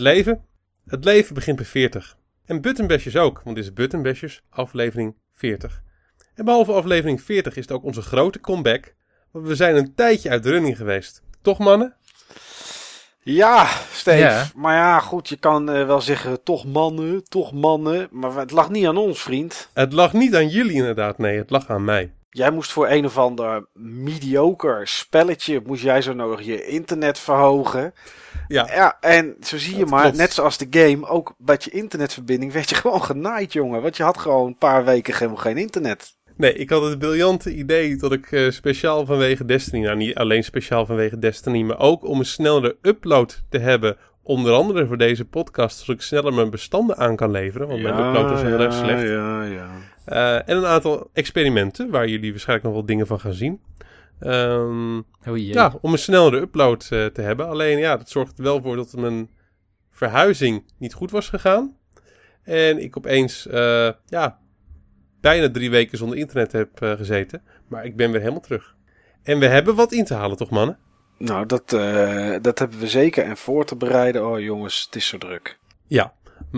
leven? Het leven begint bij 40. En Buttonbashers ook, want dit is Buttonbashers aflevering 40. En behalve aflevering 40 is het ook onze grote comeback. Want we zijn een tijdje uit de running geweest. Toch mannen? Ja, Steve. Ja. Maar ja, goed, je kan eh, wel zeggen, toch mannen, toch mannen. Maar het lag niet aan ons, vriend. Het lag niet aan jullie inderdaad, nee, het lag aan mij. Jij moest voor een of ander mediocre spelletje, moest jij zo nodig je internet verhogen. Ja, Ja, en zo zie je Dat maar, klopt. net zoals de game, ook met je internetverbinding werd je gewoon genaaid, jongen. Want je had gewoon een paar weken helemaal geen internet. nee, ik had het briljante idee dat ik eh, speciaal vanwege Destiny, nou niet alleen speciaal vanwege Destiny, maar ook om een snellere upload te hebben. Onder andere voor deze podcast, zodat ik sneller mijn bestanden aan kan leveren. Want mijn upload is heel erg slecht. Ja, ja. Eh, en een aantal experimenten, waar jullie waarschijnlijk nog wel dingen van gaan zien. Ehm, Oh jee. ja, om een snellere upload eh, te hebben. Alleen ja, dat zorgt er wel voor dat mijn verhuizing niet goed was gegaan. En ik opeens, eh, ja, bijna drie weken zonder internet heb eh, gezeten. Maar ik ben weer helemaal terug. En we hebben wat in te halen, toch mannen? Nou, dat, eh, dat hebben we zeker. En voor te bereiden, oh jongens, het is zo druk. Ja.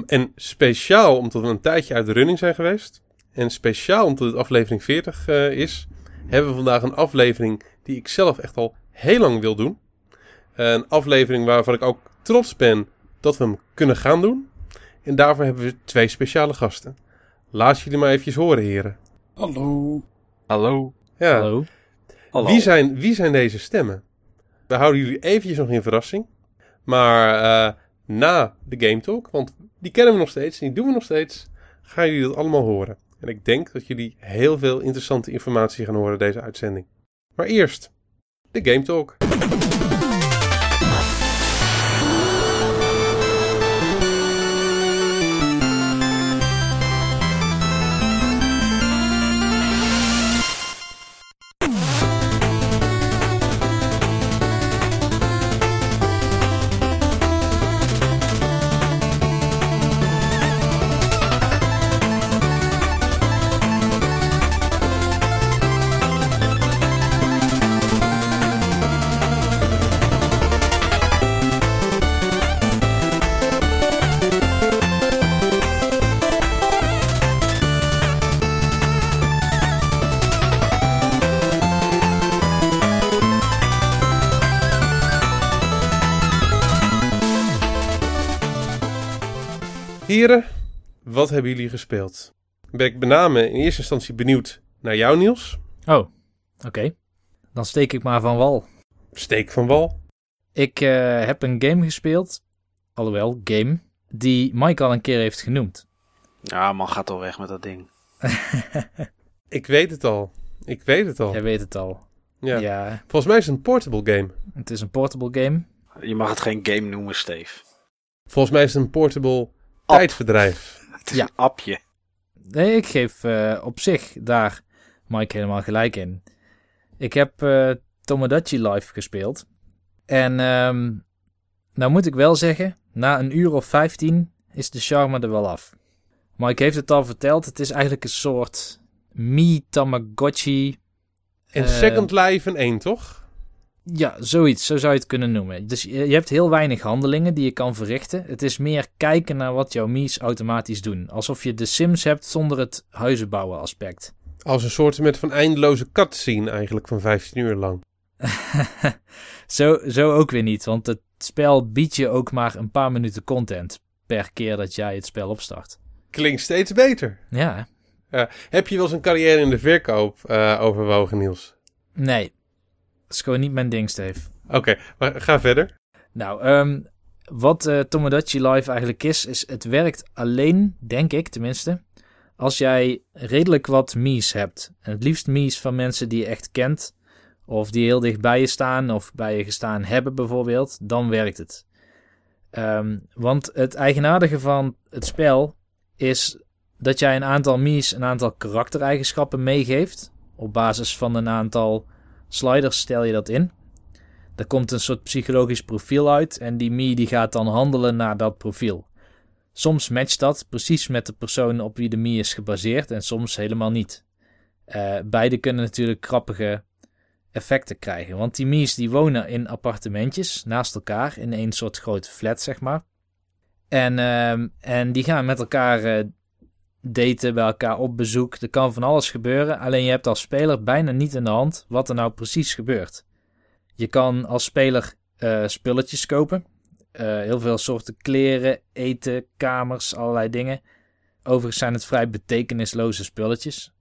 En speciaal omdat we een tijdje uit de running zijn geweest. En speciaal omdat het aflevering 40 eh, is. Hebben we vandaag een aflevering die ik zelf echt al heel lang wil doen. Een aflevering waarvan ik ook trots ben dat we hem kunnen gaan doen. En daarvoor hebben we twee speciale gasten. Laat jullie maar eventjes horen, heren. Hallo. Hallo. Ja. Hallo. Hallo. Wie, zijn, wie zijn deze stemmen? We houden jullie eventjes nog in verrassing. Maar eh, na de Game Talk, want die kennen we nog steeds en die doen we nog steeds, gaan jullie dat allemaal horen. En ik denk dat jullie heel veel interessante informatie gaan horen deze uitzending. Maar eerst, de Game Talk. Wat hebben jullie gespeeld? Ben ik met name in eerste instantie benieuwd naar jou, Niels. Oh, oké. Dan steek ik maar van wal. Steek van wal. Ik eh, heb een game gespeeld, alhoewel, game, die Mike al een keer heeft genoemd. Ja, man, gaat al weg met dat ding. Ik weet het al. Ik weet het al. Jij weet het al. Ja. ja, Volgens mij is het een portable game. het is een portable game. Je mag het geen game noemen, Steve. Volgens mij is het een portable tijdverdrijf. Het is Ja. een appje. Nee, ik geef eh, op zich daar Mike helemaal gelijk in. Ik heb eh Tomodachi Live gespeeld. En ehm, nou moet ik wel zeggen, na een uur of 15 is de charme er wel af. Mike heeft het al verteld, het is eigenlijk een soort Mi-Tamagotchi. En Eh, Second Life en 1, toch? Ja, zoiets, zo zou je het kunnen noemen. Dus je, je hebt heel weinig handelingen die je kan verrichten. Het is meer kijken naar wat jouw Mii's automatisch doen. Alsof je de Sims hebt zonder het huizenbouwen aspect. Als een soort met van eindeloze cutscene eigenlijk van 15 uur lang. zo, zo ook weer niet, want het spel biedt je ook maar een paar minuten content per keer dat jij het spel opstart. Klinkt steeds beter. Ja, Heb je wel eens een carrière in de verkoop eh, overwogen, Niels? nee. Dat is gewoon niet mijn ding, Steve. Oké, maar ga verder. Nou, ehm, wat eh, Tomodachi Live eigenlijk is, is het werkt alleen, denk ik tenminste, als jij redelijk wat Mii's hebt. En het liefst Mii's van mensen die je echt kent, of die heel dicht bij je staan, of bij je gestaan hebben bijvoorbeeld, dan werkt het. Ehm, want het eigenaardige van het spel is dat jij een aantal Mii's een aantal karaktereigenschappen meegeeft. Op basis van een aantal sliders stel je dat in. Er komt een soort psychologisch profiel uit en die Mii die gaat dan handelen naar dat profiel. Soms matcht dat precies met de persoon op wie de Mii is gebaseerd en soms helemaal niet. Eh, beide kunnen natuurlijk grappige effecten krijgen, want die Mii's die wonen in appartementjes naast elkaar in een soort grote flat zeg maar. En, ehm, en die gaan met elkaar eh, daten, bij elkaar op bezoek. Er kan van alles gebeuren. Alleen je hebt als speler bijna niet in de hand wat er nou precies gebeurt. Je kan als speler eh, spulletjes kopen. Eh, heel veel soorten kleren, eten, kamers, allerlei dingen. Overigens zijn het vrij betekenisloze spulletjes.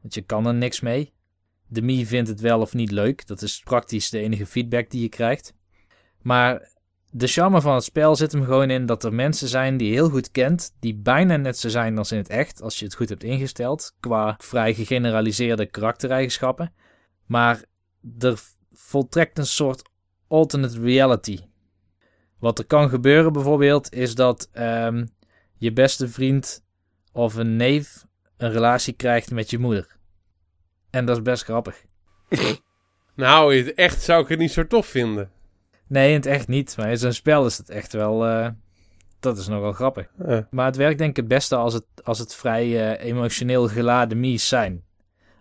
Want je kan er niks mee. De Mii vindt het wel of niet leuk. Dat is praktisch de enige feedback die je krijgt. Maar de charme van het spel zit hem gewoon in dat er mensen zijn die je heel goed kent, die bijna net zo zijn als in het echt, als je het goed hebt ingesteld, qua vrij gegeneraliseerde karaktereigenschappen. Maar er voltrekt een soort alternate reality. Wat er kan gebeuren bijvoorbeeld, is dat ehm, je beste vriend of een neef een relatie krijgt met je moeder. En dat is best grappig. Nou, echt zou ik het niet zo tof vinden. Nee, in het echt niet. Maar in zo'n spel is het echt wel... eh, dat is nogal grappig. Maar het werkt denk ik het beste als het, als het vrij eh, emotioneel geladen mies zijn.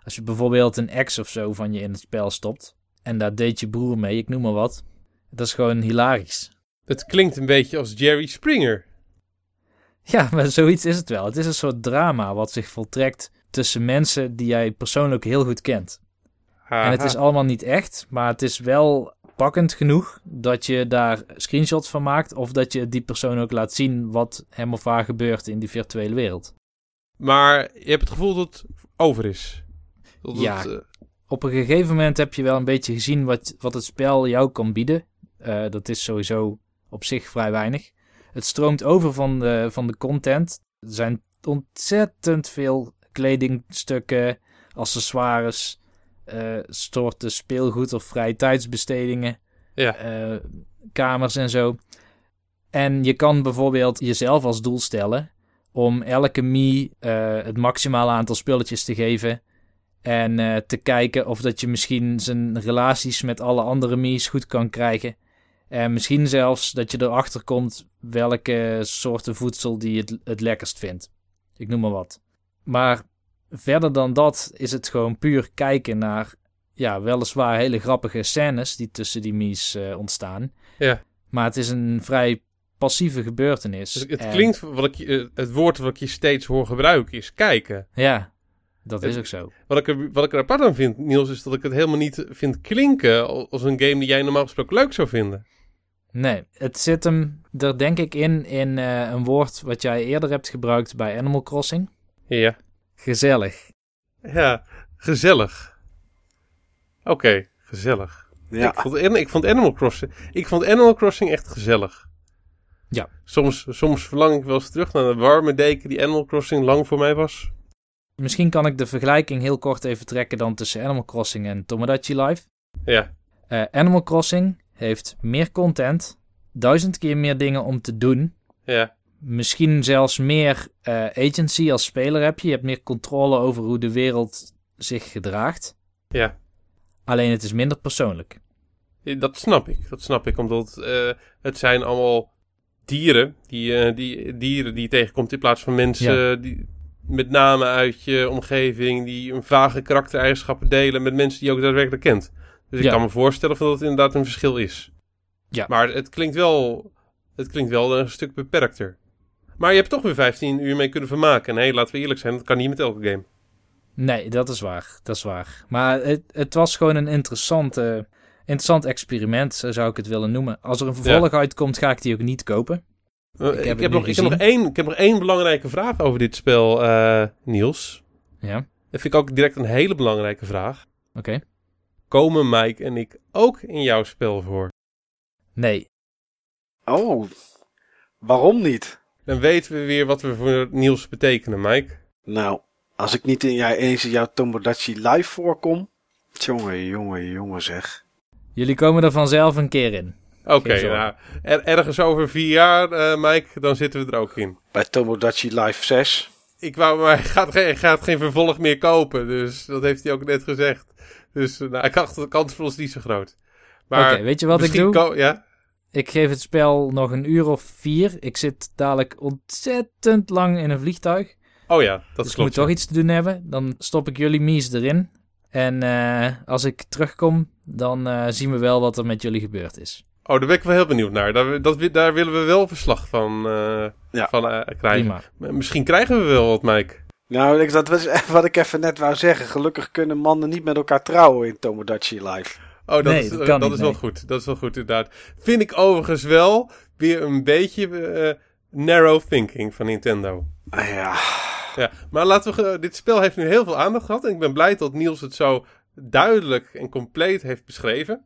Als je bijvoorbeeld een ex of zo van je in het spel stopt. En daar deed je broer mee, ik noem maar wat. Dat is gewoon hilarisch. het klinkt een beetje als Jerry Springer. Ja, maar zoiets is het wel. Het is een soort drama wat zich voltrekt tussen mensen die jij persoonlijk heel goed kent. En het is allemaal niet echt, maar het is wel pakkend genoeg dat je daar screenshots van maakt. Of dat je die persoon ook laat zien wat hem of haar gebeurt in die virtuele wereld. Maar je hebt het gevoel dat het over is. Dat Ja. het, eh, Op een gegeven moment heb je wel een beetje gezien wat, wat het spel jou kan bieden. Eh, dat is sowieso op zich vrij weinig. Het stroomt over van de, van de content. Er zijn ontzettend veel kledingstukken, accessoires, eh soorten speelgoed of vrije tijdsbestedingen. ja. eh, kamers en zo. En je kan bijvoorbeeld jezelf als doel stellen om elke Mii eh, het maximale aantal spulletjes te geven. En te kijken of dat je misschien zijn relaties met alle andere Mii's goed kan krijgen. En misschien zelfs dat je erachter komt welke soorten voedsel die je het, het lekkerst vindt. Ik noem maar wat. Maar verder dan dat is het gewoon puur kijken naar ja, weliswaar hele grappige scènes die tussen die Mii's eh, ontstaan. Ja. Maar het is een vrij passieve gebeurtenis. Dus het En- klinkt, wat ik, eh, het woord wat ik je steeds hoor gebruiken is kijken. Ja, dat is ook zo. Wat ik, er, wat ik er apart aan vind, Niels, is dat ik het helemaal niet vind klinken als een game die jij normaal gesproken leuk zou vinden. Nee, het zit hem er denk ik in in eh, een woord wat jij eerder hebt gebruikt bij Animal Crossing. Ja. Gezellig. Ja, gezellig. Oké, gezellig. Ja, Ik, vond, ik vond Animal Crossing, ik vond Animal Crossing echt gezellig. Ja. Soms, soms verlang ik wel eens terug naar de warme deken die Animal Crossing lang voor mij was. Misschien kan ik de vergelijking heel kort even trekken dan tussen Animal Crossing en Tomodachi Life. Ja, Eh, Animal Crossing heeft meer content, duizend keer meer dingen om te doen. ja, Misschien zelfs meer eh, agency als speler heb je. Je hebt meer controle over hoe de wereld zich gedraagt. ja. Alleen het is minder persoonlijk. Dat snap ik. Dat snap ik, omdat eh, het zijn allemaal dieren die, eh, die, dieren die je tegenkomt in plaats van mensen die met name uit je omgeving die een vage karaktereigenschappen delen met mensen die je ook daadwerkelijk kent. Dus ik Ja. kan me voorstellen van dat het inderdaad een verschil is. Ja. Maar het klinkt wel, het klinkt wel een stuk beperkter. Maar je hebt toch weer 15 uur mee kunnen vermaken. En hé, laten we eerlijk zijn, dat kan niet met elke game. Nee, dat is waar. Dat is waar. Maar het, het was gewoon een interessante, interessant experiment, zo zou ik het willen noemen. Als er een vervolg uitkomt, ga ik die ook niet kopen. Eh, heb ik, heb nog, ik, heb nog één, ik heb nog één belangrijke vraag over dit spel, eh, Niels. Ja, Dat vind ik ook direct een hele belangrijke vraag. oké. Komen Mike en ik ook in jouw spel voor? Nee. Oh, waarom niet? Dan weten we weer wat we voor Niels betekenen, Mike. Nou, als ik niet in jij eens in jouw Tomodachi live voorkom. Jongen, jongen, jongen zeg. Jullie komen er vanzelf een keer in. Oké, zorgen. nou, er- ergens over vier jaar, eh, Mike, dan zitten we er ook in. Bij Tomodachi Live 6. Ik wou, maar hij gaat, geen, hij gaat geen vervolg meer kopen, dus dat heeft hij ook net gezegd. Dus nou, ik dacht, de kans voor ons niet zo groot. Maar Oké, weet je wat ik misschien doe? ja? Ik geef het spel nog een uur of vier. Ik zit dadelijk ontzettend lang in een vliegtuig. Oh ja, dat dus ik klopt. moet toch iets te doen hebben. Dan stop ik jullie mies erin. En eh, als ik terugkom, dan eh, zien we wel wat er met jullie gebeurd is. Oh, daar ben ik wel heel benieuwd naar. Daar, dat, daar willen we wel verslag van, uh, ja. van uh, krijgen. Prima. Misschien krijgen we wel wat, Mike. Nou, dat was wat ik even net wou zeggen. Gelukkig kunnen mannen niet met elkaar trouwen in Tomodachi Live. Oh, dat is, dat, dat is wel goed. Dat is wel goed, inderdaad. Vind ik overigens wel weer een beetje uh, narrow thinking van Nintendo. Ja. Ja, maar laten we. Dit spel heeft nu heel veel aandacht gehad. En ik ben blij dat Niels het zo duidelijk en compleet heeft beschreven.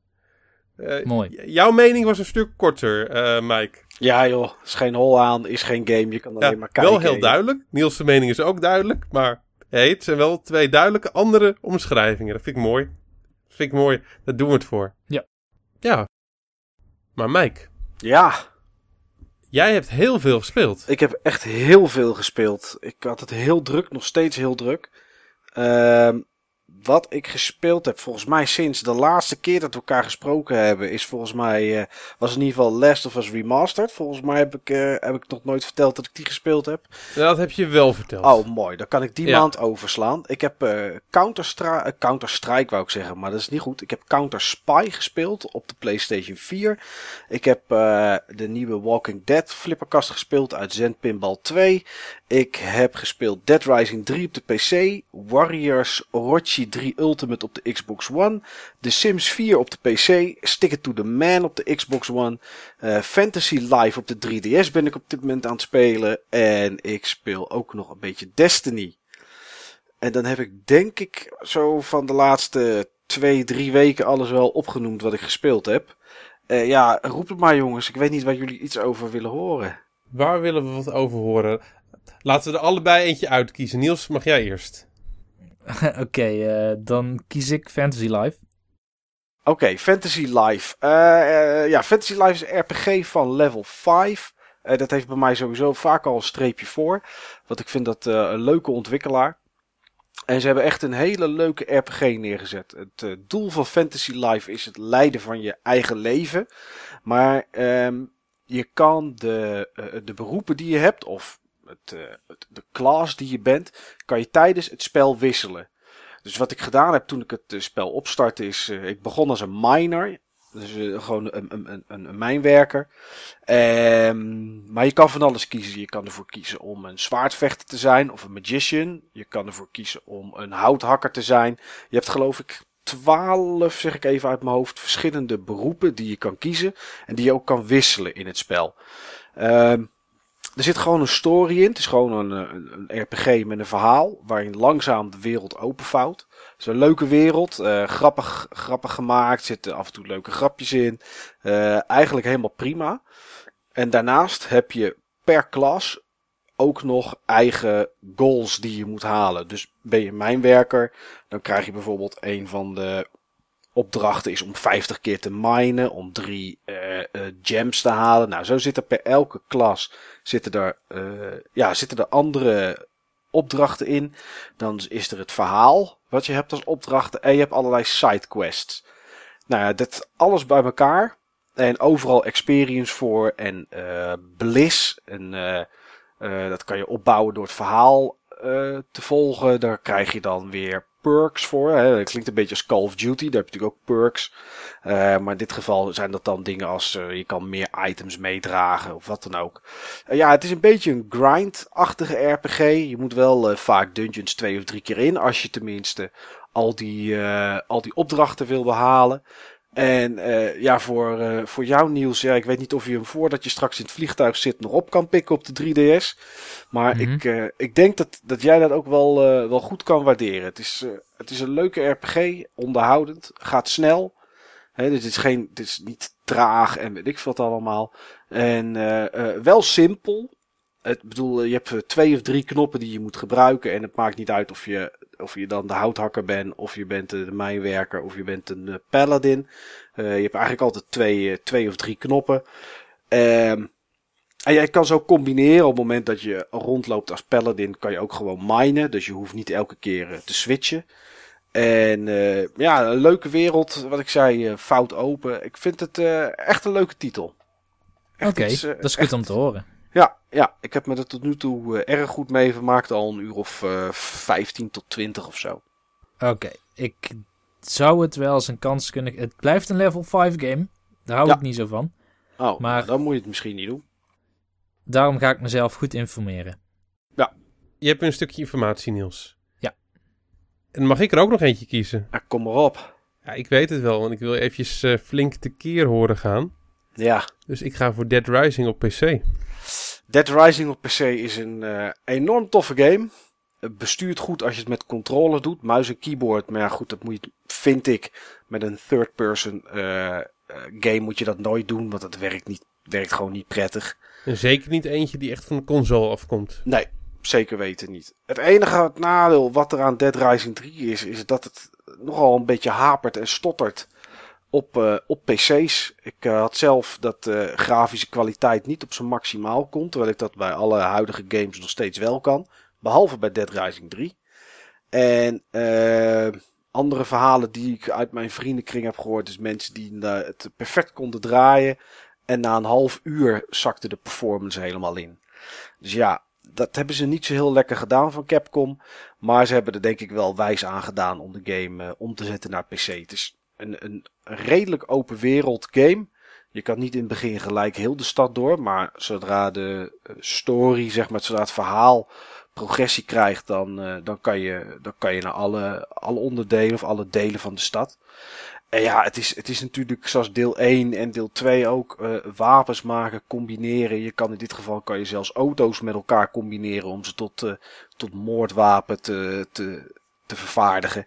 Uh, Mooi. Jouw mening was een stuk korter, uh, Mike. Ja joh, is geen hol aan, is geen game, je kan alleen maar kijken. Wel heel duidelijk. Niels' mening is ook duidelijk, maar hey, het zijn wel twee duidelijke andere omschrijvingen. Dat vind ik mooi. Vind ik mooi, daar doen we het voor. Ja. Ja. Maar Mike. Ja. Jij hebt heel veel gespeeld. Ik heb echt heel veel gespeeld. Ik had het heel druk, nog steeds heel druk. Ehm wat ik gespeeld heb, volgens mij sinds de laatste keer dat we elkaar gesproken hebben, is volgens mij, uh, was in ieder geval Last of Us Remastered. Volgens mij heb ik, uh, heb ik nog nooit verteld dat ik die gespeeld heb. Ja, dat heb je wel verteld. Oh, mooi. Dan kan ik die maand overslaan. Ik heb uh, Counter, Counter Strike, wou ik zeggen, maar dat is niet goed. Ik heb Counter Spy gespeeld op de PlayStation 4. Ik heb de nieuwe Walking Dead flipperkast gespeeld uit Zen Pinball 2. Ik heb gespeeld Dead Rising 3 op de PC, Warriors Orochi 3 Ultimate op de Xbox One, The Sims 4 op de PC, Stick It to the Man op de Xbox One, uh, Fantasy Live op de 3DS ben ik op dit moment aan het spelen en ik speel ook nog een beetje Destiny. En dan heb ik denk ik zo van de laatste twee, drie weken alles wel opgenoemd wat ik gespeeld heb. Uh, ja, roep het maar jongens, ik weet niet waar jullie iets over willen horen. Waar willen we wat over horen? Laten we er allebei eentje uitkiezen. Niels, mag jij eerst? Oké, uh, dan kies ik Fantasy Life. Oké, Fantasy Life. Uh, uh, ja, Fantasy Life is een RPG van level 5. dat heeft bij mij sowieso vaak al een streepje voor. Want ik vind dat een leuke ontwikkelaar. En ze hebben echt een hele leuke RPG neergezet. Het doel van Fantasy Life is het leiden van je eigen leven. Maar um, je kan de, de beroepen die je hebt, of het, de class die je bent, kan je tijdens het spel wisselen. Dus wat ik gedaan heb toen ik het spel opstartte is, uh, ik begon als een miner. Dus gewoon een, een, een, een mijnwerker. Um, maar je kan van alles kiezen. Je kan ervoor kiezen om een zwaardvechter te zijn of een magician. Je kan ervoor kiezen om een houthakker te zijn. Je hebt geloof ik twaalf, zeg ik even uit mijn hoofd, verschillende beroepen die je kan kiezen. En die je ook kan wisselen in het spel. Um, er zit gewoon een story in. Het is gewoon een, een, een RPG met een verhaal. Waarin langzaam de wereld openvouwt. Het is een leuke wereld. Uh, grappig, grappig gemaakt. Zitten af en toe leuke grapjes in. Uh, eigenlijk helemaal prima. En daarnaast heb je per klas ook nog eigen goals die je moet halen. Dus ben je mijnwerker, dan krijg je bijvoorbeeld een van de opdrachten is om 50 keer te minen, om drie uh, gems te halen. Nou, zo zitten per elke klas zitten er, uh, ja, zitten er andere opdrachten in. Dan is er het verhaal wat je hebt als opdrachten en je hebt allerlei sidequests. Nou ja, dat alles bij elkaar en overal experience voor en bliss. En dat kan je opbouwen door het verhaal te volgen. Daar krijg je dan weer perks voor. Hè. Dat klinkt een beetje als Call of Duty. Daar heb je natuurlijk ook perks. Uh, maar in dit geval zijn dat dan dingen als uh, je kan meer items meedragen of wat dan ook. Uh, ja, het is een beetje een grind-achtige RPG. Je moet wel vaak dungeons twee of drie keer in. Als je tenminste al die, al die opdrachten wil behalen. En uh, ja, voor, uh, voor jou Niels, ja, ik weet niet of je hem voordat je straks in het vliegtuig zit nog op kan pikken op de 3DS. Maar mm -hmm. ik, uh, ik denk dat, dat jij dat ook wel, wel goed kan waarderen. Het is, het is een leuke RPG, onderhoudend, gaat snel. He, dus het is, geen, het is niet traag en weet ik wat allemaal. En wel simpel. Ik bedoel, je hebt twee of drie knoppen die je moet gebruiken. En het maakt niet uit of je of je dan de houthakker bent, of je bent de mijnwerker, of je bent een paladin. Uh, je hebt eigenlijk altijd twee, twee of drie knoppen. Um, en jij kan zo combineren op het moment dat je rondloopt als paladin, kan je ook gewoon minen. Dus je hoeft niet elke keer te switchen. En uh, ja, een leuke wereld, wat ik zei, fout open. Ik vind het uh, echt een leuke titel. Oké, okay, dat is goed echt... om te horen. Ja, ja, ik heb me er tot nu toe uh, erg goed mee vermaakt. Al een uur of uh, 15 tot 20 of zo. Oké, okay. ik zou het wel eens een kans kunnen... Het blijft een level 5 game. Daar hou Ja. ik niet zo van. Oh, Maar- dan moet je het misschien niet doen. Daarom ga ik mezelf goed informeren. Je hebt een stukje informatie, Niels. Ja. En mag ik er ook nog eentje kiezen? Ja, kom maar op. Ja, ik weet het wel, want ik wil eventjes eh, flink tekeer horen gaan. Ja, Dus ik ga voor Dead Rising op PC. Dead Rising op PC is een eh, enorm toffe game. Het bestuurt goed als je het met controller doet, muis en keyboard. Maar ja, goed, dat moet je, vind ik, met een third-person eh, eh, game moet je dat nooit doen, want dat werkt, niet, werkt gewoon niet prettig. En zeker niet eentje die echt van de console afkomt. Nee, zeker weten niet. Het enige nadeel wat er aan Dead Rising 3 is, is dat het nogal een beetje hapert en stottert op, eh, op PC's. Ik eh, had zelf dat de grafische kwaliteit niet op zijn maximaal komt, terwijl ik dat bij alle huidige games nog steeds wel kan. Behalve bij Dead Rising 3. En andere verhalen die ik uit mijn vriendenkring heb gehoord, is mensen die het perfect konden draaien. En na een half uur zakte de performance helemaal in. Dus ja, dat hebben ze niet zo heel lekker gedaan van Capcom. Maar ze hebben er denk ik wel wijs aan gedaan om de game om te zetten naar PC. Het is een, een redelijk open wereld game. Je kan niet in het begin gelijk heel de stad door. Maar zodra de eh, story, zeg maar, zodra het verhaal progressie krijgt, dan, eh, dan, kan, je, dan kan je naar alle, alle onderdelen of alle delen van de stad. En ja, het is, het is natuurlijk zoals deel 1 en deel 2 ook eh, wapens maken, combineren. Je kan in dit geval kan je zelfs auto's met elkaar combineren om ze tot, tot moordwapen te, te, te vervaardigen.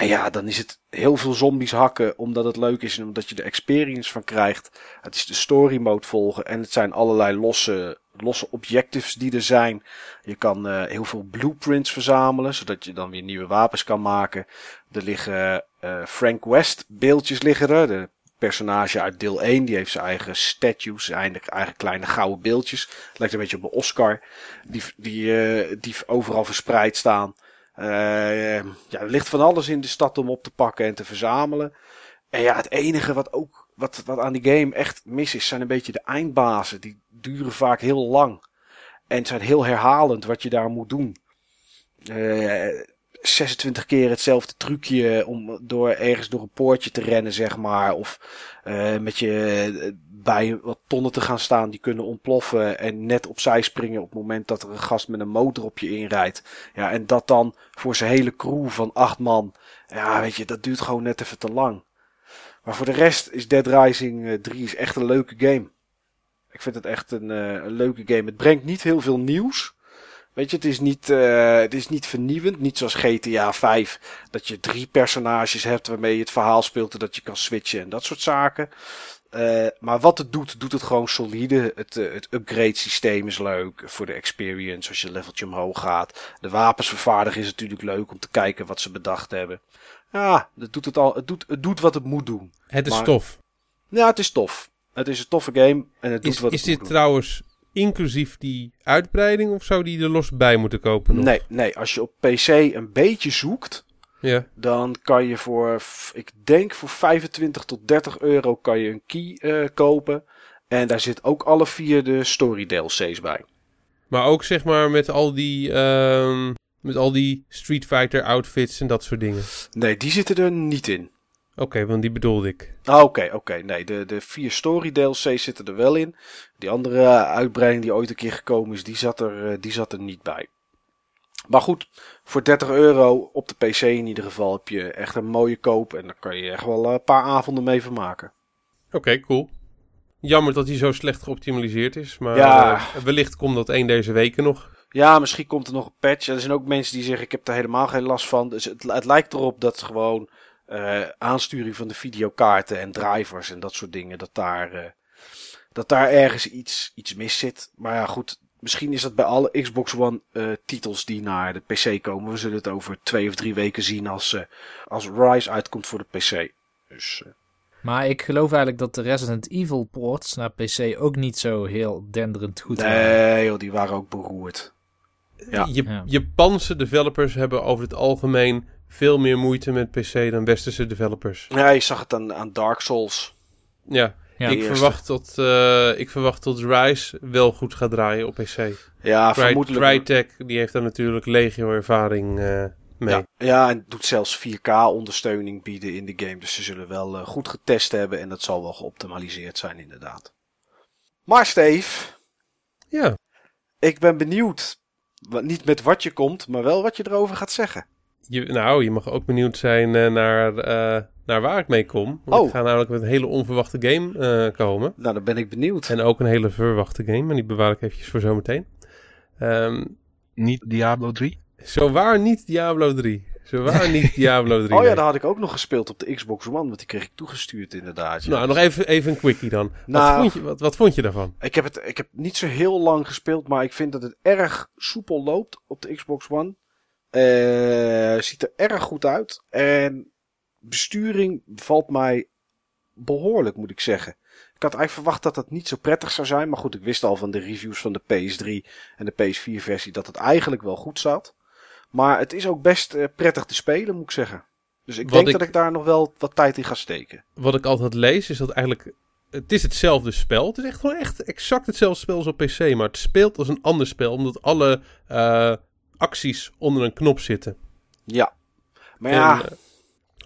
En ja, dan is het heel veel zombies hakken omdat het leuk is en omdat je de experience van krijgt. Het is de story mode volgen en het zijn allerlei losse, losse objectives die er zijn. Je kan eh, heel veel blueprints verzamelen, zodat je dan weer nieuwe wapens kan maken. Er liggen eh, Frank West beeldjes liggen er. De personage uit deel 1, die heeft zijn eigen statues, zijn eigen, kleine gouden beeldjes. Lijkt een beetje op een Oscar, die, die, eh, die overal verspreid staan. Eh, ja, er ligt van alles in de stad om op te pakken en te verzamelen. En ja, het enige wat ook wat, wat aan die game echt mis is, zijn een beetje de eindbazen. Die duren vaak heel lang. En zijn heel herhalend wat je daar moet doen. Eh 26 keer hetzelfde trucje om door ergens door een poortje te rennen, zeg maar. Of eh, met je eh, bij wat tonnen te gaan staan die kunnen ontploffen. En net opzij springen op het moment dat er een gast met een motor op je inrijdt. Ja, en dat dan voor zijn hele crew van acht man. Ja, weet je, dat duurt gewoon net even te lang. Maar voor de rest is Dead Rising eh, 3 is echt een leuke game. Ik vind het echt een, eh, een leuke game. Het brengt niet heel veel nieuws. Weet je, het is, niet, eh, het is niet vernieuwend. Niet zoals GTA 5. Dat je drie personages hebt waarmee je het verhaal speelt. En dat je kan switchen en dat soort zaken. Eh, maar wat het doet, doet het gewoon solide. Het, eh, het upgrade systeem is leuk voor de experience als je leveltje omhoog gaat. De wapens vervaardigen is natuurlijk leuk om te kijken wat ze bedacht hebben. Ja, het doet, het al, het doet, het doet wat het moet doen. Het is Maar- tof. Ja, het is tof. Het is een toffe game en het doet Is, wat is het dit moet doen. trouwens inclusief die uitbreiding of zou die er los bij moeten kopen? Nog? Nee, nee, als je op PC een beetje zoekt, Ja. dan kan je voor, ik denk voor 25 tot 30 euro kan je een key eh, kopen. En daar zit ook alle vier de story DLC's bij. Maar ook zeg maar met al die, ehm, met al die Street Fighter outfits en dat soort dingen. Nee, die zitten er niet in. Oké, want die bedoelde ik. Ah, Oké, oké. Nee, de, de vier story DLC's zitten er wel in. Die andere uitbreiding die ooit een keer gekomen is, die zat er, eh, die zat er niet bij. Maar goed, voor 30 euro op de PC in ieder geval heb je echt een mooie koop. En daar kan je echt wel eh, een paar avonden mee vermaken. Oké, cool. Jammer dat hij zo slecht geoptimaliseerd is. Maar Ja. eh, wellicht komt dat één deze weken nog. Ja, misschien komt er nog een patch. Er zijn ook mensen die zeggen: Ik heb er helemaal geen last van. Dus het, het lijkt erop dat gewoon eh, aansturing van de videokaarten en drivers en dat soort dingen, dat daar, eh, dat daar ergens iets, iets mis zit. Maar ja, goed. Misschien is dat bij alle Xbox One eh, titels die naar de PC komen. We zullen het over twee of drie weken zien als, eh, als Rise uitkomt voor de PC. Dus eh, Maar ik geloof eigenlijk dat de Resident Evil ports naar PC ook niet zo heel denderend goed waren. nee, joh, die waren ook beroerd. Ja. Japanse developers hebben over het algemeen veel meer moeite met PC dan westerse developers. Ja, je zag het aan, aan Dark Souls. Ja, Ja. ik, eerste. verwacht dat, eh, ik verwacht dat Rise wel goed gaat draaien op PC. Ja, Cry- vermoedelijk. Crytek die heeft daar natuurlijk legio ervaring. eh, mee. Ja, ja, en doet zelfs 4K-ondersteuning bieden in de game. Dus ze zullen wel eh, goed getest hebben en dat zal wel geoptimaliseerd zijn, inderdaad. Maar Steve, Ja, ik ben benieuwd. Niet met wat je komt, maar wel wat je erover gaat zeggen. Je, nou, je mag ook benieuwd zijn eh, naar, eh, naar waar ik mee kom. Want Oh. ik ga namelijk met een hele onverwachte game eh, komen. Nou, dan ben ik benieuwd. En ook een hele verwachte game, maar die bewaar ik eventjes voor zometeen. Ehm Niet Diablo 3? zo waar niet Diablo 3. Zo waar niet Diablo 3. Oh ja, nee. daar had ik ook nog gespeeld op de Xbox One, want die kreeg ik toegestuurd inderdaad. ja. Nou, nog even, even een quickie dan. Nou. wat, vond je, wat, wat vond je daarvan? Ik heb het ik heb niet zo heel lang gespeeld, maar ik vind dat het erg soepel loopt op de Xbox One. Eh, ziet er erg goed uit. En besturing valt mij behoorlijk, moet ik zeggen. Ik had eigenlijk verwacht dat het niet zo prettig zou zijn. Maar goed, ik wist al van de reviews van de PS3 en de PS4 versie dat het eigenlijk wel goed zat. Maar het is ook best eh, prettig te spelen, moet ik zeggen. Dus ik Wat denk ik- dat ik daar nog wel wat tijd in ga steken. Wat ik altijd lees is dat eigenlijk... Het is hetzelfde spel. Het is echt gewoon echt exact hetzelfde spel als op PC. Maar het speelt als een ander spel. Omdat alle eh, acties onder een knop zitten. Ja. Maar ja, En, eh,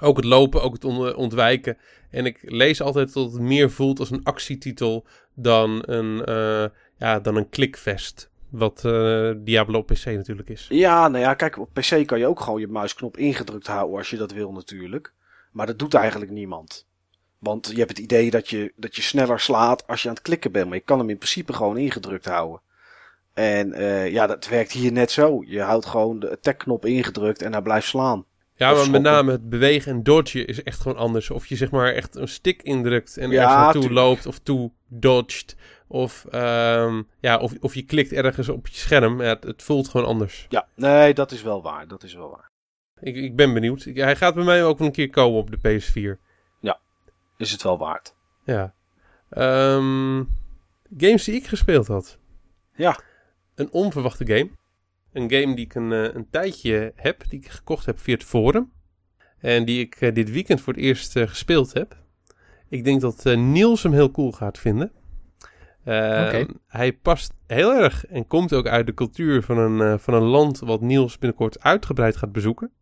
ook het lopen, ook het on- ontwijken. En ik lees altijd dat het meer voelt als een actietitel dan een, eh ja, dan een klikvest. Wat eh, Diablo op PC natuurlijk is. Ja, nou ja, kijk, op PC kan je ook gewoon je muisknop ingedrukt houden als je dat wil natuurlijk. Maar dat doet eigenlijk niemand. Want je hebt het idee dat je, dat je sneller slaat als je aan het klikken bent. Maar je kan hem in principe gewoon ingedrukt houden. En eh, ja, dat werkt hier net zo. Je houdt gewoon de attack-knop ingedrukt en hij blijft slaan. Ja, maar met name het bewegen en dodgen is echt gewoon anders. Of je zeg maar echt een stick indrukt en Ja, ergens naartoe tuurlijk. loopt of toe dodgt. Of, ehm, ja, of, of je klikt ergens op je scherm. Ja, het, het voelt gewoon anders. Ja, nee, dat is wel waar. Dat is wel waar. Ik, ik ben benieuwd. Hij gaat bij mij ook een keer komen op de PS4. Is het wel waard. Ja. Ehm, games die ik gespeeld had. Ja. Een onverwachte game. Een game die ik een, eh, een tijdje heb, die ik gekocht heb via het forum. En die ik eh, dit weekend voor het eerst eh, gespeeld heb. Ik denk dat Niels hem heel cool gaat vinden. Eh, Oké. Hij past heel erg en komt ook uit de cultuur van een, van een land wat Niels binnenkort uitgebreid gaat bezoeken.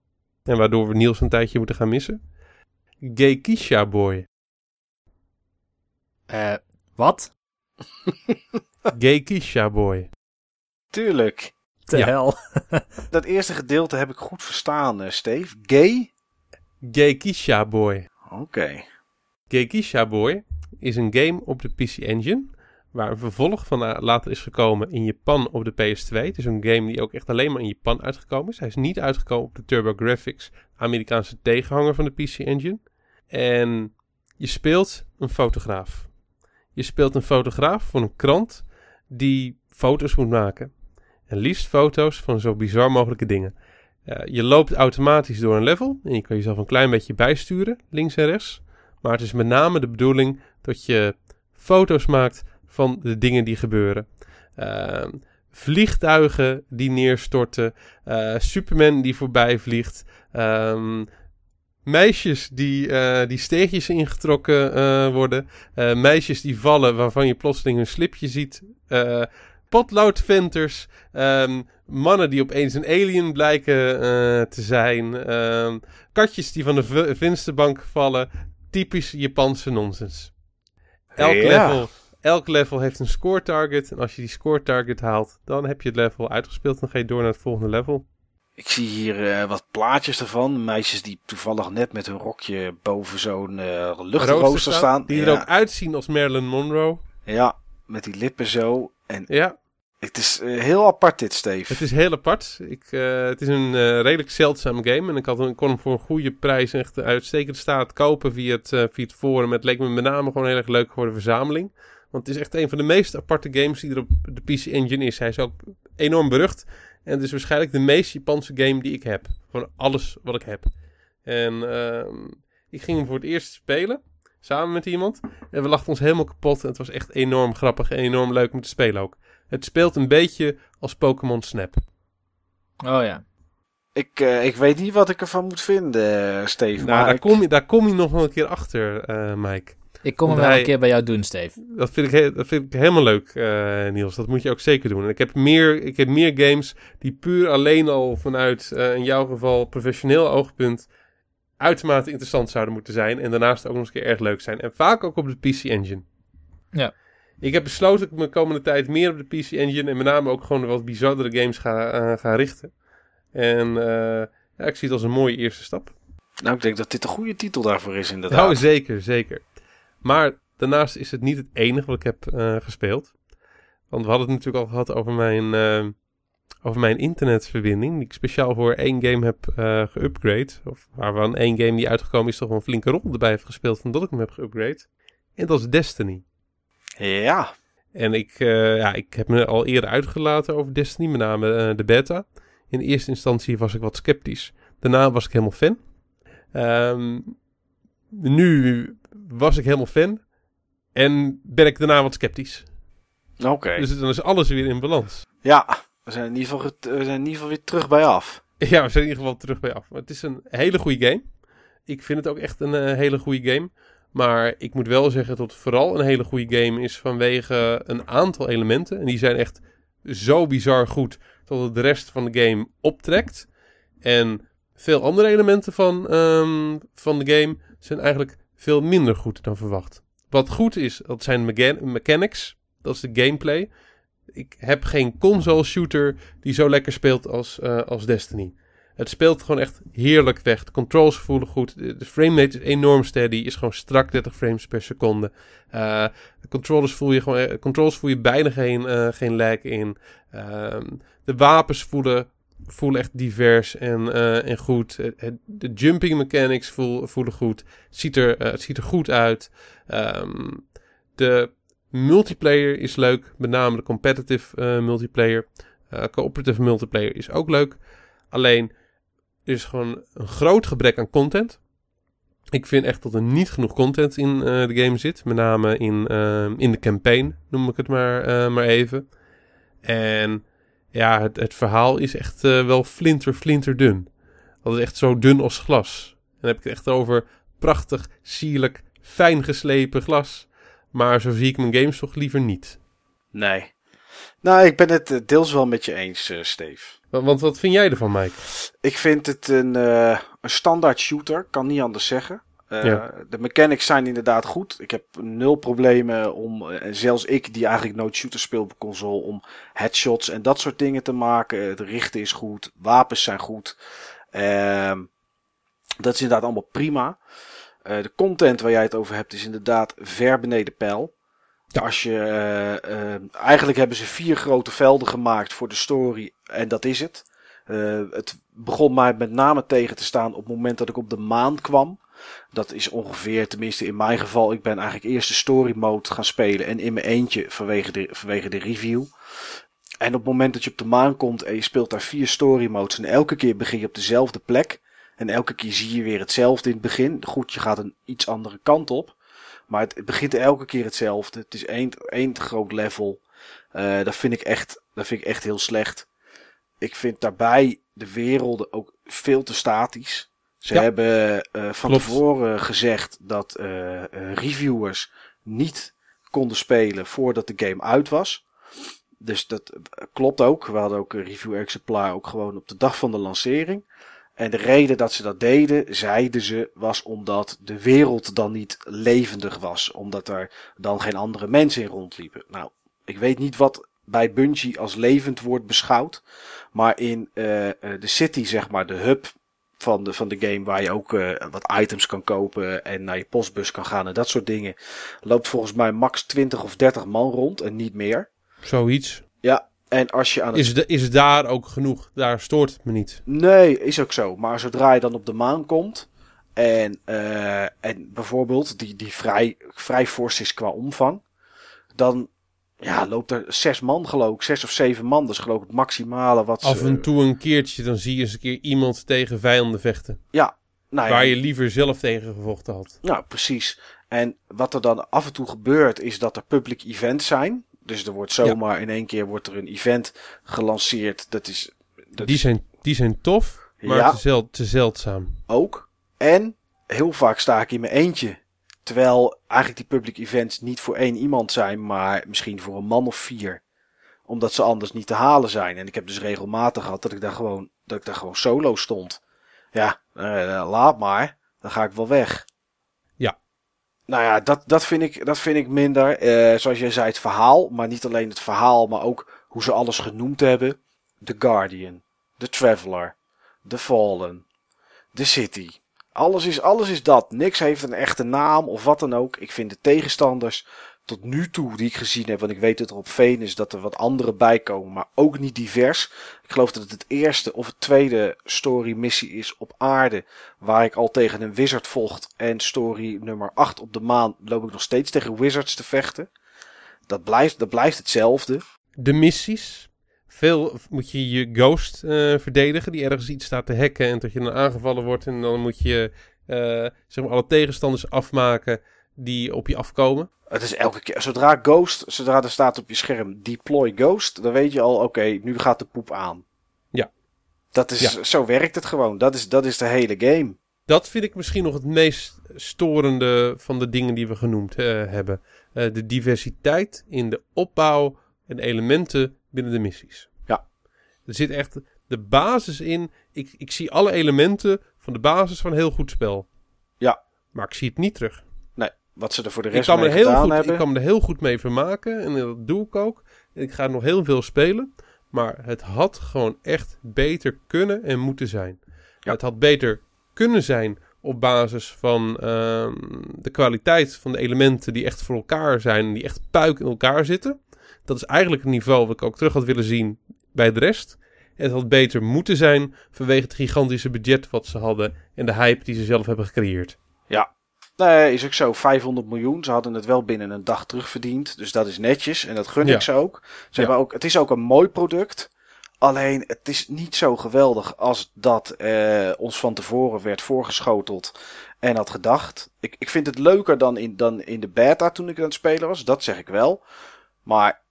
En waardoor we Niels een tijdje moeten gaan missen. Geikisha Boy. Eh, wat? Geikisha Boy. Tuurlijk. Te Ja. hel. Dat eerste gedeelte heb ik goed verstaan, eh, Steve. Gay? Geikisha Boy. Oké. Geikisha Boy is een game op de PC Engine. Waar een vervolg van eh, later is gekomen in Japan op de PS2. Het is een game die ook echt alleen maar in Japan uitgekomen is. Hij is niet uitgekomen op de TurboGrafx, Amerikaanse tegenhanger van de PC Engine. En je speelt een fotograaf. Je speelt een fotograaf van een krant die foto's moet maken. En liefst foto's van zo bizar mogelijke dingen. Eh, je loopt automatisch door een level en je kan jezelf een klein beetje bijsturen, links en rechts. Maar het is met name de bedoeling dat je foto's maakt van de dingen die gebeuren. Ehm, vliegtuigen die neerstorten, eh, Superman die voorbij vliegt, ehm, meisjes die, eh, die steegjes ingetrokken worden, meisjes die vallen waarvan je plotseling een slipje ziet, potloodventers, ehm, mannen die opeens een alien blijken eh, te zijn, ehm, katjes die van de vensterbank vallen, typisch Japanse nonsens. Elk, Ja. level, elk level heeft een score target. En als je die score target haalt, dan heb je het level uitgespeeld. Dan ga je door naar het volgende level. Ik zie hier eh, wat plaatjes ervan. Meisjes die toevallig net met hun rokje boven zo'n eh luchtrooster staan. Die ja, er ook uitzien als Marilyn Monroe. ja, met die lippen zo. En Ja, het is eh, heel apart dit, Steve. het is heel apart. Ik, eh, het is een eh, redelijk zeldzame game. En ik, had, ik kon hem voor een goede prijs echt uitstekend staat kopen via het, eh, via het forum. Het leek me met name gewoon heel erg leuk voor de verzameling. Want het is echt een van de meest aparte games die er op de PC Engine is. Hij is ook enorm berucht. En het is waarschijnlijk de meest Japanse game die ik heb. Van alles wat ik heb. En ehm, ik ging hem voor het eerst spelen. Samen met iemand. En we lachten ons helemaal kapot. En het was echt enorm grappig en enorm leuk om te spelen ook. Het speelt een beetje als Pokémon Snap. Oh ja. Ik, eh, ik weet niet wat ik ervan moet vinden, eh, Steve. Nou, maar daar, ik- kom je, daar kom je nog wel een keer achter, eh, Mike. Ik kom hem wel hij- een keer bij jou doen, Steve. Dat vind ik, he- dat vind ik helemaal leuk, eh, Niels. Dat moet je ook zeker doen. En ik heb meer, ik heb meer games die puur alleen al vanuit, eh, in jouw geval, professioneel oogpunt uitermate interessant zouden moeten zijn. En daarnaast ook nog eens een keer erg leuk zijn. En vaak ook op de PC Engine. Ja. Ik heb besloten dat ik me de komende tijd meer op de PC Engine en met name ook gewoon wat bizardere games ga, eh, ga richten. En eh, ja, ik zie het als een mooie eerste stap. Nou, ik denk dat dit een goede titel daarvoor is inderdaad. Nou, zeker, zeker. Maar daarnaast is het niet het enige wat ik heb eh, gespeeld. Want we hadden het natuurlijk al gehad over mijn, over mijn internetverbinding. Die ik speciaal voor één game heb geupgrade. Of waarvan één game die uitgekomen is toch wel een flinke rol erbij heb gespeeld. Van dat ik hem heb geupgrade. En dat is Destiny. Ja, En ik, eh, ja, ik heb me al eerder uitgelaten over Destiny, met name eh, de beta. In eerste instantie was ik wat sceptisch. Daarna was ik helemaal fan. Ehm, nu was ik helemaal fan. En ben ik daarna wat sceptisch. oké. Dus dan is alles weer in balans. Ja, we zijn, in ieder geval, we zijn in ieder geval weer terug bij af. Ja, we zijn in ieder geval terug bij af. Maar het is een hele goede game. Ik vind het ook echt een eh, hele goede game. Maar ik moet wel zeggen dat het vooral een hele goede game is vanwege een aantal elementen. En die zijn echt zo bizar goed dat het de rest van de game optrekt. En veel andere elementen van, ehm, van de game zijn eigenlijk veel minder goed dan verwacht. Wat goed is, dat zijn mechanics. Dat is de gameplay. Ik heb geen console shooter die zo lekker speelt als, eh, als Destiny. Het speelt gewoon echt heerlijk weg. De controls voelen goed. De, de framerate is enorm steady. Is gewoon strak 30 frames per seconde. Eh, de controllers voel je gewoon, eh, controls voel je bijna geen, eh, geen lag in. Ehm, de wapens voelen, voelen echt divers en, en goed. De jumping mechanics voel, voelen goed. Het ziet er, het ziet er goed uit. Ehm, de multiplayer is leuk. Met name de competitive multiplayer. Cooperative multiplayer is ook leuk. Alleen is gewoon een groot gebrek aan content. Ik vind echt dat er niet genoeg content in eh, de game zit. Met name in, eh, in de campaign, noem ik het maar, eh, maar even. En ja, het, het verhaal is echt eh, wel flinter, flinter dun. Dat is echt zo dun als glas. En dan heb ik het echt over prachtig, sierlijk, fijn geslepen glas. Maar zo zie ik mijn games toch liever niet. Nee. Nou, ik ben het deels wel met je eens, eh Steve. Want, wat vind jij ervan, Mike? Ik vind het een, eh, een standaard shooter, kan niet anders zeggen. Eh, Ja. De mechanics zijn inderdaad goed. Ik heb nul problemen om, eh, en zelfs ik die eigenlijk nooit shooters speel op console, om headshots en dat soort dingen te maken. Het richten is goed, wapens zijn goed. Ehm, dat is inderdaad allemaal prima. Eh, de content waar jij het over hebt is inderdaad ver beneden peil. Ja. Als je, eh, eh, eigenlijk hebben ze vier grote velden gemaakt voor de story en dat is het. Eh, het begon mij met name tegen te staan op het moment dat ik op de maan kwam. Dat is ongeveer, tenminste in mijn geval, ik ben eigenlijk eerst de story mode gaan spelen en in mijn eentje vanwege de, vanwege de review. En op het moment dat je op de maan komt en je speelt daar vier story modes en elke keer begin je op dezelfde plek. En elke keer zie je weer hetzelfde in het begin. Goed, je gaat een iets andere kant op. Maar het, het begint elke keer hetzelfde. Het is één, één groot level. Eh, dat, vind ik echt, dat vind ik echt heel slecht. Ik vind daarbij de werelden ook veel te statisch. Ze Ja. hebben eh, van Klopt. tevoren gezegd dat eh, reviewers niet konden spelen voordat de game uit was. Dus dat klopt ook. We hadden ook een review-exemplaar ook gewoon op de dag van de lancering. En de reden dat ze dat deden, zeiden ze, was omdat de wereld dan niet levendig was. Omdat er dan geen andere mensen in rondliepen. Nou, ik weet niet wat bij Bungie als levend wordt beschouwd. Maar in eh, eh, de city, zeg maar, de hub van de, van de game, waar je ook eh, wat items kan kopen en naar je postbus kan gaan en dat soort dingen, loopt volgens mij max 20 of 30 man rond en niet meer. Zoiets. Ja, en als je aan het Is, de, is daar ook genoeg? Daar stoort het me niet. Nee, is ook zo. Maar zodra je dan op de maan komt. En, eh, en bijvoorbeeld die, die vrij, vrij fors is qua omvang. Dan ja, loopt er zes man geloof ik. Zes of zeven man. Dat is geloof ik het maximale wat Af ze... en toe een keertje, dan zie je eens een keer iemand tegen vijanden vechten. Ja, nou ja, Waar je liever zelf tegen gevochten had. Nou, precies. En wat er dan af en toe gebeurt, is dat er public events zijn. Dus er wordt zomaar in één keer wordt er een event gelanceerd. Dat is, dat Die zijn, die zijn tof, maar Ja. te, zel- te zeldzaam. ook. En heel vaak sta ik in mijn eentje Terwijl eigenlijk die public events niet voor één iemand zijn, maar misschien voor een man of vier. Omdat ze anders niet te halen zijn. En ik heb dus regelmatig gehad dat ik daar gewoon, dat ik daar gewoon solo stond. Ja, eh, laat maar. Dan ga ik wel weg. Nou ja, dat, dat, vind, ik, dat vind ik minder. Eh, zoals jij zei, het verhaal. Maar niet alleen het verhaal, maar ook hoe ze alles genoemd hebben. The Guardian, The Traveler, The Fallen, The City. Alles is, alles is dat. Niks heeft een echte naam of wat dan ook. Ik vind de tegenstanders tot nu toe die ik gezien heb, want ik weet dat er op Venus dat er wat andere bij komen, maar ook niet divers. Ik geloof dat het het eerste of het tweede story missie is op aarde, waar ik al tegen een wizard vocht. En story nummer 8 op de maan loop ik nog steeds tegen wizards te vechten. Dat blijft, dat blijft hetzelfde. De missies. Veel moet je je ghost eh, verdedigen, die ergens iets staat te hacken en dat je dan aangevallen wordt. En dan moet je eh, zeg maar alle tegenstanders afmaken die op je afkomen. Het is elke keer, zodra Ghost, zodra er staat op je scherm deploy Ghost, dan weet je al, oké, nu gaat de poep aan. Ja. Dat is, Ja. zo werkt het gewoon. Dat is, dat is de hele game. Dat vind ik misschien nog het meest storende van de dingen die we genoemd eh, hebben. Eh, de diversiteit in de opbouw en elementen binnen de missies. Ja. Er zit echt de basis in. Ik, ik zie alle elementen van de basis van een heel goed spel. Ja. Maar ik zie het niet terug. Wat ze er voor de Ik rest kan, mee heel gedaan goed, hebben. ik kan me er heel goed mee vermaken. En dat doe ik ook. Ik ga nog heel veel spelen. Maar het had gewoon echt beter kunnen en moeten zijn. Ja. Het had beter kunnen zijn op basis van ehm, de kwaliteit van de elementen die echt voor elkaar zijn. En die echt puik in elkaar zitten. Dat is eigenlijk het niveau wat ik ook terug had willen zien bij de rest. En het had beter moeten zijn vanwege het gigantische budget wat ze hadden. En de hype die ze zelf hebben gecreëerd. Nee, is ook zo. 500 miljoen. Ze hadden het wel binnen een dag terugverdiend. Dus dat is netjes. En dat gun Ja. ik ze ook. Ze hebben ook. Het is ook een mooi product. Alleen, het is niet zo geweldig als dat eh, ons van tevoren werd voorgeschoteld en had gedacht. Ik, ik vind het leuker dan in, dan in de beta toen ik aan het spelen was. Dat zeg ik wel. Maar,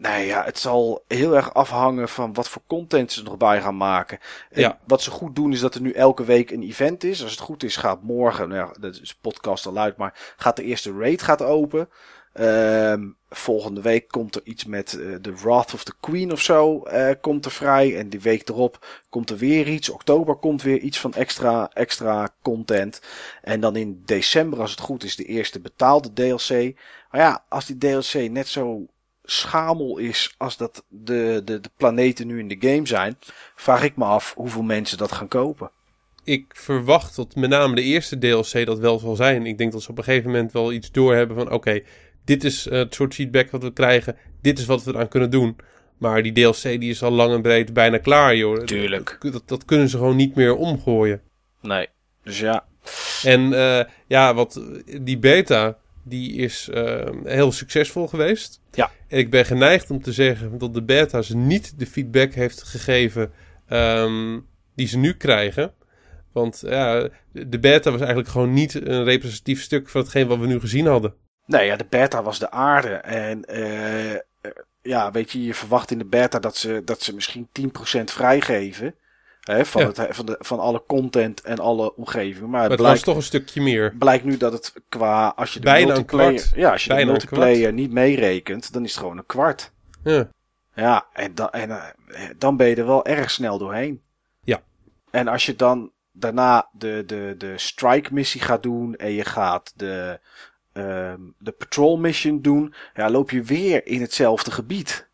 nee ja, het zal heel erg afhangen van wat voor content ze er nog bij gaan maken. En Ja. wat ze goed doen is dat er nu elke week een event is. Als het goed is gaat morgen, nou ja, dat is podcast al uit, maar gaat de eerste raid gaat open. Ehm, volgende week komt er iets met eh, The Wrath of the Queen of zo. eh, komt er vrij. En die week erop komt er weer iets. Oktober komt weer iets van extra, extra content. En dan in december, als het goed is, de eerste betaalde DLC. Maar ja, als die DLC net zo schamel is als dat de, de, de planeten nu in de game zijn, vraag ik me af hoeveel mensen dat gaan kopen. ik verwacht dat met name de eerste DLC dat wel zal zijn. Ik denk dat ze op een gegeven moment wel iets doorhebben van... oké, dit is eh, het soort feedback wat we krijgen. Dit is wat we eraan kunnen doen. Maar die DLC die is al lang en breed bijna klaar, joh. Tuurlijk. Dat, dat, dat kunnen ze gewoon niet meer omgooien. Nee. Dus ja. En eh, ja, wat die beta, die is eh, heel succesvol geweest. Ja. Ik ben geneigd om te zeggen dat de beta ze niet de feedback heeft gegeven ehm, die ze nu krijgen. Want ja, de beta was eigenlijk gewoon niet een representatief stuk van hetgeen wat we nu gezien hadden. Nee, ja, de beta was de aarde. En eh, eh, ja, weet je, je verwacht in de beta dat ze, dat ze misschien 10% vrijgeven. Hè, van, Ja. het, van, de, van alle content en alle omgevingen. Maar Maar het het was blijkt, toch een stukje meer. blijkt nu dat het qua, als je de Bijna een multiplayer, ja, als je Bijna de multiplayer niet meerekent, dan is het gewoon een kwart. Ja. Ja, en, dan en eh, dan ben je er wel erg snel doorheen. Ja. En als je dan daarna de, de, de strike missie gaat doen en je gaat de, ehm, de patrol mission doen, ja, loop je weer in hetzelfde gebied.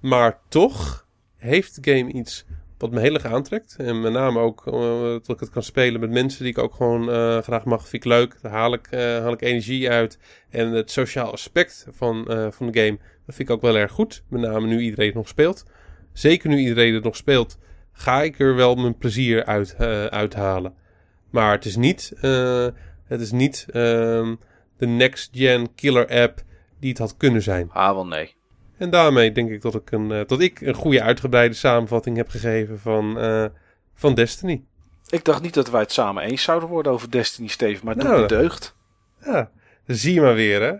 Maar toch heeft de game iets wat me heel erg aantrekt. En met name ook eh, dat ik het kan spelen met mensen die ik ook gewoon eh, graag mag. Vind ik leuk. Daar haal ik, eh, haal ik energie uit. En het sociaal aspect van, van de game, dat vind ik ook wel erg goed. Met name nu iedereen het nog speelt. Zeker nu iedereen het nog speelt, ga ik er wel mijn plezier uit uithalen. Maar het is niet, het is niet ehm, de next-gen killer app die het had kunnen zijn. Ah, wel nee. En daarmee denk ik dat ik een, eh, dat ik een goede uitgebreide samenvatting heb gegeven van, eh, van Destiny. Ik dacht niet dat wij het samen eens zouden worden over Destiny, Steven, maar Nou, me deugd. Ja, zie je maar weer, hè.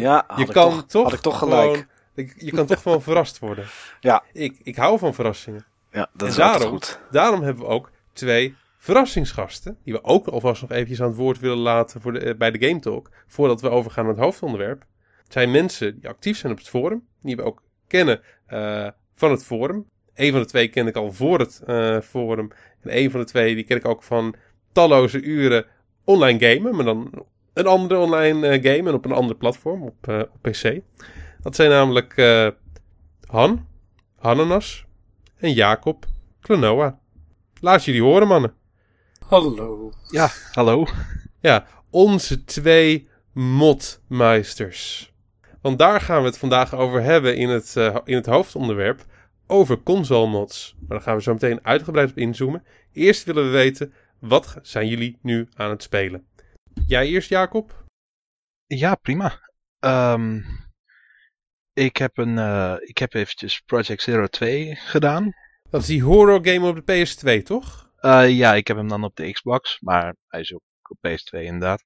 Ja, had, Je kan toch, toch, had ik toch gelijk. gewoon- je, je kan toch gewoon verrast worden. Ja. Ik, ik hou van verrassingen. Ja, dat en is daarom, goed. daarom hebben we ook twee verrassingsgasten, die we ook alvast nog eventjes aan het woord willen laten voor de, eh, bij de Game Talk, voordat we overgaan naar het hoofdonderwerp. Het zijn mensen die actief zijn op het forum, die we ook kennen eh, van het forum. Een van de twee ken ik al voor het eh, forum. En een van de twee die ken ik ook van talloze uren online gamen, maar dan een andere online eh, game en op een ander platform, op, eh, op PC. Dat zijn namelijk eh, Han, Hananas en Jacob Klonoa. Laat jullie horen, mannen. Hallo. Ja, hallo. Ja, onze twee modmeisters. Want daar gaan we het vandaag over hebben in het, eh, in het hoofdonderwerp. Over console mods. Maar daar gaan we zo meteen uitgebreid op inzoomen. Eerst willen we weten, wat zijn jullie nu aan het spelen? Jij eerst, Jacob? Ja, prima. Ehm, ik, heb een, eh, ik heb eventjes Project Zero 2 gedaan. Dat is die horror game op de PS2, toch? Eh, ja, ik heb hem dan op de Xbox, maar hij is ook op PS2 inderdaad.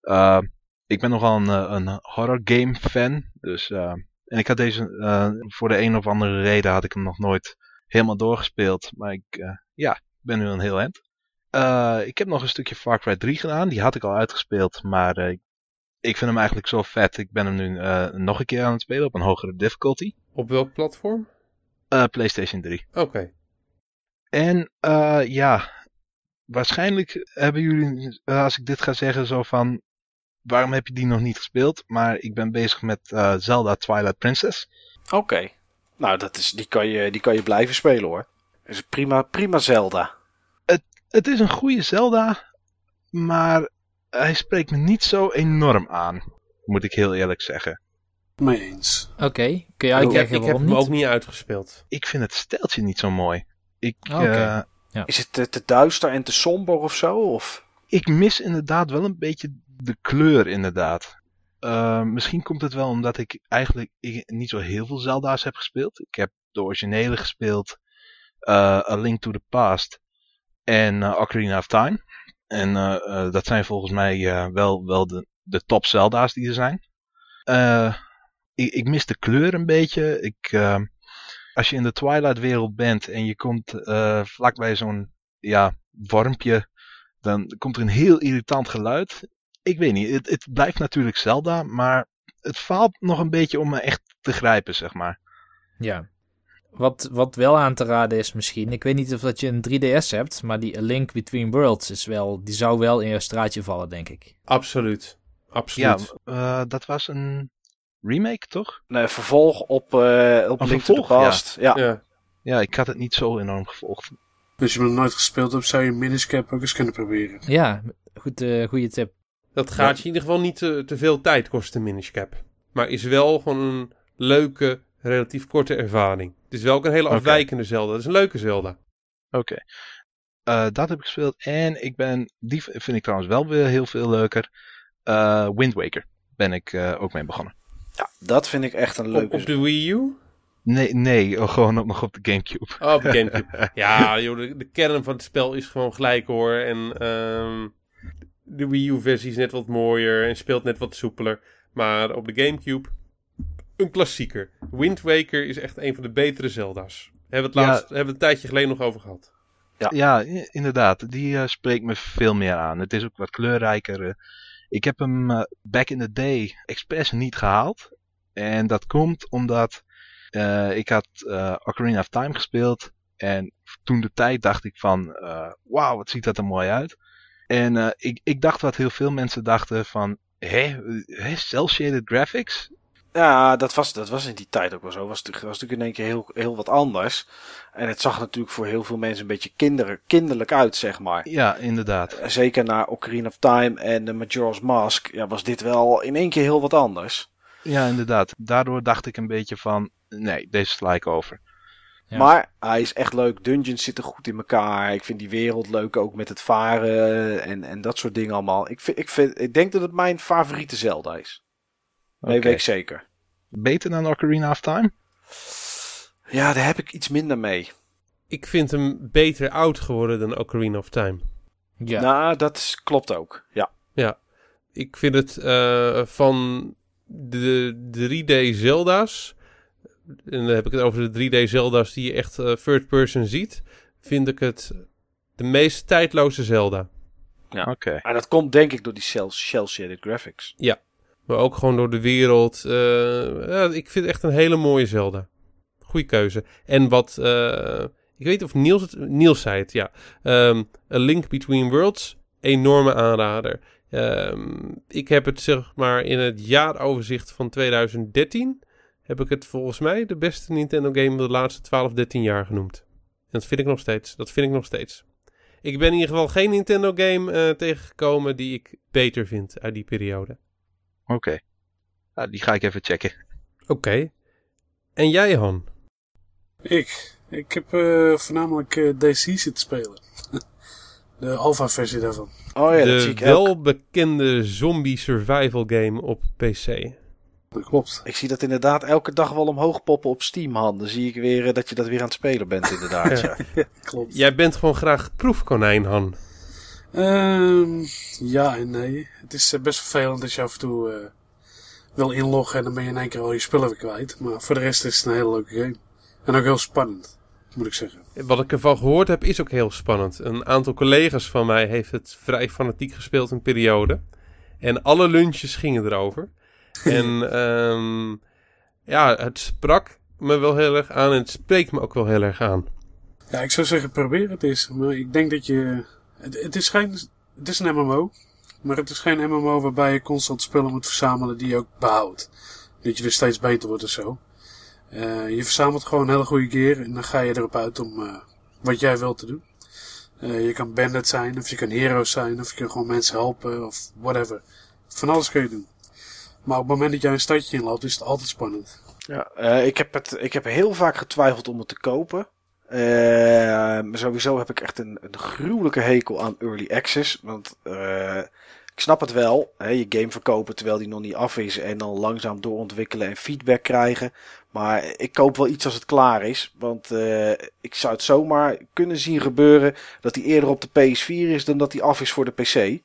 Eh, ik ben nogal een, eh, een horror game fan. Dus, eh, en ik had deze, eh, voor de een of andere reden had ik hem nog nooit helemaal doorgespeeld. Maar ik, ja, ik ben nu een heel eind. Eh, ik heb nog een stukje Far Cry 3 gedaan. Die had ik al uitgespeeld, maar ik vind hem eigenlijk zo vet. Ik ben hem nu nog een keer aan het spelen op een hogere difficulty. Op welk platform? PlayStation 3. Oké. En eh, ja, waarschijnlijk hebben jullie, als ik dit ga zeggen, zo van... Waarom heb je die nog niet gespeeld? Maar ik ben bezig met eh, Zelda Twilight Princess. Oké. Nou, dat is, die, kan je, die kan je blijven spelen hoor. Dat is prima, prima Zelda. Het is een goede Zelda, maar hij spreekt me niet zo enorm aan. Moet ik heel eerlijk zeggen. Mee eens. Oké, kun je Ik heb, uitleggen ik heb waarom hem niet? ook niet uitgespeeld. Ik vind het steltje niet zo mooi. Ik, Oké. eh, Is het te, te duister en te somber of zo? Of? ik mis inderdaad wel een beetje de kleur, inderdaad. Eh, misschien komt het wel omdat ik eigenlijk niet zo heel veel Zelda's heb gespeeld. Ik heb de originele gespeeld, eh, A Link to the Past en eh, Ocarina of Time. En dat zijn volgens mij wel, wel de, de top Zelda's die er zijn. Ik, ik mis de kleur een beetje. Ik, als je in de Twilight wereld bent en je komt vlakbij zo'n ja, wormpje dan komt er een heel irritant geluid. Ik weet niet, het, het blijft natuurlijk Zelda, maar het faalt nog een beetje om me echt te grijpen, zeg maar. Ja. Wat, wat wel aan te raden is misschien, ik weet niet of dat je een 3DS hebt, maar die A Link Between Worlds is wel, die zou wel in je straatje vallen, denk ik. Absoluut. Ja, Absoluut. eh, dat was een remake, toch? Nee, vervolg op, eh op Een Link to the ja. Past. Ja. ja. Ja, ik had het niet zo enorm gevolgd. Als je hem nog nooit gespeeld hebt, zou je Minish Cap ook eens kunnen proberen. Ja, goed, eh goede tip. Dat gaat je in ieder geval niet te, te veel tijd kosten, Minish Cap. Maar is wel gewoon een leuke, relatief korte ervaring. Het is wel ook een hele afwijkende Zelda. Het is een leuke Zelda. Oké. Eh, dat heb ik gespeeld. En ik ben, die vind ik trouwens wel weer heel veel leuker. Eh, Wind Waker ben ik eh, ook mee begonnen. ja, dat vind ik echt een Op, leuke. op de Wii U? Nee, nee, oh, gewoon ook nog op de Gamecube. Oh, op de Gamecube. ja, joh, de, de kern van het spel is gewoon gelijk hoor. En ehm, de Wii U-versie is net wat mooier en speelt net wat soepeler. Maar op de Gamecube, een klassieker. Wind Waker is echt een van de betere Zelda's. Hebben we het Ja. laatst, hebben we het een tijdje geleden nog over gehad. Ja, i- inderdaad. Die eh, spreekt me veel meer aan. Het is ook wat kleurrijker. eh. Ik heb hem eh, back in the day expres niet gehaald. En dat komt omdat eh, ik had eh, Ocarina of Time gespeeld. En toen de tijd dacht ik van, eh, wauw, wat ziet dat er mooi uit. En eh, ik, ik dacht wat heel veel mensen dachten van, hé, cel-shaded graphics? Ja, dat was, dat was in die tijd ook wel zo. Was, was natuurlijk in één keer heel, heel wat anders. En het zag natuurlijk voor heel veel mensen een beetje kinder, kinderlijk uit, zeg maar. Ja, inderdaad. Zeker na Ocarina of Time en de Majora's Mask ja, was dit wel in één keer heel wat anders. Ja, inderdaad. Daardoor dacht ik een beetje van, nee, deze sla ik over. Ja. Maar hij is echt leuk. Dungeons zitten goed in elkaar. Ik vind die wereld leuk ook met het varen en, en dat soort dingen allemaal. Ik, vind, ik, vind, ik denk dat het mijn favoriete Zelda is. Nee, weet ik zeker. Beter dan Ocarina of Time? Ja, daar heb ik iets minder mee. Ik vind hem beter oud geworden dan Ocarina of Time. Ja, Nou, dat is- klopt ook. Ja. Ik vind het eh, van de 3D Zelda's. En dan heb ik het over de 3D Zelda's die je echt eh, third person ziet. Vind ik het de meest tijdloze Zelda. Oké. En dat komt denk ik door die cel- shell-shaded graphics. Maar ook gewoon door de wereld. eh, ja, ik vind het echt een hele mooie Zelda. Goeie keuze. En wat... eh, ik weet niet of Niels het... Niels zei het, ja. Ehm, A Link Between Worlds. Enorme aanrader. Ehm, ik heb het zeg maar in het jaaroverzicht van 2013... heb ik het volgens mij de beste Nintendo game van de laatste 12, 13 jaar genoemd. En dat vind ik nog steeds. Dat vind ik nog steeds. Ik ben in ieder geval geen Nintendo game eh, tegengekomen die ik beter vind uit die periode. Oké. Nou, die ga ik even checken. Oké. En jij, Han? Ik. Ik heb eh, voornamelijk eh, DC zitten spelen. De alpha-versie daarvan. Oh ja, dat zie de ik welbekende zombie survival game op PC. Dat klopt. Ik zie dat inderdaad elke dag wel omhoog poppen op Steam, Han. Dan zie ik weer eh, dat je dat weer aan het spelen bent, inderdaad. ja. Klopt. Jij bent gewoon graag proefkonijn, Han. Ehm, ja en nee. Het is eh, best vervelend als je af en toe eh, wil inloggen en dan ben je in één keer al je spullen weer kwijt. Maar voor de rest is het een hele leuke game. En ook heel spannend, moet ik zeggen. Wat ik ervan gehoord heb, is ook heel spannend. Een aantal collega's van mij heeft het vrij fanatiek gespeeld in periode. En alle lunches gingen erover. en ehm, ja, het sprak me wel heel erg aan en het spreekt me ook wel heel erg aan. Ja, ik zou zeggen probeer het eens. Maar ik denk dat je... Het, het is geen... Het is een MMO. Maar het is geen MMO waarbij je constant spullen moet verzamelen die je ook behoudt. Dat je dus steeds beter wordt of zo. Eh, je verzamelt gewoon hele goede gear en dan ga je erop uit om eh, wat jij wilt te doen. Eh, je kan bandit zijn, of je kan heroes zijn, of je kan gewoon mensen helpen, of whatever. Van alles kun je doen. Maar op het moment dat jij een stadje inloopt, is het altijd spannend. Ja, eh, ik, heb het, ik heb heel vaak getwijfeld om het te kopen. Maar sowieso heb ik echt een, een gruwelijke hekel aan early access. Want eh, ik snap het wel. Hè, je game verkopen terwijl die nog niet af is. En dan langzaam doorontwikkelen en feedback krijgen. Maar ik koop wel iets als het klaar is. Want ik zou het zomaar kunnen zien gebeuren dat hij eerder op de PS4 is dan dat hij af is voor de PC.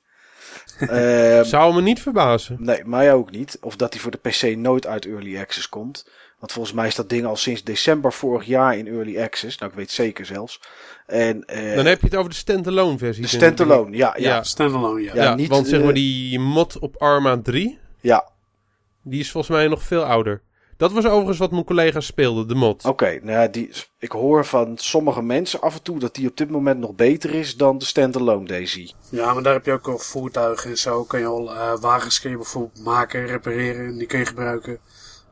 Ehm, Zou me niet verbazen. Nee, mij ook niet. Of dat hij voor de PC nooit uit Early Access komt. Want volgens mij is dat ding al sinds december vorig jaar in Early Access. Nou, ik weet zeker zelfs. En eh, Dan heb je het over de standalone versie. de standalone, ja, ja, Ja. ja. Standalone, ja. Ja, Ja, niet, want zeg eh, maar die mod op Arma 3, die is volgens mij nog veel ouder. Dat was overigens wat mijn collega's speelden, de mod. Oké, nou ja, die, ik hoor van sommige mensen af en toe dat die op dit moment nog beter is dan de standalone Daisy. Ja, maar daar heb je ook al voertuigen en zo. Kan je al eh, wagens kun je bijvoorbeeld maken, repareren. En die kun je gebruiken.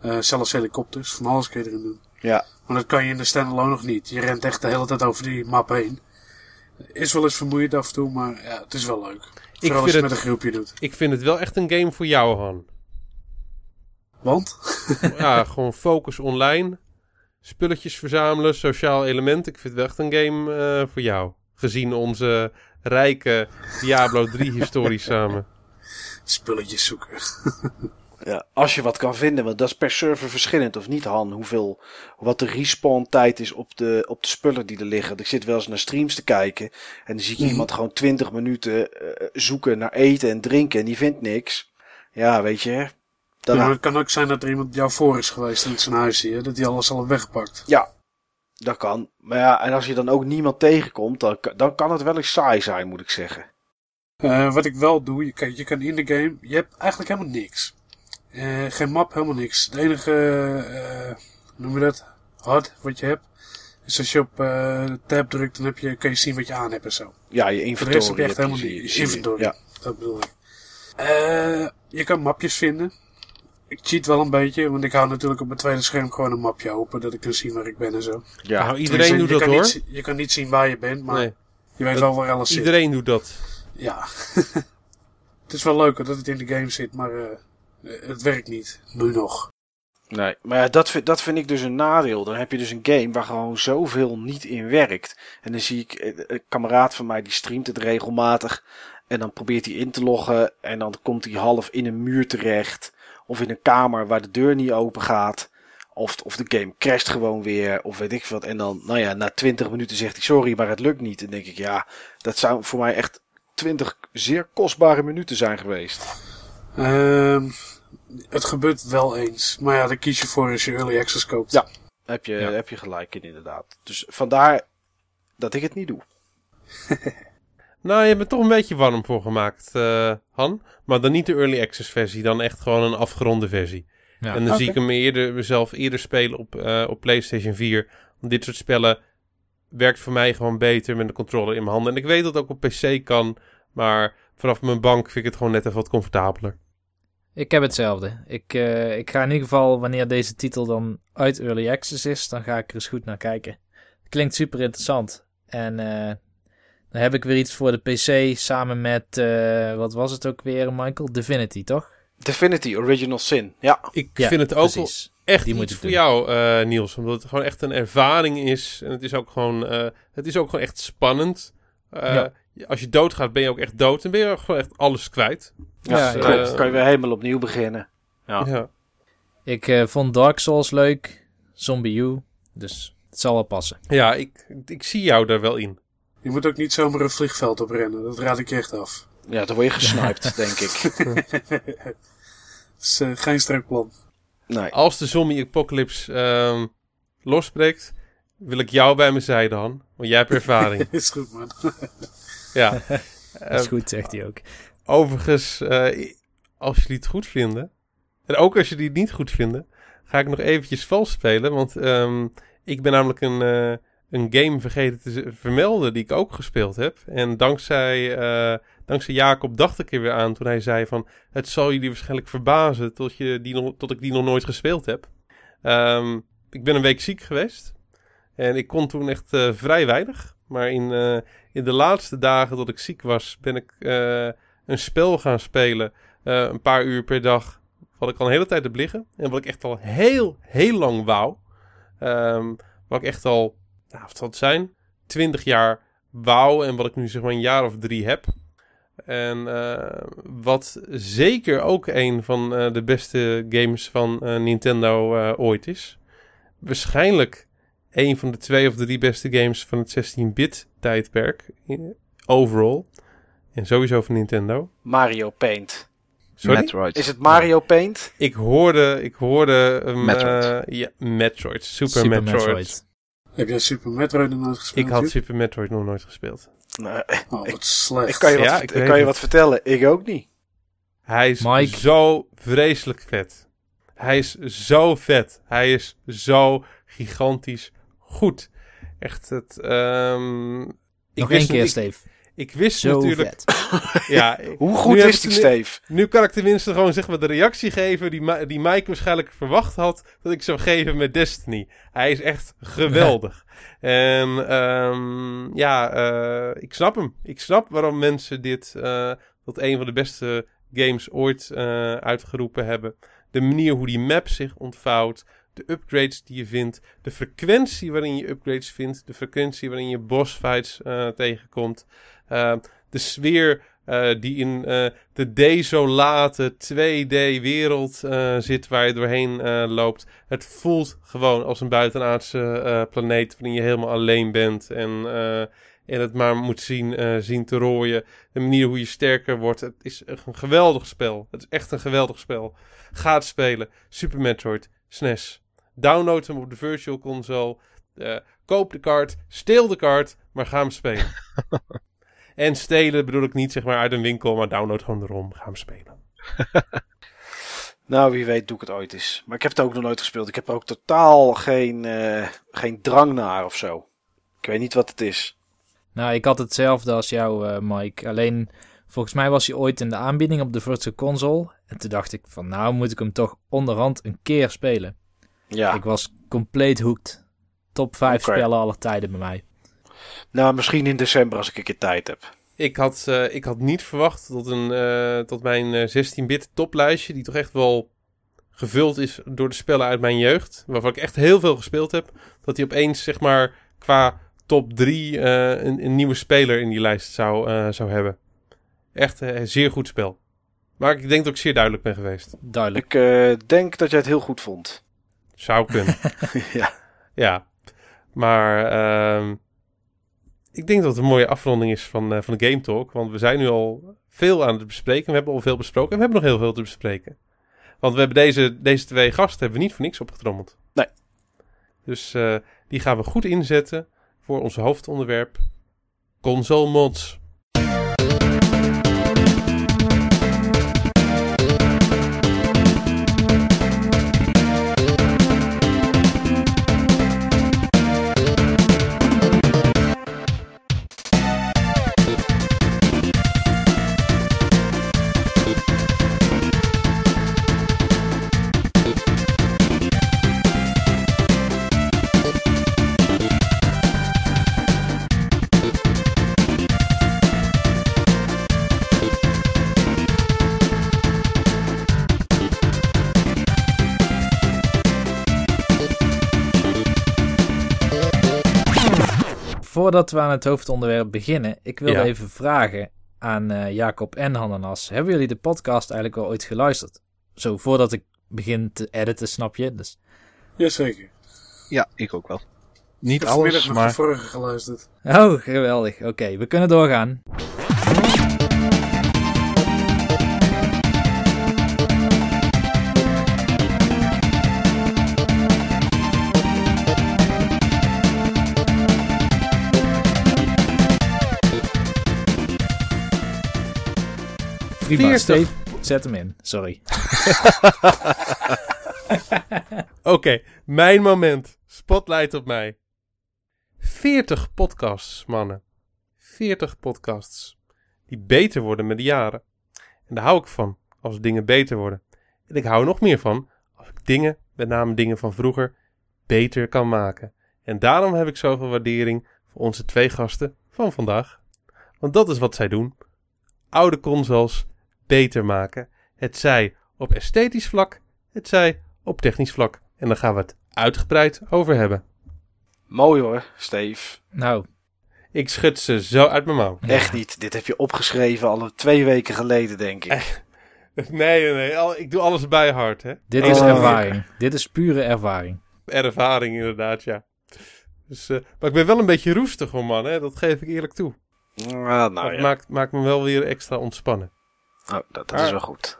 Eh, zelfs helikopters, van alles kun je erin doen. Ja, Maar dat kan je in de standalone nog niet. Je rent echt de hele tijd over die map heen. Is wel eens vermoeiend af en toe, maar ja, het is wel leuk. Vooral als vind je het het- met een groepje doet. Ik vind het wel echt een game voor jou, Han. Want? ja, gewoon focus online. Spulletjes verzamelen, sociaal element. Ik vind het wel echt een game eh, voor jou. Gezien onze rijke Diablo 3 historie samen. Spulletjes zoeken. ja, als je wat kan vinden, want dat is per server verschillend of niet, Han. Hoeveel, wat de respawn tijd is op de, op de spullen die er liggen. Want Ik zit wel eens naar streams te kijken en dan zie ik Mhm. iemand gewoon 20 minuten eh, zoeken naar eten en drinken en die vindt niks. Ja, weet je. Ja, maar het kan ook zijn dat er iemand jou voor is geweest in zijn huis hier. Dat hij alles al heeft weggepakt. Ja, dat kan. Maar ja, en als je dan ook niemand tegenkomt, dan, dan kan het wel eens saai zijn, moet ik zeggen. Eh, wat ik wel doe, je kan, je kan in de game, je hebt eigenlijk helemaal niks. Eh, geen map, helemaal niks. Het enige, hoe noem je dat, HUD wat je hebt, is als je op tab drukt, dan heb je, kan je zien wat je aan hebt en zo. Ja, je Voor de rest heb inventory. je echt heb helemaal je. Inventory, Ja. dat bedoel ik. Je kan mapjes vinden. Ik cheat wel een beetje, want ik hou natuurlijk op mijn tweede scherm gewoon een mapje open, dat ik kan zien waar ik ben en zo. Ja, nou, iedereen Tenminste, doet je dat kan hoor. Niet, je kan niet zien waar je bent, maar Nee, je weet Dat- wel waar alles zit. iedereen doet dat. Ja. het is wel leuk dat het in de game zit, maar eh, het werkt niet. Nu nog. Nee, maar ja, dat, vind, dat vind ik dus een nadeel. Dan heb je dus een game waar gewoon zoveel niet in werkt. En dan zie ik eh, een kameraad van mij die streamt het regelmatig. En dan probeert hij in te loggen. En dan komt hij half in een muur terecht. Of in een kamer waar de deur niet open gaat. Of, of de game crasht gewoon weer. Of weet ik wat. En dan, nou ja, na 20 minuten zegt hij sorry, maar het lukt niet. En denk ik, ja, dat zou voor mij echt 20 zeer kostbare minuten zijn geweest. Ehm, het gebeurt wel eens. Maar ja, daar kies je voor als je early access koopt. Ja. Heb je, Ja. heb je gelijk in, inderdaad. Dus vandaar dat ik het niet doe. Nou, je hebt er toch een beetje warm voor gemaakt, eh, Han. Maar dan niet de early access versie, dan echt gewoon een afgeronde versie. Ja. en dan zie ik hem eerder, mezelf eerder spelen op, eh, op PlayStation 4. Want dit soort spellen werkt voor mij gewoon beter met de controller in mijn handen. En ik weet dat het ook op PC kan, maar vanaf mijn bank vind ik het gewoon net even wat comfortabeler. Ik heb hetzelfde. Ik, eh, ik ga in ieder geval, wanneer deze titel dan uit Early Access is, dan ga ik er eens goed naar kijken. Klinkt super interessant. En eh, dan heb ik weer iets voor de PC samen met, eh, wat was het ook weer, Michael? Divinity, toch? Divinity Original Sin. Ja, Ik Ja, vind het ook precies. echt Die moet voor doen. jou, eh, Niels. Omdat het gewoon echt een ervaring is. En het is ook gewoon, eh, het is ook gewoon echt spannend. Eh, Ja. Als je doodgaat, ben je ook echt dood. En ben je ook gewoon echt alles kwijt. ja, ja. kan, je- kan je weer helemaal opnieuw beginnen. Ja. Ja. Ik eh, vond Dark Souls leuk, Zombie U, dus het zal wel passen. Ja, ik, ik zie jou daar wel in. Je moet ook niet zomaar een vliegveld oprennen. Dat raad ik je echt af. Ja, dan word je gesniped, denk ik. Dat is eh, geen strak plan. Nee. Als de zombie apocalypse ehm, losbreekt, wil ik jou bij mijn zijde, Han. Want jij hebt ervaring. is goed, man. ja. Dat Eh, is goed, zegt hij ook. Overigens, eh, als jullie het goed vinden, en ook als jullie het niet goed vinden, ga ik nog eventjes vals spelen. Want ehm, ik ben namelijk een, eh, een game vergeten te vermelden die ik ook gespeeld heb. En dankzij, eh, dankzij Jacob dacht ik er weer aan toen hij zei van... Het zal jullie waarschijnlijk verbazen tot, je die nog, tot ik die nog nooit gespeeld heb. Ehm, ik ben een week ziek geweest. En ik kon toen echt eh, vrij weinig. Maar in, eh, in de laatste dagen dat ik ziek was, ben ik een spel gaan spelen. een paar uur per dag. Wat ik al een hele tijd heb liggen. En wat ik echt al heel, heel lang wou. Ehm, wat ik echt al, nou, wat zal het zijn? 20 jaar wou. En wat ik nu zeg maar een jaar of drie heb. En eh, wat zeker ook een van eh, de beste games van eh, Nintendo eh, ooit is. Waarschijnlijk een van de twee of drie beste games van het 16-bit tijdperk. Overall. En sowieso van Nintendo. Mario Paint. Sorry? Metroid. Is het Mario Paint? Ik hoorde, ik hoorde... um, Metroid. eh, ja, Metroid. Super, Super Metroid. Metroid. Heb jij Super Metroid nog nooit gespeeld? Ik had? Super Metroid nog nooit gespeeld. Nee, Oh, wat slecht. ik kan je, wat, Ja, ik ik kan je wat vertellen. Ik ook niet. Hij is Mike. zo vreselijk vet. Hij is zo vet. Hij is zo gigantisch goed. Echt het... ehm, ik Nog één keer, ik, Steve. Ik wist Zo natuurlijk... vet. Ja, Hoe goed is die, Steve? Nu kan ik tenminste gewoon zeg maar de reactie geven die, die Mike waarschijnlijk verwacht had dat ik zou geven met Destiny. Hij is echt geweldig. en ehm, ja, eh, ik snap hem. Ik snap waarom mensen dit eh, tot een van de beste games ooit eh, uitgeroepen hebben. De manier hoe die map zich ontvouwt. De upgrades die je vindt. De frequentie waarin je upgrades vindt. De frequentie waarin je bossfights tegenkomt. Eh, de sfeer eh, die in eh, de desolate 2D-wereld eh, zit waar je doorheen loopt. Het voelt gewoon als een buitenaardse planeet waarin je helemaal alleen bent en, en het maar moet zien, zien te rooien. De manier hoe je sterker wordt. Het is een geweldig spel. Het is echt een geweldig spel. Ga het spelen. Super Metroid, SNES. Download hem op de Virtual Console. Koop de kaart, steel de kaart, maar ga hem spelen. En stelen bedoel ik niet zeg maar uit een winkel, maar download gewoon de ROM. Ga hem spelen. Nou, wie weet doe ik het ooit eens. Maar ik heb het ook nog nooit gespeeld. Ik heb er ook totaal geen, eh, geen drang naar of zo. Ik weet niet wat het is. Nou, ik had hetzelfde als jou, eh, Mike. Alleen, volgens mij was hij ooit in de aanbieding op de Virtual Console. En toen dacht ik van, nou moet ik hem toch onderhand een keer spelen. Ja, Ik was compleet hooked. Top 5 Oké. spellen aller tijden bij mij. Nou misschien in december als ik een keer tijd heb. Ik had, eh, ik had niet verwacht dat, een, eh, tot mijn eh, 16-bit toplijstje, die toch echt wel gevuld is door de spellen uit mijn jeugd, waarvan ik echt heel veel gespeeld heb, dat die opeens zeg maar qua top 3 eh, een, een nieuwe speler in die lijst zou, eh, zou hebben. Echt eh, een zeer goed spel. Maar ik denk dat ik zeer duidelijk ben geweest. Duidelijk. Ik eh, denk dat jij het heel goed vond. Zou kunnen. ja. Ja, maar ehm, ik denk dat het een mooie afronding is van, eh, van de Game Talk. Want we zijn nu al veel aan het bespreken. We hebben al veel besproken en we hebben nog heel veel te bespreken. Want we hebben deze, deze twee gasten hebben we niet voor niks opgetrommeld. Nee. Dus eh, die gaan we goed inzetten voor ons hoofdonderwerp. Console Mods. Voordat we aan het hoofdonderwerp beginnen, ik wil Ja. even vragen aan eh, Jacob en Hananas. Hebben jullie de podcast eigenlijk al ooit geluisterd? Zo, voordat ik begin te editen, snap je? Dus, Jazeker. Ja, ik ook wel. Ik Niet heb vanmiddag alles, nog de maar vorige geluisterd. oh, geweldig. Oké, we kunnen doorgaan. Prima, 40. Steve, zet hem in. Sorry. Oké, mijn moment. Spotlight op mij. 40 podcasts, mannen. 40 podcasts. Die beter worden met de jaren. En daar hou ik van, als dingen beter worden. En ik hou er nog meer van, als ik dingen, met name dingen van vroeger, beter kan maken. En daarom heb ik zoveel waardering voor onze twee gasten van vandaag. Want dat is wat zij doen. Oude consoles beter maken. Het zij op esthetisch vlak, het zij op technisch vlak. En daar gaan we het uitgebreid over hebben. Mooi hoor, Steve. Nou, Ik schud ze zo uit mijn mouw. Echt niet. Dit heb je opgeschreven al twee weken geleden, denk ik. Nee, nee, nee. al- Ik doe alles bij hard, hè. dit Oh. is ervaring. Dit is pure ervaring. Ervaring inderdaad, ja. Dus, eh, maar ik ben wel een beetje roestig, hoor, man. Hè? Dat geef ik eerlijk toe. Ah, nou dat ja, maakt, maakt me wel weer extra ontspannen. Oh, dat, dat is wel goed.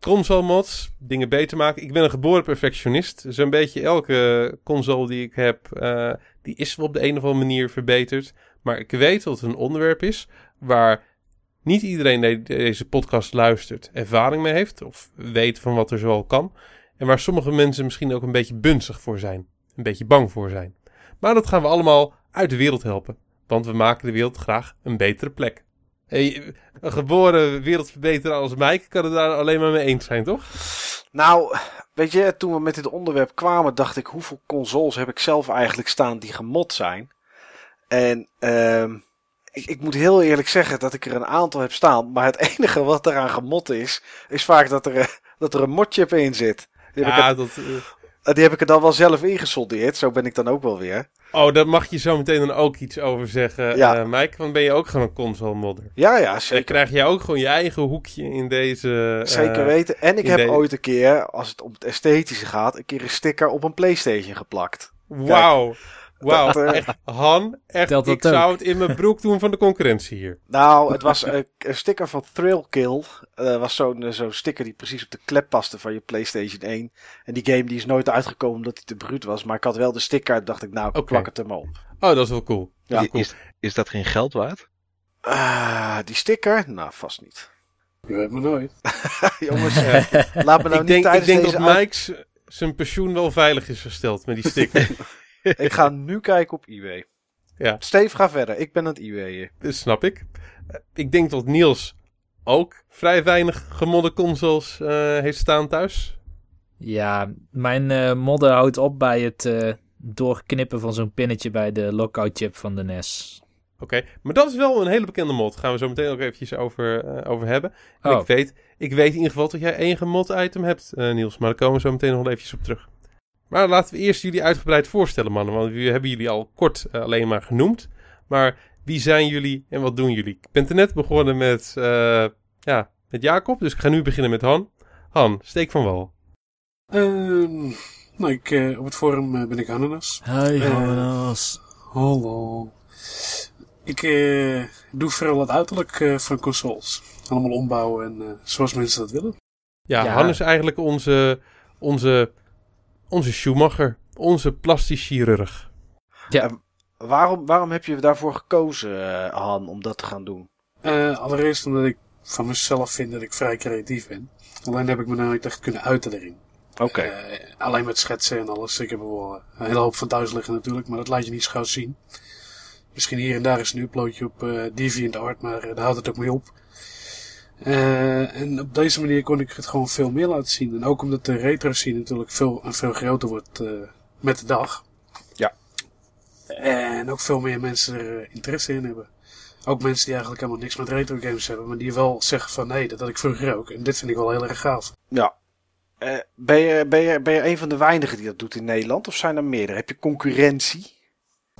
Console mods, dingen beter maken. Ik ben een geboren perfectionist. Zo'n beetje elke console die ik heb, eh, die is wel op de een of andere manier verbeterd. Maar ik weet dat het een onderwerp is waar niet iedereen die deze podcast luistert ervaring mee heeft. Of weet van wat er zoal kan. En waar sommige mensen misschien ook een beetje bunzig voor zijn. Een beetje bang voor zijn. Maar dat gaan we allemaal uit de wereld helpen. Want we maken de wereld graag een betere plek. Hey, een geboren wereldverbeterer als Mike kan het daar alleen maar mee eens zijn, toch? Nou, weet je, toen we met dit onderwerp kwamen, dacht ik, hoeveel consoles heb ik zelf eigenlijk staan die gemod zijn? En ehm, ik, ik moet heel eerlijk zeggen dat ik er een aantal heb staan. Maar het enige wat eraan gemod is, is vaak dat er, eh, dat er een modchip in zit. Die heb, ik Ja, er, dat, eh, die heb ik er dan wel zelf ingesoldeerd. Zo ben ik dan ook wel weer. Oh, daar mag je zo meteen dan ook iets over zeggen, Ja. eh Mike. Want ben je ook gewoon een console modder. Ja, ja, Dan zeker. krijg jij ook gewoon je eigen hoekje in deze... eh, Zeker weten. En ik heb ooit een keer, als het om het esthetische gaat, een keer een sticker op een Playstation geplakt. Wauw. Wauw. Eh, Echt, Han, echt, dat ik zou het in mijn broek doen van de concurrentie hier. Nou, het was een, een sticker van Thrillkill. Dat was zo'n eh, zo'n sticker die precies op de klep paste van je PlayStation 1. En die game die is nooit uitgekomen omdat hij te bruut was. Maar ik had wel de sticker en dacht ik, nou, ik Oké. plak het er maar op. Oh, dat is wel cool. Ja. is cool. is, is dat geen geld waard? Ah, die sticker? Nou, vast niet. Je weet maar nooit. Jongens, eh, laat me nou ik niet denk, ik denk deze... dat uit- Mike's zijn pensioen wel veilig is gesteld met die sticker. Ik ga nu kijken op eBay. Ja. Steve, ga verder. Ik ben aan het eBayen. Dat snap ik. Ik denk dat Niels ook vrij weinig gemodde consoles eh, heeft staan thuis. Ja, mijn eh modder houdt op bij het eh, doorknippen van zo'n pinnetje bij de lockout chip van de NES. Oké, maar dat is wel een hele bekende mod. Gaan we zo meteen ook eventjes over, eh, over hebben. En Oh. ik, weet, ik weet in ieder geval dat jij één gemod item hebt, eh, Niels. Maar daar komen we zo meteen nog wel eventjes op terug. Maar laten we eerst jullie uitgebreid voorstellen, mannen. Want we hebben jullie al kort eh, alleen maar genoemd. Maar wie zijn jullie en wat doen jullie? Ik ben er net begonnen met, eh, ja, met Jacob. Dus ik ga nu beginnen met Han. Han, steek van wal. Ehm, nou, ik, eh, op het forum ben ik Ananas. Hi, Eh, Hallo. Ik eh, doe vooral het uiterlijk eh, van consoles. Allemaal ombouwen en eh, zoals mensen dat willen. Ja, Ja. Han is eigenlijk onze, onze, onze Schumacher. Onze plastisch chirurg. Ja, Waarom, waarom heb je daarvoor gekozen, eh, Han, om dat te gaan doen? Eh, allereerst omdat ik van mezelf vind dat ik vrij creatief ben. Alleen heb ik me nooit echt kunnen uiten erin. Oké. Eh, alleen met schetsen en alles. Ik heb er wel een hele hoop van thuis liggen natuurlijk, maar dat laat je niet zo gauw zien. Misschien hier en daar is een uploadje op eh DeviantArt, maar daar houdt het ook mee op. Eh, en op deze manier kon ik het gewoon veel meer laten zien. En ook omdat de retro scene natuurlijk veel en veel groter wordt eh, met de dag. Ja. En ook veel meer mensen er eh, interesse in hebben. Ook mensen die eigenlijk helemaal niks met retro games hebben, maar die wel zeggen van nee, dat had ik vroeger ook. En dit vind ik wel heel erg gaaf. Ja. Eh, ben, je, ben, je, ben je een van de weinigen die dat doet in Nederland? Of zijn er meerdere? Heb je concurrentie?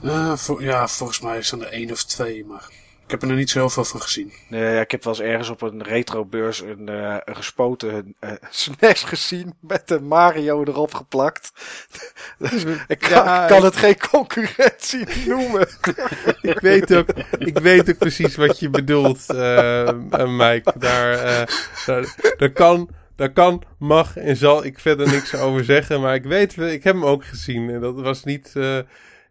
Eh, ja, volgens mij zijn er één of twee, maar ik heb er nog niet zo heel veel van gezien. Nee, ja, ik heb wel eens ergens op een retrobeurs een, eh, een gespoten eh, SNES gezien met een Mario erop geplakt. Dus ik kan, Ja, ik kan het geen concurrentie noemen. ik, weet ook, ik weet ook precies wat je bedoelt, eh, eh, Mike. Daar, eh, daar, daar, kan, daar kan, mag en zal ik verder niks over zeggen. Maar ik weet, ik heb hem ook gezien. En dat was niet, eh,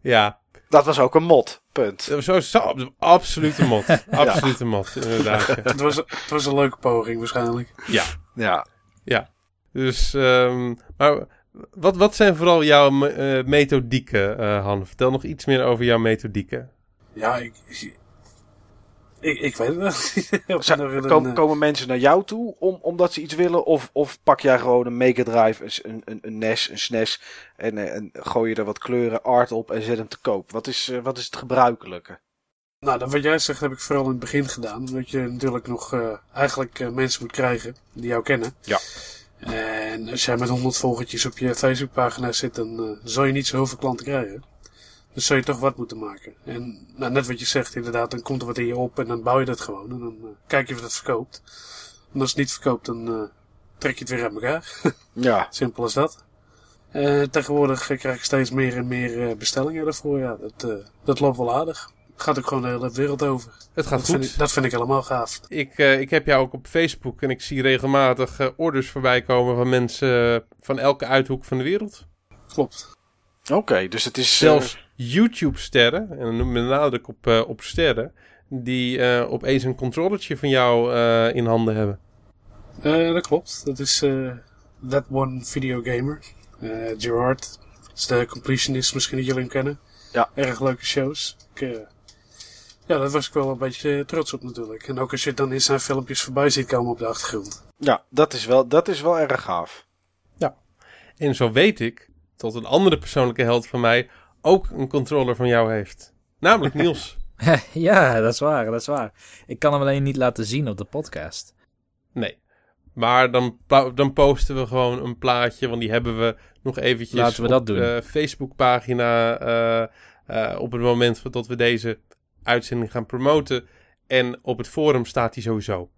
ja, Dat was ook een mod. Punt. dat was zo, zo absolute mot. Absolute mot, inderdaad. ja. Het was, het was een leuke poging waarschijnlijk. Ja, Ja. dus, ehm, maar wat, wat zijn vooral jouw me- eh, methodieken, eh, Han? Vertel nog iets meer over jouw methodieken. Ja, ik, ik, ik weet het wel. Eh, komen mensen naar jou toe om, omdat ze iets willen? Of, of pak jij gewoon een Mega Drive, een, een, een, NES, een SNES en, eh, en gooi je er wat kleuren art op en zet hem te koop? Wat is, eh, wat is het gebruikelijke? Nou, dat wat jij zegt heb ik vooral in het begin gedaan. Dat je natuurlijk nog eigenlijk mensen moet krijgen die jou kennen. Ja. En als jij met 100 volgertjes op je Facebookpagina zit, dan zal je niet zo heel veel klanten krijgen. Dus zul je toch wat moeten maken. En nou, net wat je zegt, inderdaad, dan komt er wat in je op en dan bouw je dat gewoon. En dan eh, kijk je of dat verkoopt. En als het niet verkoopt, dan eh, trek je het weer uit elkaar. Ja, Simpel als dat. Eh, tegenwoordig krijg ik steeds meer en meer eh, bestellingen daarvoor. Ja, dat, eh, dat loopt wel aardig. Gaat ook gewoon de hele wereld over. Het gaat Dat vind, goed. ik, dat vind ik helemaal gaaf. Ik, eh, ik heb jou ook op Facebook en ik zie regelmatig eh, orders voorbij komen van mensen van elke uithoek van de wereld. Klopt. oké. dus het is... eh, Zelfs YouTube-sterren, en dan met nadruk op, eh, op sterren, die eh, opeens een controllertje van jou eh, in handen hebben. Eh, dat klopt. Dat is eh That One Video Gamer. Eh, Gerard. Dat is de completionist misschien dat jullie hem kennen. Ja. Erg leuke shows. Ik, ja, daar was ik wel een beetje trots op natuurlijk. En ook als je dan in zijn filmpjes voorbij ziet komen op de achtergrond. ja, dat is, wel, dat is wel erg gaaf. En zo weet ik dat een andere persoonlijke held van mij ook een controller van jou heeft. Namelijk Niels. ja, dat is waar, dat is waar. Ik kan hem alleen niet laten zien op de podcast. Nee. Maar dan, dan posten we gewoon een plaatje, want die hebben we nog eventjes Laten we op dat doen. de Facebookpagina eh, eh, op het moment dat we deze uitzending gaan promoten. En op het forum staat die sowieso.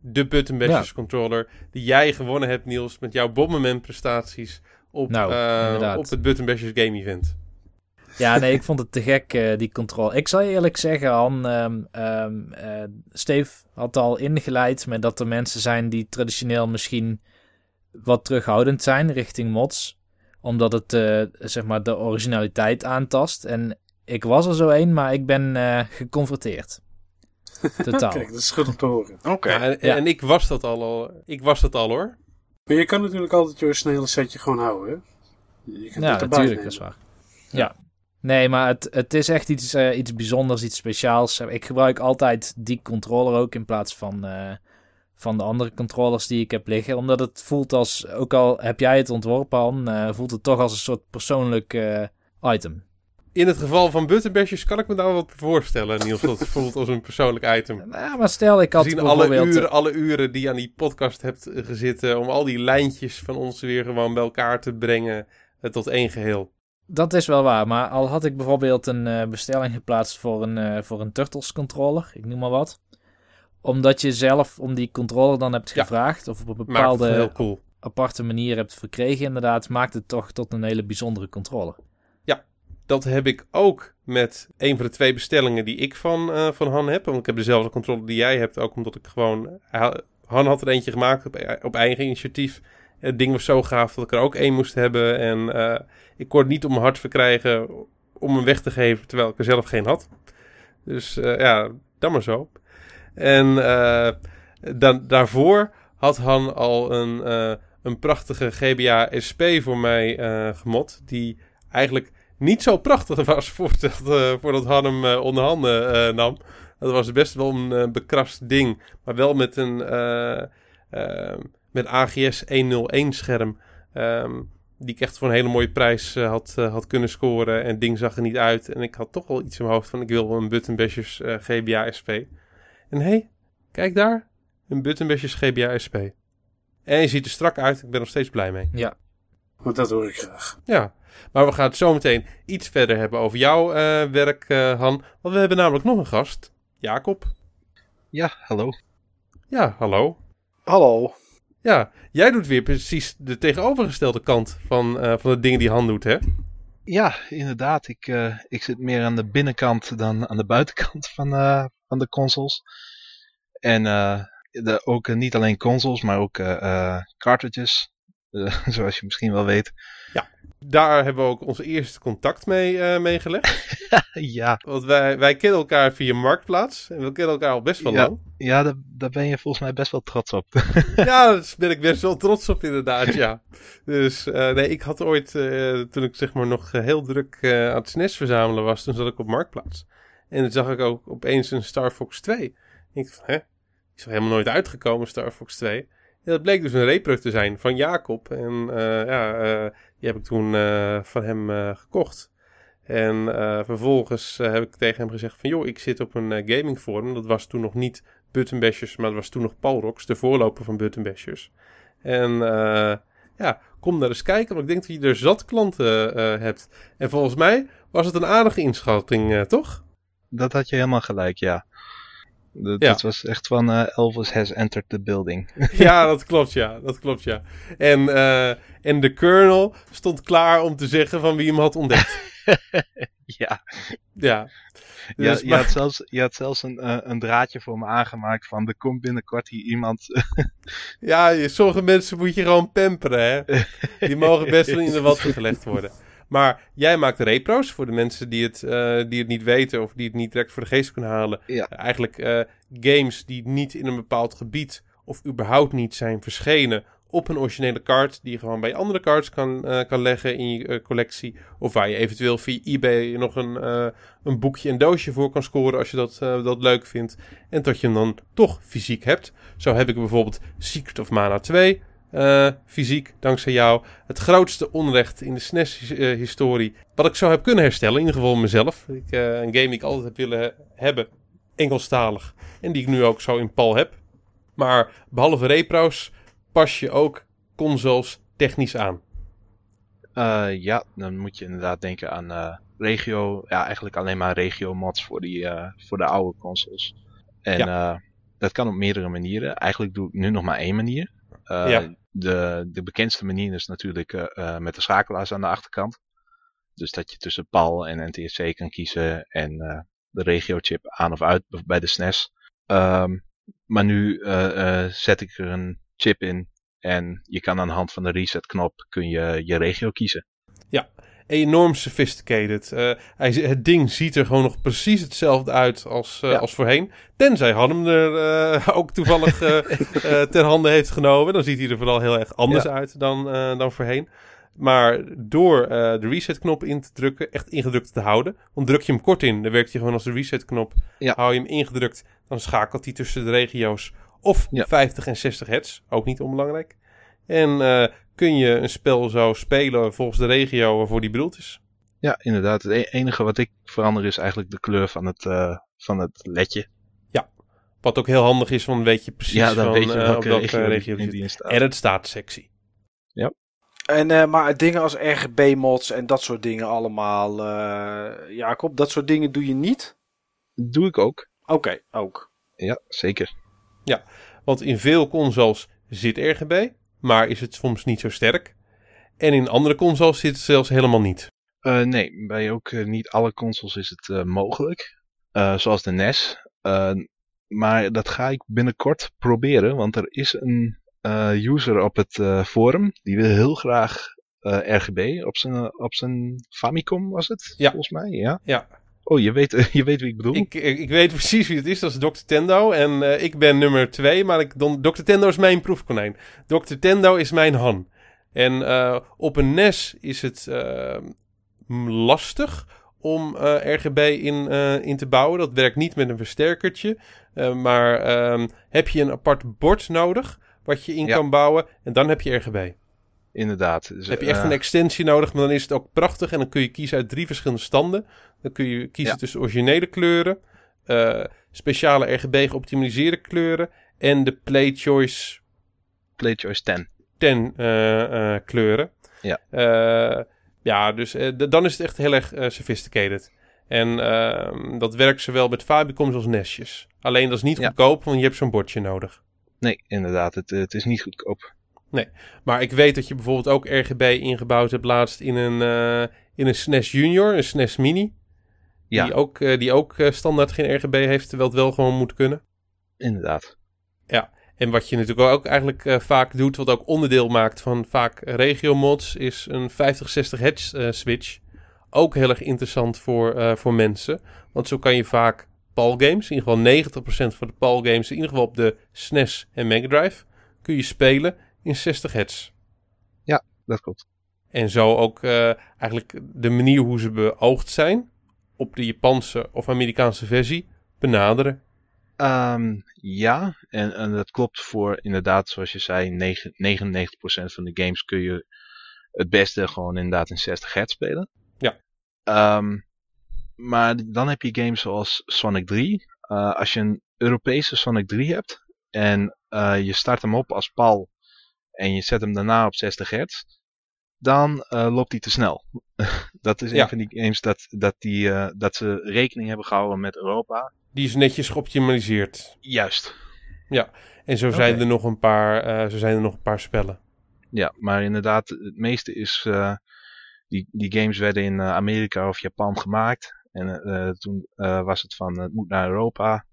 De Button Bashers Ja. controller die jij gewonnen hebt, Niels, met jouw Bomberman prestaties op, Nou, eh, op het Button Bashers Game Event. Ja, nee, ik vond het te gek, eh, die controle. Ik zal je eerlijk zeggen, Han, ehm ehm, eh, Steve had al ingeleid met dat er mensen zijn die traditioneel misschien wat terughoudend zijn richting mods. Omdat het, eh, zeg maar, de originaliteit aantast. En ik was er zo een, maar ik ben eh, geconfronteerd. Totaal. Kijk, dat is goed om te horen. Oké. Ja, en, Ja. en ik was dat al, al. Ik was dat al hoor. Maar je kan natuurlijk altijd je originele setje gewoon houden, hè? Je kan Ja, natuurlijk, nemen. dat is waar. Ja. Nee, maar het, het is echt iets, eh, iets bijzonders, iets speciaals. Ik gebruik altijd die controller ook in plaats van, eh, van de andere controllers die ik heb liggen. Omdat het voelt als, ook al heb jij het ontworpen, Han, eh, voelt het toch als een soort persoonlijk item. In het geval van Button Bashers kan ik me daar wat voorstellen, Niels. Dat het voelt als een persoonlijk item. Nou, maar stel, ik had Gezien alle bijvoorbeeld... uren, alle uren die je aan die podcast hebt gezeten. Om al die lijntjes van ons weer gewoon bij elkaar te brengen. tot één geheel. Dat is wel waar, maar al had ik bijvoorbeeld een eh, bestelling geplaatst voor een, eh, voor een Turtles controller, ik noem maar wat. Omdat je zelf om die controller dan hebt Ja. gevraagd, of op een bepaalde cool. aparte manier hebt verkregen, inderdaad, maakt het toch tot een hele bijzondere controller. Dat heb ik ook met een van de twee bestellingen die ik van, eh, van Han heb. Want ik heb dezelfde controller die jij hebt. Ook omdat ik gewoon... Han had er eentje gemaakt op, op eigen initiatief. Het ding was zo gaaf dat ik er ook één moest hebben. En eh, ik kon het niet om mijn hart verkrijgen om hem weg te geven terwijl ik er zelf geen had. Dus eh, ja, dan maar zo. En eh, dan, daarvoor had Han al een, eh, een prachtige GBA SP voor mij eh gemod. Die eigenlijk niet zo prachtig was voordat, eh, voordat Han hem eh, onder handen eh, nam. Dat was best wel een eh, bekrast ding. Maar wel met een eh, eh, met AGS 101 scherm. ehm, die ik echt voor een hele mooie prijs eh, had, eh, had kunnen scoren. En het ding zag er niet uit. En ik had toch wel iets in mijn hoofd van ik wil wel een Button Bashers eh, GBA SP. En hé, hey, kijk daar. Een Button Bashers GBA SP. En je ziet er strak uit. Ik ben er nog steeds blij mee. Ja, Want dat hoor ik graag. Ja, maar we gaan het zo meteen iets verder hebben over jouw eh, werk, eh, Han. Want we hebben namelijk nog een gast. Jacob. Ja, hallo. Ja, hallo. Hallo. Ja, jij doet weer precies de tegenovergestelde kant van, eh, van de dingen die Han doet, hè? Ja, inderdaad. Ik, eh, ik zit meer aan de binnenkant dan aan de buitenkant van, eh, van de consoles. En de, ook niet alleen consoles, maar ook cartridges. Zoals je misschien wel weet. Daar hebben we ook ons eerste contact mee, eh mee gelegd. ja, Want wij, wij kennen elkaar via Marktplaats. En we kennen elkaar al best wel Ja. lang. ja daar, daar ben je volgens mij best wel trots op. Ja, daar ben ik best wel trots op inderdaad, ja. Dus eh, nee, ik had ooit, eh, toen ik zeg maar nog heel druk aan het SNES verzamelen was, toen zat ik op Marktplaats. En toen zag ik ook opeens een Star Fox 2. En ik dacht, hè, die is helemaal nooit uitgekomen, Star Fox 2. Ja, dat bleek dus een repro te zijn van Jacob. En eh, ja, eh, die heb ik toen eh, van hem gekocht. En vervolgens heb ik tegen hem gezegd van... joh, ik zit op een gaming forum. Dat was toen nog niet Button Bashers, maar dat was toen nog Palrox, de voorloper van Button Bashers. En ja, kom daar eens kijken, want ik denk dat je er zat klanten hebt. En volgens mij was het een aardige inschatting, toch? Dat had je helemaal gelijk, ja. Dat, Ja. dat was echt van eh, Elvis has entered the building. ja, dat klopt, ja. Dat klopt, ja. En, eh, en de kernel stond klaar om te zeggen van wie hem had ontdekt. ja, ja. ja Dus, je, maar- had zelfs, je had zelfs een, eh, een draadje voor me aangemaakt van er komt binnenkort hier iemand. Ja, sommige mensen moet je gewoon pamperen, hè. Die mogen best wel in de watten gelegd worden. Maar jij maakt repro's voor de mensen die het, eh, die het niet weten of die het niet direct voor de geest kunnen halen. Ja. Eigenlijk eh, games die niet in een bepaald gebied of überhaupt niet zijn verschenen op een originele kaart die je gewoon bij andere cards kan, eh, kan leggen in je collectie. Of waar je eventueel via eBay nog een, een boekje en doosje voor kan scoren als je dat, dat leuk vindt. En dat je hem dan toch fysiek hebt. Zo heb ik bijvoorbeeld Secret of Mana 2 eh, fysiek, dankzij jou. Het grootste onrecht in de SNES-historie. wat ik zo heb kunnen herstellen, in ieder geval mezelf. Ik, eh, een game die ik altijd heb willen he- hebben, Engelstalig. En die ik nu ook zo in pal heb. Maar behalve repro's pas je ook consoles technisch aan. Eh, ja, dan moet je inderdaad denken aan eh, regio. Ja, eigenlijk alleen maar regio mods voor, die, eh, voor de oude consoles. En eh, dat kan op meerdere manieren. Eigenlijk doe ik nu nog maar één manier. Eh, Ja. De, de bekendste manier is natuurlijk eh, eh, met de schakelaars aan de achterkant. Dus dat je tussen PAL en NTSC kan kiezen en eh, de regio-chip aan of uit bij de SNES. Ehm, maar nu zet ik er een chip in en je kan aan de hand van de reset-knop kun je je regio kiezen. Enorm sophisticated. Eh, hij, het ding ziet er gewoon nog precies hetzelfde uit als, eh, Ja. als voorheen. Tenzij Han hem er eh, ook toevallig ter hande heeft genomen. Dan ziet hij er vooral heel erg anders uit dan, dan voorheen. Maar door de reset-knop in te drukken, echt ingedrukt te houden. Want druk je hem kort in, dan werkt hij gewoon als de reset-knop. Ja. Hou je hem ingedrukt, dan schakelt hij tussen de regio's. Of Ja. 50 en 60 hertz, ook niet onbelangrijk. En kun je een spel zo spelen volgens de regio waarvoor die bedoeld is. Ja, inderdaad. Het e- enige wat ik verander is eigenlijk de kleur van het, eh, van het ledje. Wat ook heel handig is, want dan weet je precies ja, dan van, weet je eh, welke, op welke regio, regio die in staat. En het staat sexy. En, eh, maar dingen als RGB-mods en dat soort dingen allemaal. eh, Jacob, dat soort dingen doe je niet? Doe ik ook. Oké, ook. Ja, zeker. Want in veel consoles zit RGB, maar is het soms niet zo sterk. En in andere consoles zit het zelfs helemaal niet. Eh, nee, bij ook eh, niet alle consoles is het eh, mogelijk. Zoals de NES. Maar dat ga ik binnenkort proberen, want er is een user op het forum die wil heel graag RGB op zijn, op zijn Famicom, was het? Ja. Volgens mij, ja. Ja. Oh, je weet, je weet wie ik bedoel? Ik, ik, weet precies wie het is, dat is Dr. Tendo. En eh, ik ben nummer 2, maar ik, don, Dr. Tendo is mijn proefkonijn. Dr. Tendo is mijn Han. En eh, op een NES is het eh, lastig om RGB in, in te bouwen. Dat werkt niet met een versterkertje. Maar ehm, heb je een apart bord nodig wat je in Ja. kan bouwen. En dan heb je RGB. Inderdaad. Dus, heb je echt eh, een extensie nodig, maar dan is het ook prachtig. En dan kun je kiezen uit drie verschillende standen. Dan kun je kiezen Ja. tussen originele kleuren, eh, speciale RGB geoptimaliseerde kleuren en de Play Choice Play Choice 10. 10 eh, kleuren. Ja. Ja, dus dan is het echt heel erg sophisticated. En ehm, dat werkt zowel met Fabicoms als Nestjes. Alleen dat is niet Ja. goedkoop, want je hebt zo'n bordje nodig. Nee, inderdaad. Het, het is niet goedkoop. Maar ik weet dat je bijvoorbeeld ook RGB ingebouwd hebt laatst in een, eh, in een SNES Junior, een SNES Mini. Ja. Die ook, eh, die ook eh, standaard geen RGB heeft, terwijl het wel gewoon moet kunnen. Inderdaad. En wat je natuurlijk ook eigenlijk vaak doet, wat ook onderdeel maakt van vaak regio-mods, is een 50-60 hertz switch. Ook heel erg interessant voor, voor mensen. Want zo kan je vaak PAL-games, in ieder geval 90% van de PAL-games, in ieder geval op de SNES en Mega Drive, kun je spelen in 60 hertz. Dat klopt. En zo ook eh, eigenlijk de manier hoe ze beoogd zijn op de Japanse of Amerikaanse versie benaderen. Ehm, ja, en, en dat klopt voor inderdaad, zoals je zei, negen- 99% van de games kun je het beste gewoon inderdaad in 60 hertz spelen. Ja. Ehm, maar dan heb je games zoals Sonic 3. Eh, als je een Europese Sonic 3 hebt en eh, je start hem op als PAL en je zet hem daarna op 60 hertz, dan eh, loopt hij te snel. dat is Ja. een van die games dat, dat, die, eh, dat ze rekening hebben gehouden met Europa. Die is netjes geoptimaliseerd. Juist. En zo zijn, er nog een paar, eh, zo zijn er nog een paar spellen. Ja, maar inderdaad, het meeste is. die, die games werden in Amerika of Japan gemaakt. En toen was het van: het moet naar Europa.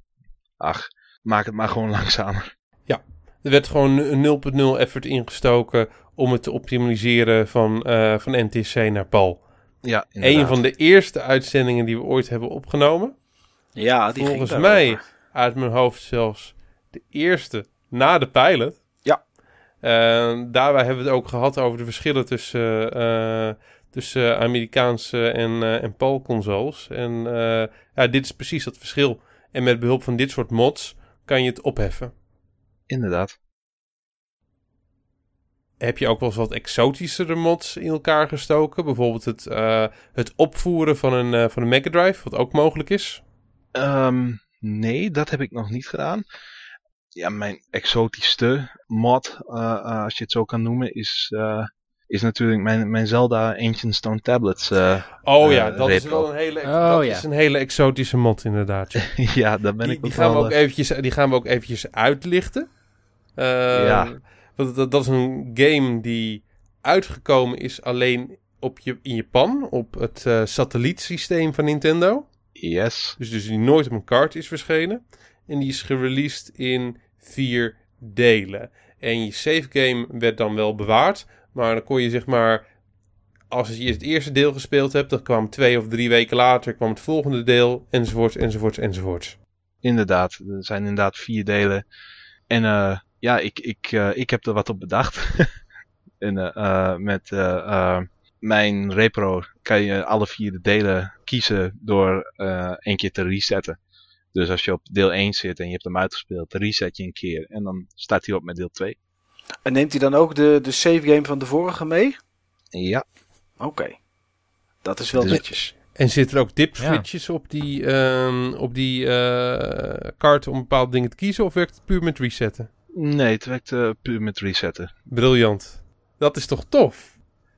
Ach, maak het maar gewoon langzamer. Er werd gewoon een 0.0 effort ingestoken om het te optimaliseren van, eh, van NTC naar PAL. Ja, inderdaad. Een van de eerste uitzendingen die we ooit hebben opgenomen. Ja, die Volgens ging mij uit mijn hoofd zelfs de eerste na de pilot. Ja. Eh, daarbij hebben we het ook gehad over de verschillen tussen, eh, tussen Amerikaanse en, en PAL-consoles. En ja, dit is precies dat verschil. En met behulp van dit soort mods kan je het opheffen. Inderdaad. Heb je ook wel eens wat exotischere mods in elkaar gestoken? Bijvoorbeeld het, eh, het opvoeren van een, eh, van een Mega Drive, wat ook mogelijk is. Ehm, nee, dat heb ik nog niet gedaan. Ja, mijn exotischste mod, eh, eh, als je het zo kan noemen, is, eh, is natuurlijk mijn, mijn Zelda Ancient Stone Tablets. eh. Oh ja, dat is wel een hele, Oh, dat ja. is een hele exotische mod inderdaad. ja. daar ben die, ik die, ook gaan we wel, ook eh, eventjes, die gaan we ook eventjes uitlichten. Ehm, Ja. Want dat, dat is een game die uitgekomen is alleen op je, in Japan, op het eh, satellietsysteem van Nintendo. Yes. Dus, dus die nooit op een kaart is verschenen. En die is gereleased in vier delen. En je save game werd dan wel bewaard. Maar dan kon je zeg maar... Als je het eerste deel gespeeld hebt... dan kwam twee of drie weken later... kwam het volgende deel... enzovoorts, enzovoorts, enzovoorts. Inderdaad, er zijn inderdaad vier delen. En eh, ja, ik, ik, eh, ik heb er wat op bedacht. en eh, eh, met mijn repro kan je alle vier de delen kiezen door eh één keer te resetten. Dus als je op deel 1 zit en je hebt hem uitgespeeld, reset je een keer. En dan staat hij op met deel 2. En neemt hij dan ook de, de save game van de vorige mee? Ja, Oké. Dat is wel Dus- netjes. En zitten er ook dip switches op die, ehm, op die eh, kaart... om bepaalde dingen te kiezen? Of werkt het puur met resetten? Nee, het werkt eh, puur met resetten. Briljant. Dat is toch tof?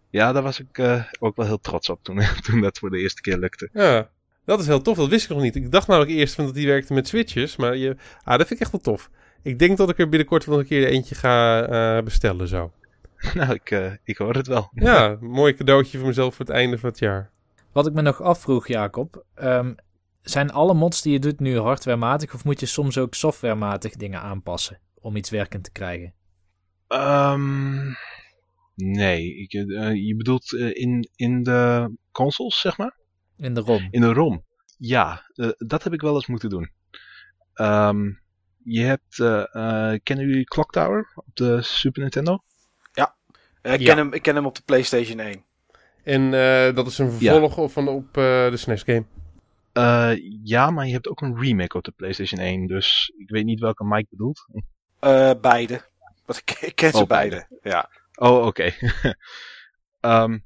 Ja, daar was ik eh, ook wel heel trots op toen, toen dat voor de eerste keer lukte. Ja, dat is heel tof. Dat wist ik nog niet. Ik dacht namelijk eerst van dat die werkte met switches. Maar je, ah, dat vind ik echt wel tof. Ik denk dat ik er binnenkort wel een keer eentje ga eh, bestellen zo. nou, ik, eh, ik hoor het wel. Ja, mooi cadeautje voor mezelf voor het einde van het jaar. Wat ik me nog afvroeg, Jacob. ehm, zijn alle mods die je doet nu hardwarematig of moet je soms ook softwarematig dingen aanpassen om iets werkend te krijgen? Ehm, Nee, ik, eh, je bedoelt eh, in, in de consoles, zeg maar? In de ROM. In de ROM. Ja, eh, dat heb ik wel eens moeten doen. Ehm, je hebt, eh, eh, kennen jullie Clock Tower op de Super Nintendo? Eh, ik, Ja. ken hem, ik ken hem op de PlayStation 1. En eh, dat is een Ja. vervolg van op eh, de SNES game. Eh, ja, maar je hebt ook een remake op de PlayStation 1, dus ik weet niet welke Mike bedoelt. Eh, beide. Want ik, ik ken ze Oh, beide. beide. Ja. Oh, oké. Ehm,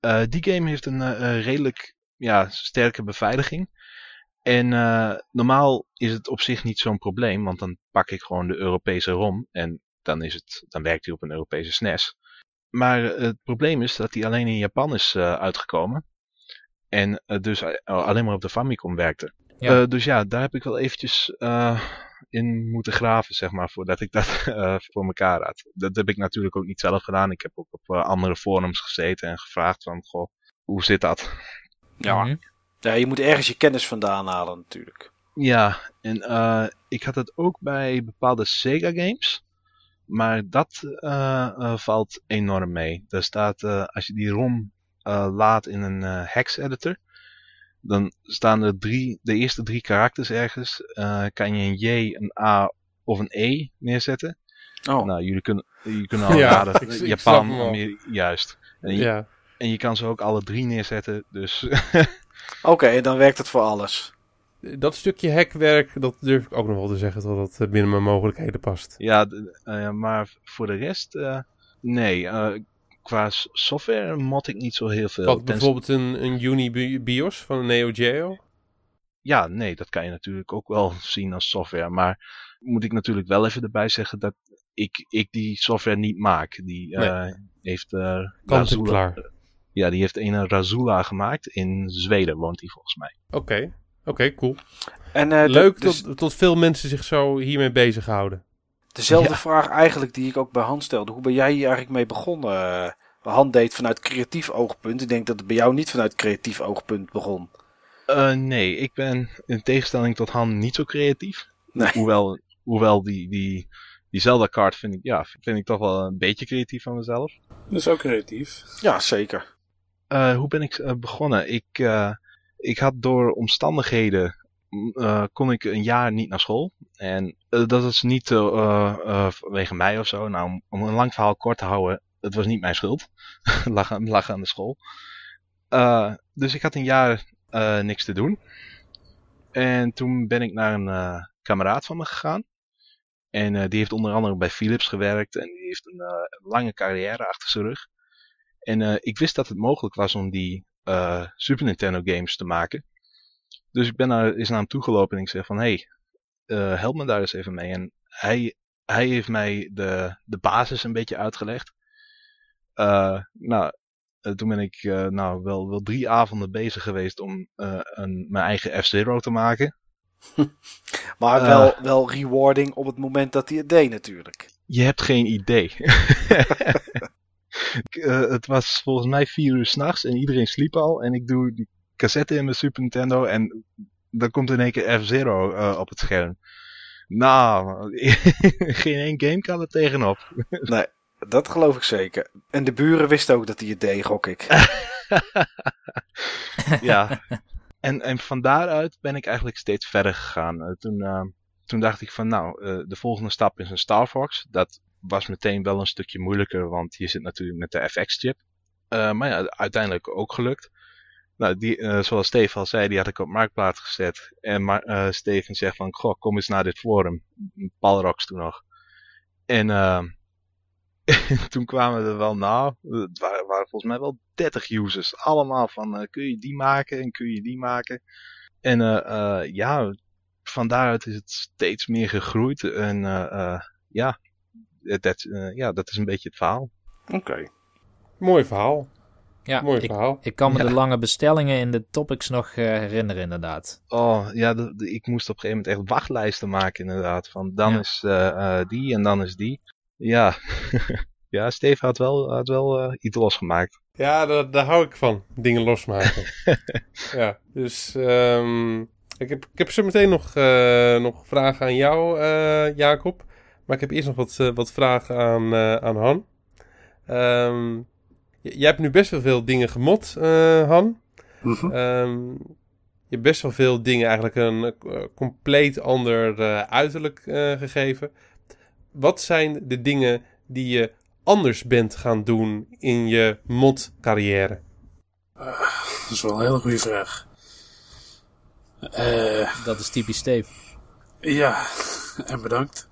eh, die game heeft een eh, eh, redelijk ja, sterke beveiliging. En eh, normaal is het op zich niet zo'n probleem, want dan pak ik gewoon de Europese ROM en dan, is het, dan werkt hij op een Europese SNES. Maar eh, het probleem is dat hij alleen in Japan is eh, uitgekomen. En dus alleen maar op de Famicom werkte. Ja. Eh, dus ja, daar heb ik wel eventjes eh, in moeten graven, zeg maar, voordat ik dat eh, voor elkaar had. Dat heb ik natuurlijk ook niet zelf gedaan. Ik heb ook op eh, andere forums gezeten en gevraagd van, goh, hoe zit dat? Ja. Mhm. ja, je moet ergens je kennis vandaan halen natuurlijk. Ja, en eh, ik had het ook bij bepaalde Sega games. Maar dat eh, eh, valt enorm mee. Daar staat, eh, als je die ROM eh, laat in een eh, hex editor, dan staan er drie, de eerste drie karakters ergens. eh, kan je een J, een A of een E neerzetten. Oh, Nou, jullie kunnen, jullie kunnen al Ja, raden. ik- ik snap Japan. Amer- juist. En je, Ja. en je kan ze ook alle drie neerzetten. Dus oké, dan werkt het voor alles. Dat stukje hackwerk, dat durf ik ook nog wel te zeggen dat dat binnen mijn mogelijkheden past. Ja, d- eh, maar voor de rest, eh, nee. Qua software mod ik niet zo heel veel. Wat bijvoorbeeld een, een Uni Bi- BIOS van een Neo Geo. Ja, nee, dat kan je natuurlijk ook wel zien als software. Maar moet ik natuurlijk wel even erbij zeggen dat ik, ik die software niet maak. Die eh, heeft uh, en klaar. Ja, die heeft een Razula gemaakt. In Zweden woont hij volgens mij. Oké, oké, cool. En, eh, Leuk dus dat, dat veel mensen zich zo hiermee bezighouden. Dezelfde Ja. vraag eigenlijk die ik ook bij Han stelde. Hoe ben jij hier eigenlijk mee begonnen? Eh, Han deed vanuit creatief oogpunt. Ik denk dat het bij jou niet vanuit creatief oogpunt begon. Eh, nee, ik ben in tegenstelling tot Han niet zo creatief. Nee. Hoewel, hoewel die, die, die Zelda-kaart vind ik, ja, vind ik toch wel een beetje creatief van mezelf. Dat is ook creatief. Ja, zeker. Eh, hoe ben ik begonnen? Ik, eh, ik had door omstandigheden eh, kon ik een jaar niet naar school. En eh, dat is niet eh, vanwege mij of zo. Nou, om- een lang verhaal kort te houden, het was niet mijn schuld. lag, aan, lag aan de school. Dus ik had een jaar niks te doen. En toen ben ik naar een kameraad van me gegaan. En die heeft onder andere bij Philips gewerkt. En die heeft een lange carrière achter zijn rug. En ik wist dat het mogelijk was om die Super Nintendo games te maken. Dus ik ben naar, is naar hem toegelopen en ik zeg van... Hey, eh, help me daar eens even mee. En hij, hij heeft mij de, de basis een beetje uitgelegd. Eh, nou, eh, toen ben ik nou, wel, wel drie avonden bezig geweest om een, mijn eigen F-Zero te maken. Maar wel, wel rewarding op het moment dat hij het deed natuurlijk. Je hebt geen idee. Het was volgens mij vier uur s'nachts en iedereen sliep al. En ik doe die cassette in mijn Super Nintendo en dan komt in één keer F-Zero eh, op het scherm. Nou, geen één game kan er tegenop. Nee, dat geloof ik zeker. En de buren wisten ook dat hij het deed, gok ik. ja. En, en van daaruit ben ik eigenlijk steeds verder gegaan. Eh, toen, eh, toen dacht ik van nou, de volgende stap is een Star Fox. Dat was meteen wel een stukje moeilijker, want je zit natuurlijk met de FX-chip. Maar ja, uiteindelijk ook gelukt. Nou, die, eh, zoals Steven al zei, die had ik op Marktplaats gezet. En eh, Steven zegt van, goh, kom eens naar dit forum. Palrox toen nog. En eh, toen kwamen er wel, nou, het waren, volgens mij wel 30 users. Allemaal van, kun je die maken en kun je die maken. En ja, van daaruit is het steeds meer gegroeid. En ja, dat, ja, dat is een beetje het verhaal. Oké. Mooi verhaal. Ja, Mooi ik, verhaal. ik kan me Ja. de lange bestellingen in de topics nog eh, herinneren inderdaad. Oh, ja, de- de- ik moest op een gegeven moment echt wachtlijsten maken inderdaad. Van dan Ja. is eh, eh, die en dan is die. Ja, ja Steve had wel, had wel eh, iets losgemaakt. Ja, daar, daar hou ik van. Dingen losmaken. ja, dus ehm, ik, heb, ik heb zo meteen nog, eh, nog vragen aan jou, eh, Jacob. Maar ik heb eerst nog wat, wat vragen aan, eh, aan Han. Ehm, j- jij hebt nu best wel veel dingen gemod, eh, Han. Mhm. Ehm, je hebt best wel veel dingen eigenlijk een eh, compleet ander eh, uiterlijk eh, gegeven. Wat zijn de dingen die je anders bent gaan doen in je mod-carrière? Dat is wel een hele goede vraag. Eh, Dat is typisch Steve. ja, en bedankt.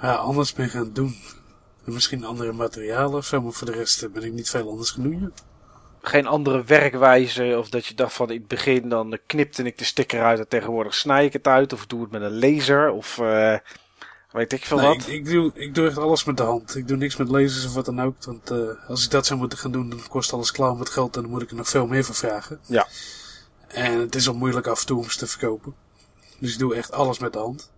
Ja, anders ben ik gaan doen. En misschien andere materialen of zo, maar voor de rest eh, ben ik niet veel anders gaan doen. Geen andere werkwijze of dat je dacht van in het begin dan knipte ik de sticker uit en tegenwoordig snij ik het uit of doe het met een laser of eh, weet ik veel Nee, wat. ik, ik, doe, ik doe echt alles met de hand. Ik doe niks met lasers of wat dan ook. Want eh, als ik dat zou moeten gaan doen, dan kost alles klauw met geld en dan moet ik er nog veel meer voor vragen. Ja. En het is al moeilijk af en toe om ze te verkopen. Dus ik doe echt alles met de hand.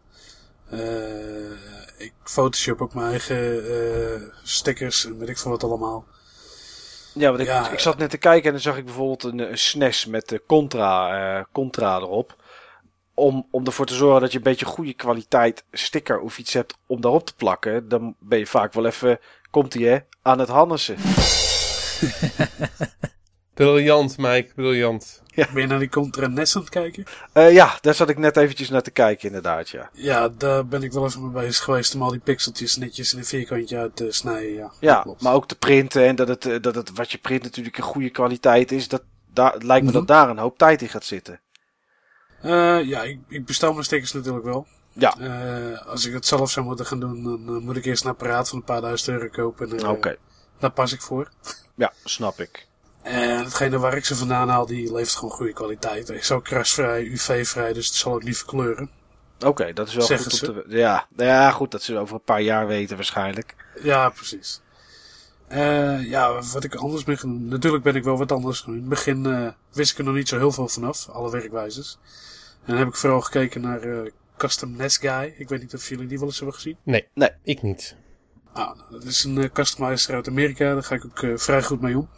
Eh, ik photoshop ook mijn eigen eh, stickers en weet ik veel wat allemaal. Ja, want ik, Ja, ik zat net te kijken en dan zag ik bijvoorbeeld een, een SNES met de Contra, eh, Contra erop. Om, om ervoor te zorgen dat je een beetje goede kwaliteit sticker of iets hebt om daarop te plakken. Dan ben je vaak wel even, komt ie hè, aan het hannessen. Briljant, Mike, briljant. Ben je naar die Contra NES aan het kijken? Eh, ja, daar zat ik net eventjes naar te kijken inderdaad, ja. Ja, daar ben ik wel even mee bezig geweest om al die pixeltjes netjes in een vierkantje uit te snijden. Ja, Ja, maar ook te printen en dat het, eh, dat het wat je print natuurlijk een goede kwaliteit is. Dat, daar, het lijkt me Mhm. dat daar een hoop tijd in gaat zitten. Eh, ja, ik, ik bestel mijn stickers natuurlijk wel. Ja. Eh, als ik het zelf zou moeten gaan doen, dan moet ik eerst een apparaat van een paar duizend euro kopen. En, Oké, Daar pas ik voor. ja, snap ik. En hetgene waar ik ze vandaan haal, die levert gewoon goede kwaliteit. Hij is ook krasvrij, UV-vrij, dus het zal ook niet verkleuren. Oké, dat is wel Zeggen goed om te Ja, ja, goed, dat zullen we over een paar jaar weten waarschijnlijk. Ja, precies. Eh, ja, wat ik anders ben gaan doen. Natuurlijk ben ik wel wat anders gaan doen. In het begin eh, wist ik er nog niet zo heel veel vanaf, alle werkwijzes. En dan heb ik vooral gekeken naar eh, Custom Nest Guy. Ik weet niet of jullie die wel eens hebben gezien. Nee, Nee. ik niet. Ah, nou, dat is een uh, customizer uit Amerika. Daar ga ik ook eh, vrij goed mee om.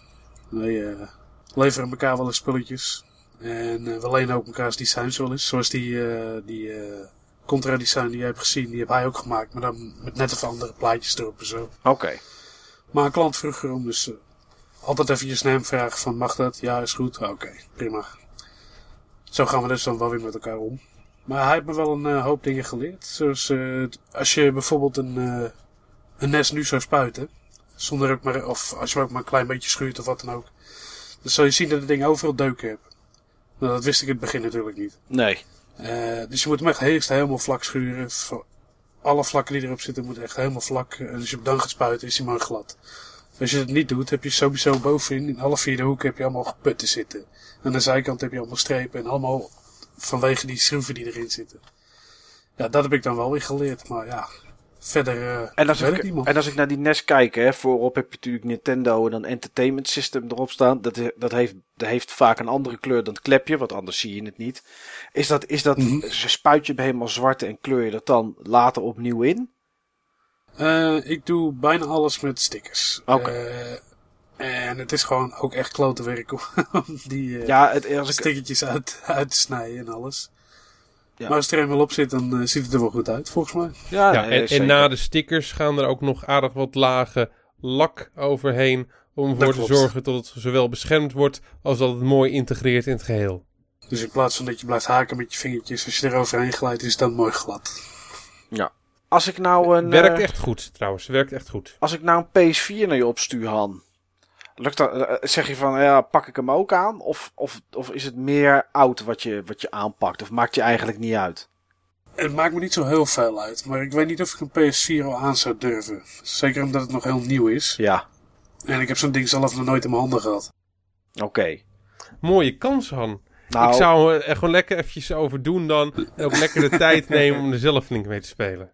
Wij eh, leveren elkaar wel eens spulletjes. En eh, we lenen ook mekaars designs wel eens. Zoals die, eh, die Contra design die je hebt gezien, die heb hij ook gemaakt. Maar dan met net even andere plaatjes erop en zo. Oké, Maar een klant vroeg erom, dus altijd eventjes naar hem vragen van mag dat? Ja, is goed. Ah, Oké, prima. Zo gaan we dus dan wel weer met elkaar om. Maar hij heeft me wel een hoop dingen geleerd. Zoals als je bijvoorbeeld een, eh, een nest nu zou spuiten. Zonder ook maar, of als je hem ook maar een klein beetje schuurt of wat dan ook. Dan zal je zien dat het ding overal deuken heeft. Nou, dat wist ik in het begin natuurlijk niet. nee. Eh, dus je moet hem echt eerst helemaal vlak schuren. Alle vlakken die erop zitten moeten echt helemaal vlak. En als je hem dan gaat spuiten is hij maar glad. Als je het niet doet, heb je sowieso bovenin, in alle vier de hoeken, heb je allemaal putten zitten. En aan de zijkant heb je allemaal strepen en allemaal vanwege die schroeven die erin zitten. Ja, dat heb ik dan wel weer geleerd, maar ja, verder eh En als, ik en als ik naar die NES kijk, hè, voorop heb je natuurlijk Nintendo en dan Entertainment System erop staan. Dat, dat, heeft, dat heeft vaak een andere kleur dan het klepje, want anders zie je het niet. Is dat, is dat ze spuit je hem helemaal zwart en kleur je dat dan later opnieuw in? Eh, ik doe bijna alles met stickers. Oké. Eh, en het is gewoon ook echt klote werk om die Ja, het, als ik, stickertjes uit, uit te snijden en alles. Ja. Maar als het er eenmaal op zit, dan eh, ziet het er wel goed uit, volgens mij. ja, Ja, en, na de stickers gaan er ook nog aardig wat lagen lak overheen. Om ervoor te zorgen dat het zowel beschermd wordt als dat het mooi integreert in het geheel. Dus in plaats van dat je blijft haken met je vingertjes, als je er overheen glijdt, is het dan mooi glad. Als ik nou een, Werkt eh, echt goed trouwens, werkt echt goed. als ik nou een PS4 naar je opstuur, Han. Lukt dat, eh, zeg je van, ja, pak ik hem ook aan? Of, of, of is het meer oud wat je, wat je aanpakt? Of maakt je eigenlijk niet uit? Het maakt me niet zo heel veel uit, maar ik weet niet of ik een PS4 al aan zou durven. Zeker omdat het nog heel nieuw is. Ja, En ik heb zo'n ding zelf nog nooit in mijn handen gehad. oké. Mooie kans, Han. Nou, Ik zou er gewoon lekker eventjes over doen dan. En ook lekker de tijd nemen om er zelf flink mee te spelen.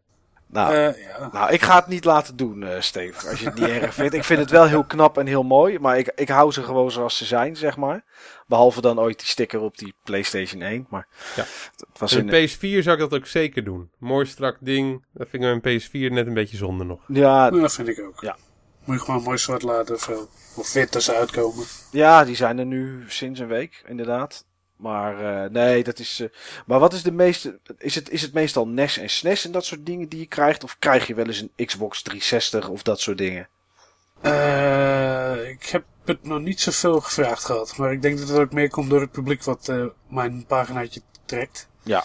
Nou, Eh, ja. nou, ik ga het niet laten doen, eh Steve. Als je het niet erg vindt. Ik vind het wel heel knap en heel mooi. Maar ik, ik hou ze gewoon zoals ze zijn, zeg maar. Behalve dan ooit die sticker op die PlayStation 1. Maar Ja. het was in, een PS4 zou ik dat ook zeker doen. Mooi strak ding. Dat vind ik mijn PS4 net een beetje zonde nog. ja, Nou, dat vind ik ook. Ja. Moet je gewoon mooi zwart laten of. Of wit als ze uitkomen. ja, die zijn er nu sinds een week, inderdaad. Maar eh, nee, dat is. eh, maar wat is de meeste. Is het, is het meestal NES en SNES en dat soort dingen die je krijgt? Of krijg je wel eens een Xbox 360 of dat soort dingen? Eh, ik heb het nog niet zoveel gevraagd gehad. Maar ik denk dat het ook meer komt door het publiek wat mijn paginaatje trekt. Ja.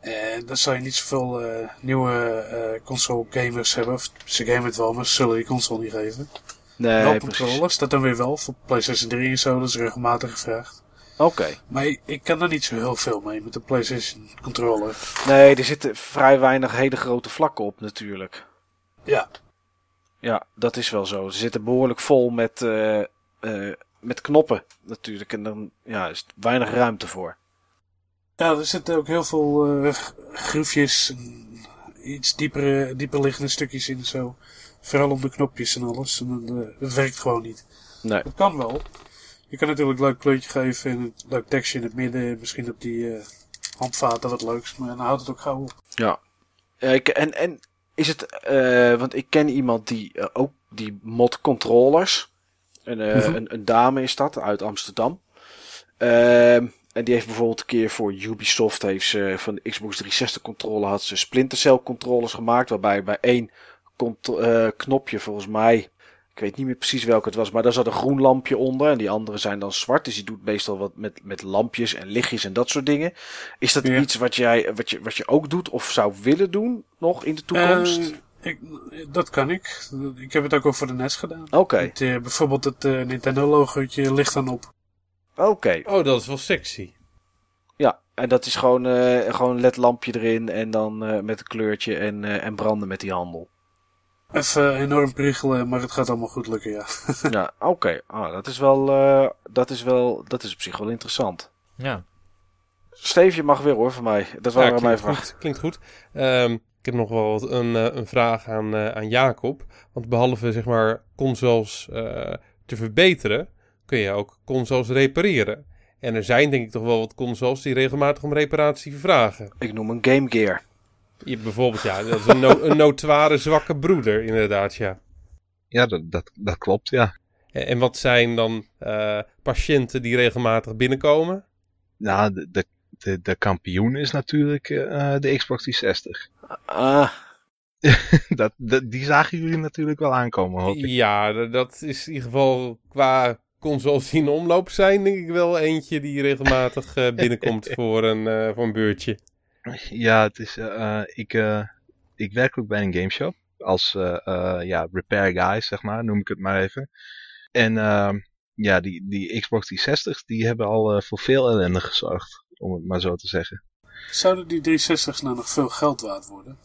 En dan zal je niet zoveel nieuwe console gamers hebben. Of ze gamen het wel, maar ze zullen die console niet geven. Nee, wel controllers, dat dan weer wel. Voor PlayStation 3 en zo, dat is regelmatig gevraagd. Oké. Maar ik kan er niet zo heel veel mee met de PlayStation controller. Nee, er zitten vrij weinig hele grote vlakken op natuurlijk. Ja, Ja, dat is wel zo. Ze zitten behoorlijk vol met, eh, eh, met knoppen natuurlijk. En dan ja, is weinig ruimte voor. Ja, er zitten ook heel veel eh groefjes en iets diepere, dieper liggende stukjes in zo. Vooral om de knopjes en alles. En dan, dat werkt gewoon niet. Nee. Het kan wel. Je kan natuurlijk een leuk kleurtje geven en een leuk tekstje in het midden. Misschien op die eh, handvaten wat leuks. Maar dan houdt het ook gauw op. Ja. Ik, en, en is het, eh, want ik ken iemand die eh, ook die mod controllers. Een, Mhm. een, een dame is dat uit Amsterdam. Ehm, en die heeft bijvoorbeeld een keer voor Ubisoft heeft ze van de Xbox 360 controller had ze Splinter Cell controllers gemaakt. Waarbij bij één knopje volgens mij, ik weet niet meer precies welke het was, maar daar zat een groen lampje onder. En die andere zijn dan zwart. Dus die doet meestal wat met, met lampjes en lichtjes en dat soort dingen. Is dat Ja. iets wat, jij, wat, je, wat je ook doet of zou willen doen nog in de toekomst? Eh, ik, dat kan ik. Ik heb het ook al voor de NES gedaan. Oké, Het, eh, bijvoorbeeld het eh, Nintendo logootje ligt dan op. oké. Oh, dat is wel sexy. Ja, en dat is gewoon, eh gewoon een ledlampje erin en dan eh, met een kleurtje en, eh, en branden met die handel. Even enorm priegelen, maar het gaat allemaal goed lukken, ja. ja, oké. Ah, dat is wel, eh, dat is wel, dat is op zich wel interessant. Ja. Steve, je mag weer hoor van mij. Dat waren Ja, mijn vragen. goed. Klinkt goed. Ehm, ik heb nog wel wat een, eh, een vraag aan, eh, aan Jacob. Want behalve zeg maar consoles eh, te verbeteren, kun je ook consoles repareren. En er zijn denk ik toch wel wat consoles die regelmatig om reparatie vragen. Ik noem een Game Gear. Je, bijvoorbeeld, ja, dat is een, no een notoire zwakke broeder, inderdaad, ja. Ja, dat, dat, dat klopt, ja. En, en wat zijn dan eh, patiënten die regelmatig binnenkomen? Nou, de, de, de, de kampioen is natuurlijk eh, de Xbox 360. Ah, dat, dat, die zagen jullie natuurlijk wel aankomen, hoop ik. Ja, dat is in ieder geval qua consoles die in omloop zijn, denk ik wel eentje die regelmatig eh, binnenkomt voor een, eh, voor een beurtje. Ja, het is, eh, ik, eh, ik werk ook bij een gameshop. Als ja, repair guy, zeg maar, noem ik het maar even. En ehm, ja, die, die Xbox 360, die hebben al voor veel ellende gezorgd. Om het maar zo te zeggen. Zouden die 360's nou nog veel geld waard worden?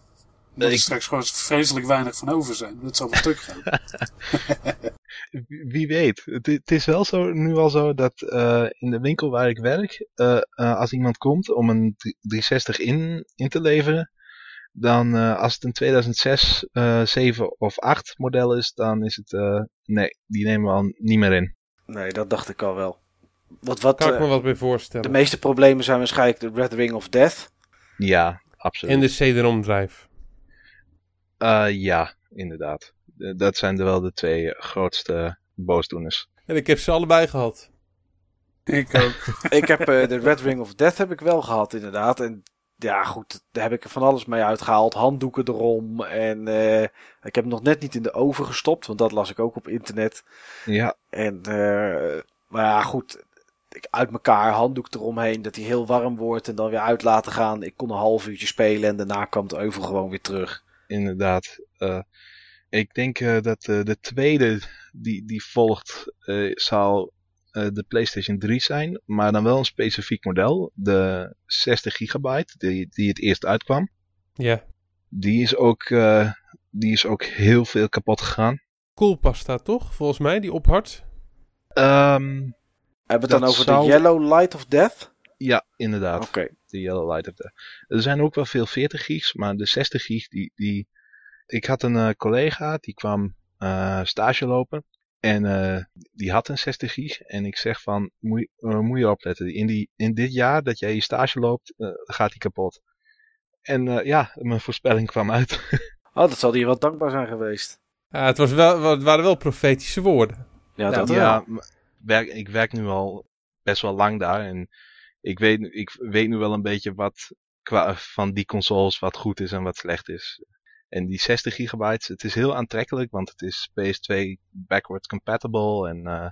Dat er ik- straks gewoon vreselijk weinig van over zijn. Dat zal een stuk gaan. Wie- weet. Het, het is wel zo, nu al zo dat eh, in de winkel waar ik werk, eh, eh, als iemand komt om een 360 in, in te leveren, dan eh, als het een 2006, eh 7 of 8 model is, dan is het, eh, nee, die nemen we al niet meer in. nee, dat dacht ik al wel. Wat, wat, Kan ik me wat bij de voorstellen. meeste problemen zijn waarschijnlijk de Red Ring of Death. Ja, absoluut. En de CD-ROM drive. Eh, ja, inderdaad. Eh, dat zijn er wel de twee grootste boosdoeners. En ik heb ze allebei gehad. Ik ook. ik heb eh, de Red Ring of Death heb ik wel gehad, inderdaad. En ja, goed, daar heb ik er van alles mee uitgehaald. Handdoeken erom. En eh, ik heb hem nog net niet in de oven gestopt, want dat las ik ook op internet. Ja, En, eh, maar ja, goed. Ik uit elkaar, handdoek eromheen, dat hij heel warm wordt en dan weer uit laten gaan. Ik kon een half uurtje spelen en daarna kwam de euvel gewoon weer terug. Inderdaad. Eh, ik denk eh, dat eh, de tweede die, die volgt eh, zal eh, de PlayStation 3 zijn, maar dan wel een specifiek model. De 60 gigabyte, die, die het eerst uitkwam. Ja. Die is ook, eh, die is ook heel veel kapot gegaan. Koelpasta toch, volgens mij, die ophart. Ehm, Hebben we het dan over zou- de Yellow Light of Death? ja, inderdaad. Oké. De Yellow Light of the... Er zijn ook wel veel 40 gigs, maar de 60 gig, die... die... Ik had een eh, collega, die kwam eh, stage lopen. En eh, die had een 60 gig. En ik zeg van, moet, je- moet je opletten. In, die, in dit jaar dat jij je stage loopt, gaat die kapot. En eh, ja, mijn voorspelling kwam uit. Oh, dat zal hij wat dankbaar zijn geweest. Ja, het, was wel, het waren wel profetische woorden. Ja, dat wel. ja, werk, ik werk nu al best wel lang daar. En ik weet, nu- ik weet nu wel een beetje wat qua, van die consoles wat goed is en wat slecht is. En die 60 gigabyte, het is heel aantrekkelijk, want het is PS2 backwards compatible en uh,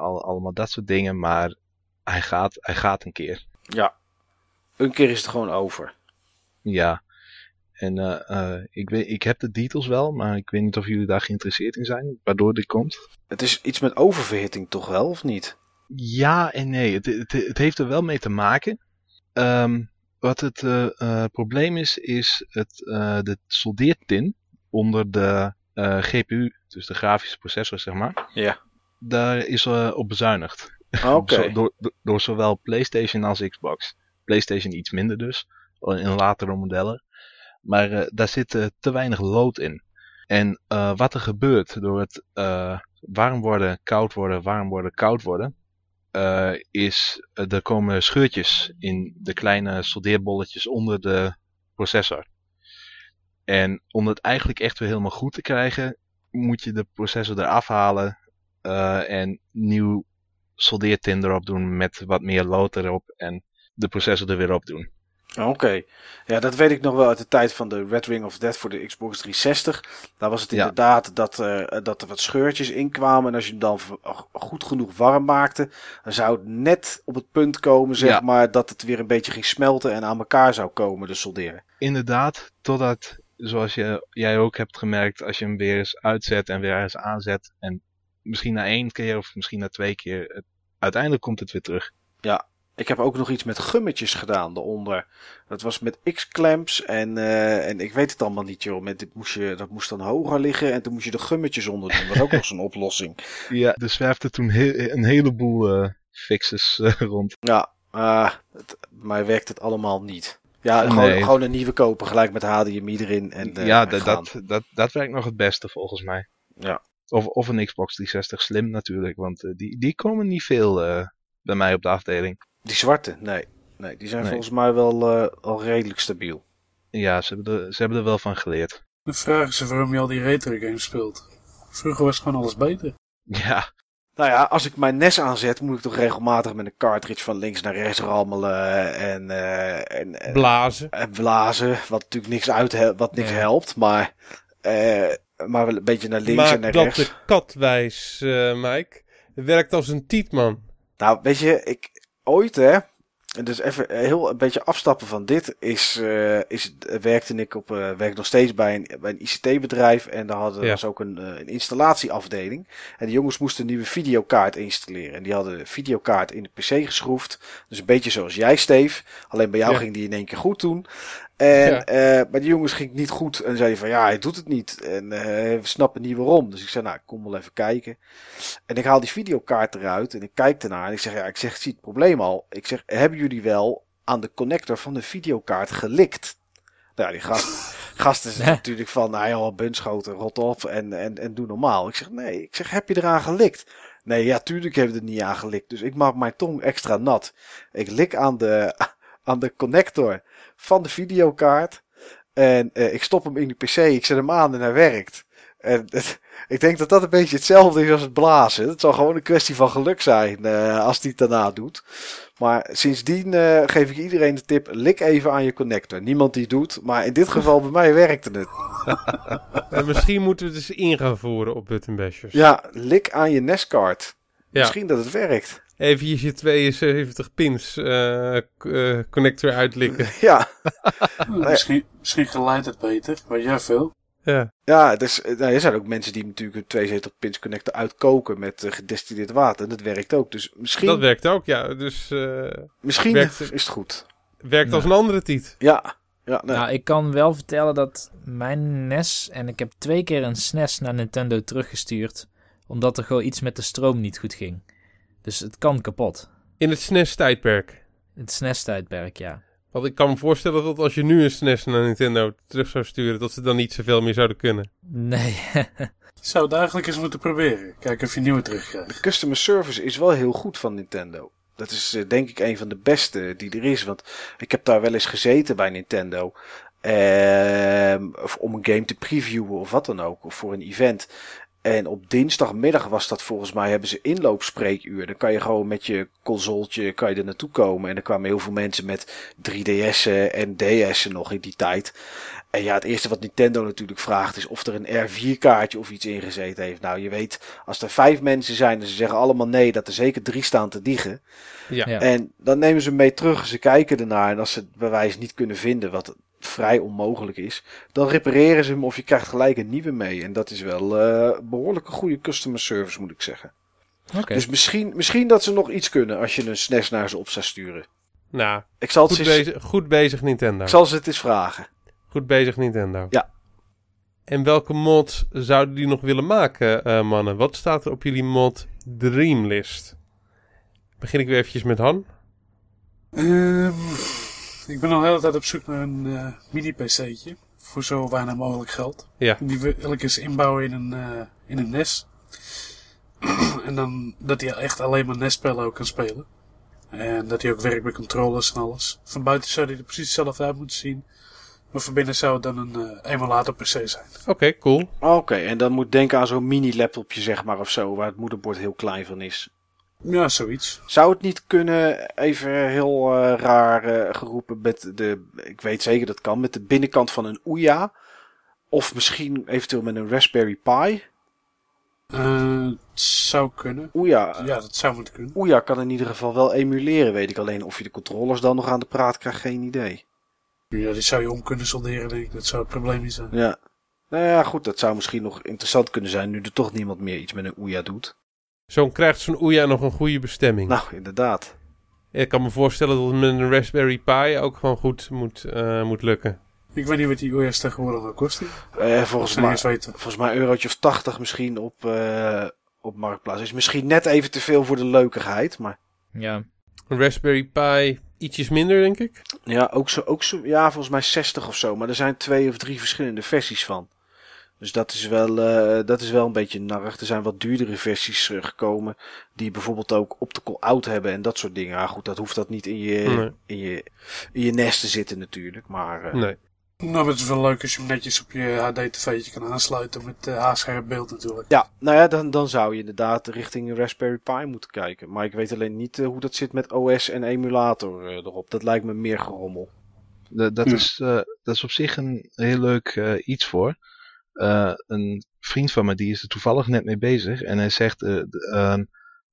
al, allemaal dat soort dingen. Maar hij gaat, hij gaat een keer. Ja, een keer is het gewoon over. Ja, en uh, uh, ik, weet, ik heb de details wel, maar ik weet niet of jullie daar geïnteresseerd in zijn, waardoor dit komt. Het is iets met oververhitting toch wel, of niet? Ja en nee, het, het, het heeft er wel mee te maken. Um, wat het uh, probleem is, is het, de soldeertin onder de GPU, dus de grafische processor zeg maar. Ja. Daar is op bezuinigd. Oké. Okay. door, door zowel PlayStation als Xbox. PlayStation iets minder dus, in latere modellen. Maar daar zit te weinig lood in. En wat er gebeurt door het warm worden, koud worden, warm worden, koud worden, is er komen scheurtjes in de kleine soldeerbolletjes onder de processor. En om het eigenlijk echt weer helemaal goed te krijgen, moet je de processor eraf halen en nieuw soldeertin erop doen met wat meer lood erop en de processor er weer op doen. Oké, okay. ja, dat weet ik nog wel uit de tijd van de Red Ring of Death voor de Xbox 360. Daar was het inderdaad ja. dat, uh, dat er wat scheurtjes in kwamen. En als je hem dan goed genoeg warm maakte, dan zou het net op het punt komen, zeg ja. maar, dat het weer een beetje ging smelten en aan elkaar zou komen, de solderen. Inderdaad, totdat, zoals je, jij ook hebt gemerkt, als je hem weer eens uitzet en weer eens aanzet. En misschien na één keer of misschien na twee keer, het, uiteindelijk komt het weer terug. Ja, ik heb ook nog iets met gummetjes gedaan eronder. Dat was met X-clamps en, uh, en ik weet het allemaal niet joh. Met dit moest je, dat moest dan hoger liggen en toen moest je de gummetjes onder doen. Dat was ook nog zo'n oplossing. Ja, er zwerfde toen he een heleboel uh, fixes uh, rond. Ja, het, maar werkt het allemaal niet. Ja, gewoon, nee. gewoon een nieuwe kopen, gelijk met HDMI erin. En, ja, dat, dat, dat, dat werkt nog het beste volgens mij. Ja. Of, of een Xbox 360 Slim natuurlijk, want die, die komen niet veel bij mij op de afdeling. Die zwarte, nee. Nee, die zijn nee. volgens mij wel uh, al redelijk stabiel. Ja, ze hebben, er, ze hebben er wel van geleerd. De vraag is waarom je al die retro games speelt. Vroeger was gewoon alles beter. Ja. Nou ja, als ik mijn NES aanzet, moet ik toch regelmatig met een cartridge van links naar rechts rammelen en... Uh, en, en blazen. En blazen, wat natuurlijk niks, uit, wat niks ja. helpt, maar... Uh, maar wel een beetje naar links en naar dat rechts. de kat wijs, uh, Mike. Het werkt als een tietman. Nou, weet je, ik, ooit hè. En dus even heel een beetje afstappen van dit is, uh, is werkte ik op uh, werk nog steeds bij een, bij een ICT-bedrijf en daar hadden ja. was ook een, uh, een installatieafdeling en de jongens moesten een nieuwe videokaart installeren en die hadden de videokaart in de PC geschroefd, dus een beetje zoals jij Steve, alleen bij jou ja. ging die in één keer goed doen. En ja. uh, bij die jongens ging het niet goed. En zeiden van ja, hij doet het niet. En uh, we snappen niet waarom. Dus ik zei, nou, ik kom wel even kijken. En ik haal die videokaart eruit. En ik kijk ernaar. En ik zeg, ja, ik zeg, zie het probleem al. Ik zeg, hebben jullie wel aan de connector van de videokaart gelikt? Nou, die gast, gasten zijn natuurlijk van, nou ja, bunschoten, rot op en, en, en doe normaal. Ik zeg, nee. Ik zeg, heb je eraan gelikt? Nee, ja, tuurlijk hebben we er niet aan gelikt. Dus ik maak mijn tong extra nat. Ik lik aan de, aan de connector van de videokaart. En uh, ik stop hem in de PC, ik zet hem aan en hij werkt. En het, ik denk dat dat een beetje hetzelfde is als het blazen. Het zal gewoon een kwestie van geluk zijn uh, als die het daarna doet. Maar sindsdien uh, geef ik iedereen de tip: lik even aan je connector. Niemand die doet, maar in dit geval bij mij werkte het. en misschien moeten we het dus in gaan voeren op button bashers. Ja, lik aan je NES-kaart. Ja. Misschien dat het werkt. Even je 72 pins uh, uh, connector uitlikken. Ja. nou, misschien, misschien geleidt het beter, weet jij veel. Ja. Ja, dus, nou, er zijn ook mensen die natuurlijk een 72 pins connector uitkoken met uh, gedestilleerd water. Dat werkt ook. Dus misschien... Dat werkt ook, ja. Dus, misschien werkt, is het goed. Werkt ja. als een andere tiet. Ja. Ja, nee. Nou, ik kan wel vertellen dat mijn NES... En ik heb twee keer een SNES naar Nintendo teruggestuurd. Omdat er gewoon iets met de stroom niet goed ging. Dus het kan kapot. In het SNES-tijdperk? Het SNES-tijdperk, ja. Want ik kan me voorstellen dat als je nu een SNES naar Nintendo terug zou sturen, dat ze dan niet zoveel meer zouden kunnen. Nee. zou het eigenlijk eens moeten proberen. Kijken of je nieuwe terugkrijgt. De customer service is wel heel goed van Nintendo. Dat is uh, denk ik een van de beste die er is. Want ik heb daar wel eens gezeten bij Nintendo. Uh, of om een game te previewen of wat dan ook. Of voor een event. En op dinsdagmiddag was dat volgens mij, hebben ze inloopspreekuur. Dan kan je gewoon met je consoletje kan je er naartoe komen. En er kwamen heel veel mensen met 3DS'en en DS'en nog in die tijd. En ja, het eerste wat Nintendo natuurlijk vraagt is of er een R4-kaartje of iets ingezeten heeft. Nou, je weet, als er vijf mensen zijn en ze zeggen allemaal nee, dat er zeker drie staan te diegen. Ja. Ja. En dan nemen ze hem mee terug, ze kijken ernaar. En als ze het bewijs niet kunnen vinden, wat vrij onmogelijk is, dan repareren ze hem of je krijgt gelijk een nieuwe mee. En dat is wel eh behoorlijk een goede customer service, moet ik zeggen. Oké. Dus misschien, misschien dat ze nog iets kunnen als je een SNES naar ze op zou sturen. Nou, Ik zal, het goed, ze eens- bezig, goed bezig Nintendo. ik zal ze het eens vragen. Goed bezig Nintendo. Ja. En welke mod zouden die nog willen maken, eh, mannen? Wat staat er op jullie mod Dreamlist? Begin ik weer eventjes met Han. Ehm, ik ben al de hele tijd op zoek naar een eh, mini-pc'tje. Voor zo weinig mogelijk geld. Ja. Die wil ik eens inbouwen in een, eh, in een NES. en dan dat hij echt alleen maar NES-spellen ook kan spelen. En dat hij ook werkt met controllers en alles. Van buiten zou hij er precies hetzelfde uit moeten zien. Maar van binnen zou het dan een eh emulator PC zijn. Oké, cool. Oké, en dan moet denken aan zo'n mini-laptopje, zeg maar, of zo, waar het moederbord heel klein van is. Ja, zoiets. Zou het niet kunnen, even heel eh, raar eh, geroepen, met de, ik weet zeker dat kan, met de binnenkant van een Ouya? Of misschien eventueel met een Raspberry Pi? Het zou kunnen. Ouya, Ja, dat zou moeten kunnen. Ouya kan in ieder geval wel emuleren, weet ik alleen. Of je de controllers dan nog aan de praat krijgt, geen idee. Ja, die zou je om kunnen solderen, denk ik. Dat zou het probleem niet zijn. Ja. Nou ja, goed, dat zou misschien nog interessant kunnen zijn, nu er toch niemand meer iets met een Ouya doet. Zo krijgt zo'n Ouya nog een goede bestemming. Nou, inderdaad. Ik kan me voorstellen dat het met een Raspberry Pi ook gewoon goed moet, eh, moet lukken. Ik weet niet wat die OS tegenwoordig nou kost. Eh, volgens, mij, volgens mij een eurotje of 80 misschien op, eh, op Marktplaats. Is misschien net even te veel voor de leukigheid, maar... Ja. Een Raspberry Pi ietsjes minder, denk ik. Ja, ook zo, ook zo, ja, volgens mij 60 of zo. Maar er zijn twee of drie verschillende versies van. Dus dat is wel, eh, dat is wel een beetje narrig. Er zijn wat duurdere versies eh, gekomen. Die bijvoorbeeld ook optical out hebben en dat soort dingen. Ja, goed, dat hoeft dat niet in je, Nee. in je, in je nest te zitten natuurlijk. Maar eh, Nee. Nou, het is wel leuk als je hem netjes op je HD-tv'tje kan aansluiten met uh, haarscherp beeld natuurlijk. ja, nou ja, dan, dan zou je inderdaad richting een Raspberry Pi moeten kijken. Maar ik weet alleen niet hoe dat zit met OS en emulator erop. Dat lijkt me meer gerommel. Dat, dat, Ja. is, eh, dat is op zich een heel leuk eh, iets voor. Eh, een vriend van me die is er toevallig net mee bezig. En hij zegt, eh, ehm,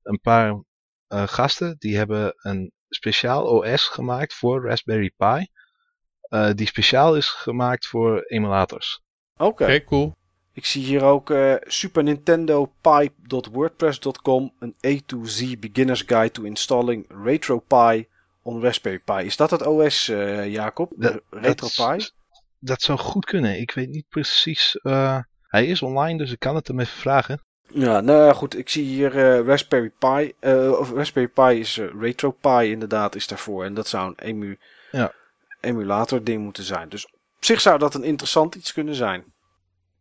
een paar eh, gasten die hebben een speciaal OS gemaakt voor Raspberry Pi. eh, die speciaal is gemaakt voor emulators. Oké. Oké, cool. Ik zie hier ook eh, Super Nintendo Pi.wordpress.com, een A to Z beginner's guide to installing RetroPie on Raspberry Pi. Is dat het OS, eh, Jacob? Dat- RetroPie? Dat, zou goed kunnen. Ik weet niet precies. eh, hij is online, dus ik kan het hem even vragen. Ja, nou ja, goed. Ik zie hier eh, Raspberry Pi. eh, of Raspberry Pi is uh, RetroPie inderdaad, is daarvoor. En dat zou een emu Ja. emulator ding moeten zijn. Dus op zich zou dat een interessant iets kunnen zijn.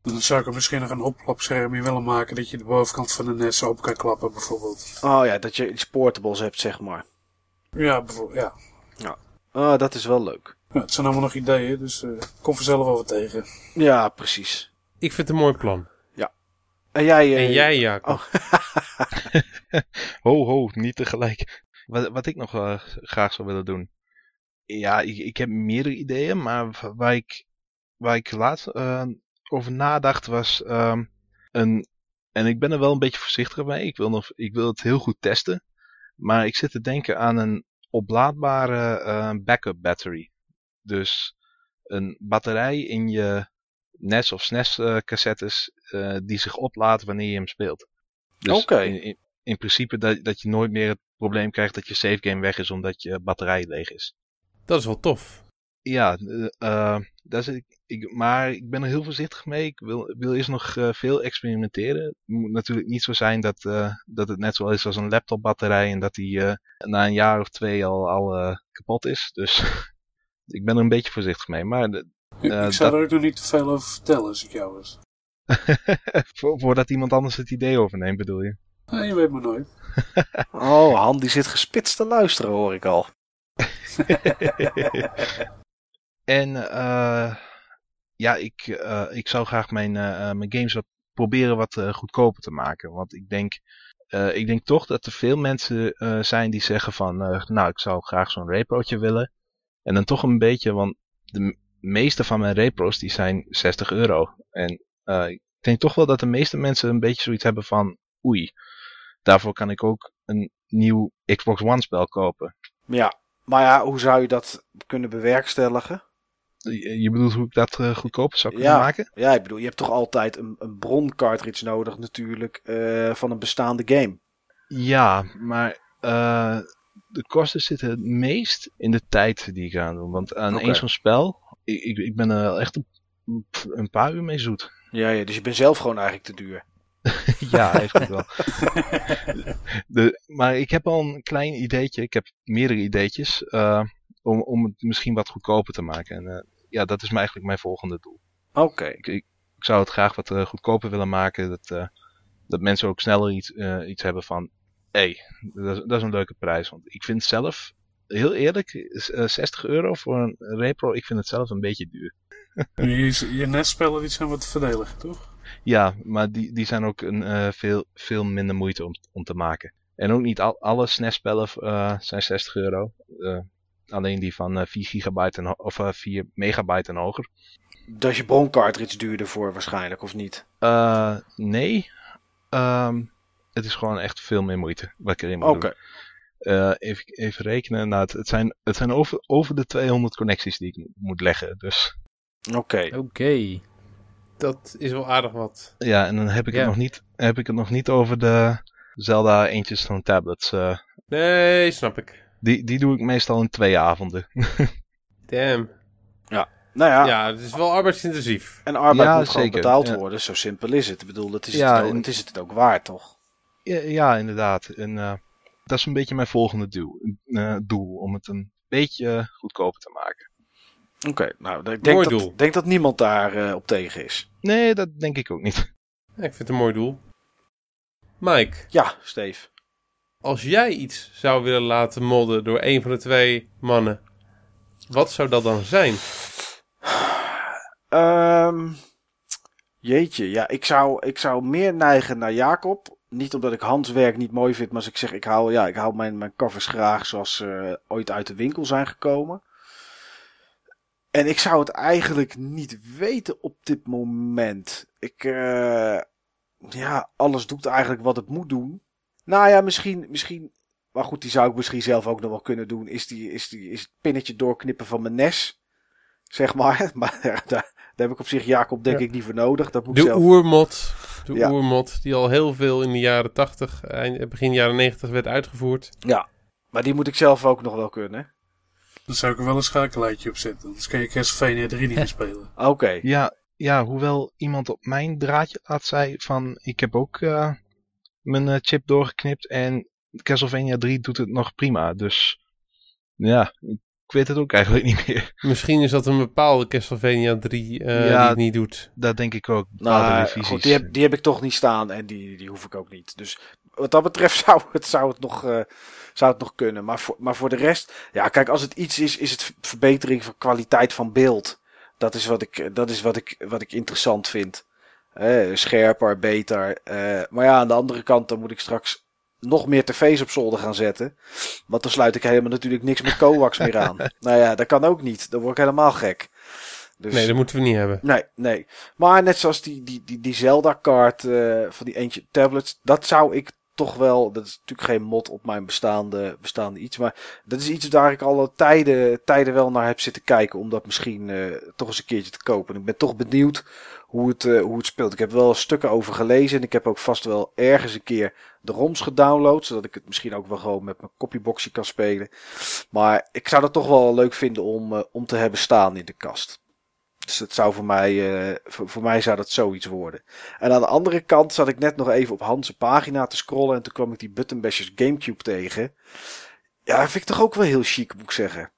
Dan zou ik er misschien nog een opklapscherm in willen maken dat je de bovenkant van de NES open kan klappen bijvoorbeeld. Oh ja, dat je iets portables hebt, zeg maar. Ja, bijvoorbeeld, ja. Ah, dat is wel leuk. Ja het zijn allemaal nog ideeën, dus eh kom vanzelf over tegen. Ja, precies. Ik vind het een mooi plan. En jij, eh, En jij, Jacob? Oh. Ho, ho, niet tegelijk. Wat, wat ik nog eh, graag zou willen doen. Ja, ik, ik heb meerdere ideeën, maar wa- waar ik, waar ik laatst eh, over nadacht was ehm, een. En ik ben er wel een beetje voorzichtig mee. Ik wil, nog, ik wil het heel goed testen. Maar ik zit te denken aan een oplaadbare eh, backup battery. Dus een batterij in je NES of SNES eh, cassettes eh, die zich oplaadt wanneer je hem speelt. Dus Oké. in, in, in principe dat, dat je nooit meer het probleem krijgt dat je save game weg is omdat je batterij leeg is. Dat is wel tof. Ja, eh, dat is, ik, ik, maar ik ben er heel voorzichtig mee. Ik wil, wil eerst nog veel experimenteren. Het moet natuurlijk niet zo zijn dat, dat het net zo is als een laptopbatterij en dat die na een jaar of twee al, al kapot is. Dus ik ben er een beetje voorzichtig mee. Maar de- Eh, ik zou dat- er ook nog niet te veel over vertellen als ik jou was. Vo- voordat iemand anders het idee overneemt, bedoel je? Nee, je weet maar nooit. Oh, Han die zit gespitst te luisteren, hoor ik al. En eh ja, ik, eh, ik zou graag mijn, mijn games wat proberen wat goedkoper te maken. Want ik denk, eh, ik denk toch dat er veel mensen eh, zijn die zeggen van, eh, nou ik zou graag zo'n reprootje willen. En dan toch een beetje, want de meeste van mijn repro's die zijn 60 euro. En eh, ik denk toch wel dat de meeste mensen een beetje zoiets hebben van, oei, daarvoor kan ik ook een nieuw Xbox One spel kopen. Ja, maar ja, hoe zou je dat kunnen bewerkstelligen? Je je bedoelt hoe ik dat eh, goedkoper zou kunnen Ja. maken? Ja, ik bedoel, je hebt toch altijd een, een broncartridge nodig natuurlijk eh, van een bestaande game. Ja, maar de kosten zitten het meest in de tijd die ik ga doen. Want aan één zo'n spel, ik, ik, ben er echt een, een paar uur mee zoet. Ja, ja, dus je bent zelf gewoon eigenlijk te duur. ja, eigenlijk wel. De, maar ik heb al een klein ideetje, ik heb meerdere ideetjes, eh, om, om het misschien wat goedkoper te maken. En eh, ja, dat is eigenlijk mijn volgende doel. Oké. Ik, ik, ik zou het graag wat eh, goedkoper willen maken, dat, dat mensen ook sneller iets, iets hebben van, hey, dat, is- dat is een leuke prijs. Want ik vind zelf, heel eerlijk, is, eh, 60 euro voor een repro, ik vind het zelf een beetje duur. Je, je netspellen die zijn wat verdelig, toch? Ja, maar die, die zijn ook een, eh, veel, veel minder moeite om, om te maken. En ook niet al, alle SNES-spellen eh, zijn 60 euro. Eh, alleen die van eh 4 gigabyte en, of eh, 4 megabyte en hoger. Dat is je broncartridge duurder voor waarschijnlijk, of niet? Eh, nee, Ehm, het is gewoon echt veel meer moeite wat ik erin moet Oké. doen. Eh, even, even rekenen. Nou, het, het zijn, het zijn over, over de 200 connecties die ik mo- moet leggen. Dus Oké. Oké. Dat is wel aardig wat. ja, en dan heb ik, Ja. het, nog niet, heb ik het nog niet over de Zelda eentjes van tablets. eh, Nee, snap ik. die, die doe ik meestal in twee avonden. Damn. Nou ja, Ja, het is wel arbeidsintensief. en arbeid Ja, moet gewoon betaald ja. worden. Zo simpel is het. Ik bedoel, dat is, Ja, het, ook, en- het is het ook waard, toch? Ja, inderdaad. En eh, dat is een beetje mijn volgende doel, eh, doel om het een beetje goedkoper te maken. Oké, nou, ik denk, Mooi dat, doel. denk dat niemand daar eh, op tegen is. Nee, dat denk ik ook niet. Ja, ik vind het een mooi doel. Mike, Ja, Steve. als jij iets zou willen laten modden door een van de twee mannen, wat zou dat dan zijn? Ehm, jeetje, ja, ik zou, ik zou meer neigen naar Jacob. Niet omdat ik Hans werk niet mooi vind, maar als ik zeg, ik hou, ja, ik hou mijn, mijn covers graag zoals ze ooit uit de winkel zijn gekomen. En ik zou het eigenlijk niet weten op dit moment. Ik, eh, ja, alles doet eigenlijk wat het moet doen. Nou ja, misschien, misschien, maar goed, die zou ik misschien zelf ook nog wel kunnen doen. Is, die, is, die, is het pinnetje doorknippen van mijn NES, zeg maar. Maar daar, daar heb ik op zich Jacob denk Ja. ik niet voor nodig. Dat moet De zelf. oermod. De Ja. oermod, die al heel veel in de jaren 80, eind- begin jaren 90 werd uitgevoerd. Ja, maar die moet ik zelf ook nog wel kunnen. Dan zou ik er wel een schakelaartje op zetten. Anders kan je Castlevania 3 niet meer spelen. Oké. Ja, ja, hoewel iemand op mijn draadje laat zei van ik heb ook eh, mijn eh, chip doorgeknipt en Castlevania 3 doet het nog prima. Dus ja, ik weet het ook eigenlijk niet meer. Misschien is dat een bepaalde Castlevania 3 eh, Ja, die het niet doet. Dat denk ik ook. Nou, revisies. goed, die heb, die heb ik toch niet staan en die, die hoef ik ook niet. Dus wat dat betreft zou het, zou het, nog, eh, zou het nog kunnen. Maar voor, maar voor de rest, ja, kijk, als het iets is, is het verbetering van kwaliteit van beeld. Dat is wat ik, dat is wat ik, wat ik interessant vind. Eh, scherper, beter. eh, maar ja, aan de andere kant, dan moet ik straks nog meer tv's op zolder gaan zetten. Want dan sluit ik helemaal natuurlijk niks met coax meer aan. Nou ja, dat kan ook niet. Dan word ik helemaal gek. Dus, Nee, dat moeten we niet hebben. Nee, nee. Maar net zoals die, die, die, die Zelda-kaart eh, van die eentje tablets, dat zou ik toch wel. Dat is natuurlijk geen mod op mijn bestaande, bestaande iets. Maar dat is iets waar ik alle tijden, tijden wel naar heb zitten kijken. Om dat misschien eh, toch eens een keertje te kopen. En ik ben toch benieuwd hoe het, eh, hoe het speelt. Ik heb wel stukken over gelezen. En ik heb ook vast wel ergens een keer de ROMs gedownload. Zodat ik het misschien ook wel gewoon met mijn copyboxje kan spelen. Maar ik zou dat toch wel leuk vinden om, eh, om te hebben staan in de kast. Dus het zou voor mij, eh, voor, voor mij zou dat zoiets worden. En aan de andere kant zat ik net nog even op Hans' pagina te scrollen. En toen kwam ik die Button Bashers Gamecube tegen. Ja, dat vind ik toch ook wel heel chic, moet ik zeggen.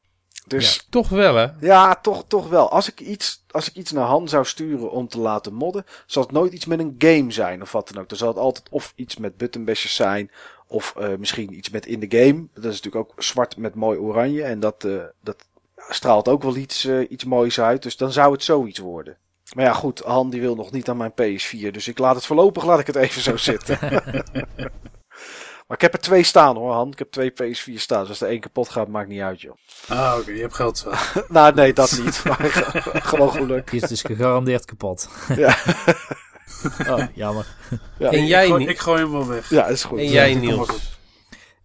Dus Toch wel, hè? ja, toch, toch wel. Als ik, iets, als ik iets naar Han zou sturen om te laten modden, zal het nooit iets met een game zijn of wat dan ook. Dan zal het altijd of iets met button bashers zijn, of eh, misschien iets met in de game. Dat is natuurlijk ook zwart met mooi oranje en dat, eh, dat straalt ook wel iets, eh, iets moois uit. Dus dan zou het zoiets worden. Maar ja, goed, Han die wil nog niet aan mijn PS4. Dus ik laat het voorlopig, laat ik het even zo zitten. maar ik heb er twee staan hoor, Han. Ik heb twee PS4 staan. Dus als er één kapot gaat, maakt niet uit, joh. Ah, oké, je hebt geld zo. nou, nee, dat niet. Maar gewoon geluk. Die is dus gegarandeerd kapot. Ja, Oh, jammer. ja, En ik, jij, gooi, ik gooi hem wel weg. ja is goed. en jij Ja, Niels.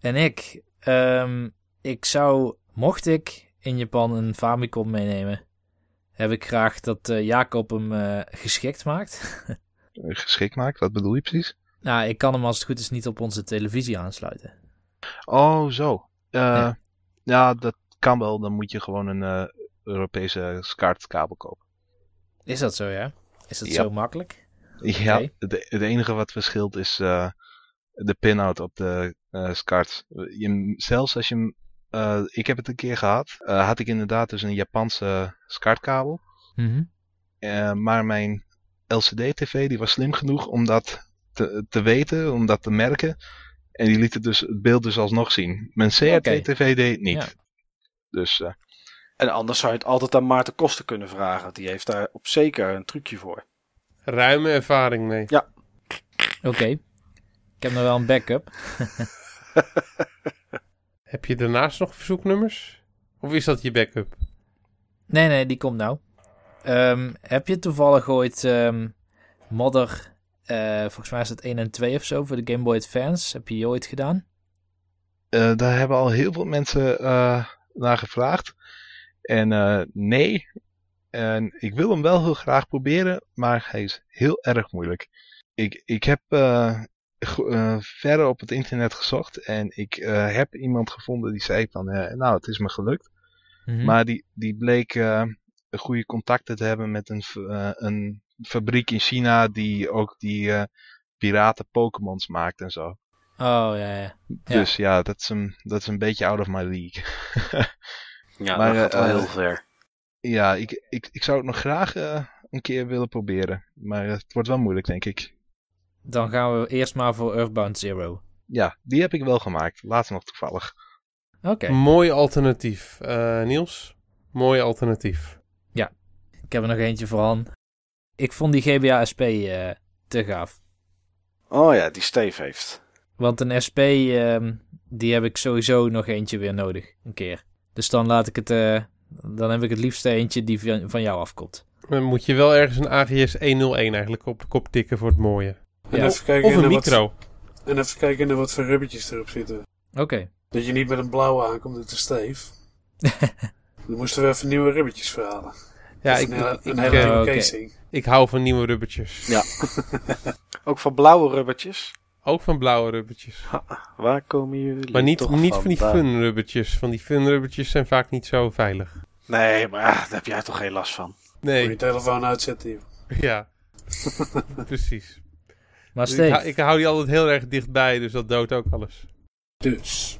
En ik, ehm, ik zou, mocht ik in Japan een Famicom meenemen, heb ik graag dat eh, Jacob hem eh, geschikt maakt. Geschikt maakt, wat bedoel je precies? Nou, ik kan hem als het goed is niet op onze televisie aansluiten. Oh, zo. Eh, Ja. ja. dat kan wel. Dan moet je gewoon een eh, Europese SCART-kabel kopen. Is dat zo, ja? Is dat Ja. zo makkelijk? Ja, het, het enige wat verschilt is eh, de pinout op de eh SCART. Je, zelfs als je hem... ik heb het een keer gehad. eh, had ik inderdaad dus een Japanse SCART-kabel. Mhm. Maar mijn LCD-TV die was slim genoeg om dat te, te weten, om dat te merken. En die liet het, dus, het beeld dus alsnog zien. Mijn CRT-TV deed het niet. Ja. Dus eh, En anders zou je het altijd aan Maarten Koster kunnen vragen. Die heeft daar op zeker een trucje voor. Ruime ervaring mee. Oké. Ik heb nog wel een backup. Heb je daarnaast nog verzoeknummers? Of is dat je backup? Nee, nee, die komt nou. Ehm, heb je toevallig ooit ehm Modder, eh, volgens mij is het 1 en 2 of zo, voor de Game Boy Advance? Heb je die ooit gedaan? eh, daar hebben al heel veel mensen eh, naar gevraagd. En nee, en ik wil hem wel heel graag proberen, maar hij is heel erg moeilijk. Ik, ik heb verder op het internet gezocht en ik heb iemand gevonden die zei van, nou het is me gelukt. Mhm. Maar die, die bleek goede contacten te hebben met een, een fabriek in China die ook die eh, piraten Pokémons maakt en zo. Oh, ja, ja. Dus ja, dat is een, dat is een beetje out of my league. Ja, Maar, dat gaat wel eh, heel ver. ja, ik, ik, ik zou het nog graag eh, een keer willen proberen. Maar het wordt wel moeilijk, denk ik. Dan gaan we eerst maar voor Earthbound Zero. Ja, die heb ik wel gemaakt. Later nog toevallig. Oké. Mooi alternatief. Eh, Niels, mooi alternatief. Ik heb er nog eentje voor Han. Ik vond die GBA SP eh, te gaaf. Oh ja, die Steve heeft. Want een SP, ehm, die heb ik sowieso nog eentje weer nodig. Een keer. Dus dan laat ik het... eh, dan heb ik het liefste eentje die van, van jou afkomt. Dan moet je wel ergens een AGS 101 eigenlijk op de kop tikken voor het mooie. En Ja. even kijken Of een naar micro. Wat, en even kijken naar wat voor rubbertjes erop zitten. Oké. Dat je niet met een blauwe aankomt, het is steef. Dan moesten we even nieuwe rubbertjes verhalen. Ja, ik, een hele, ik, een ik, hele hou van nieuwe rubbertjes. Ja. Ook van blauwe rubbertjes. Ook van blauwe rubbertjes. Waar komen jullie Maar niet, toch niet van die fun rubbertjes. Van die fun rubbertjes zijn vaak niet zo veilig. Nee, maar ah, daar heb jij toch geen last van. Moet je Nee, telefoon uitzetten. joh. ja. Precies. Maar Dus ik, hou, ik hou die altijd heel erg dichtbij, dus dat doodt ook alles. Dus.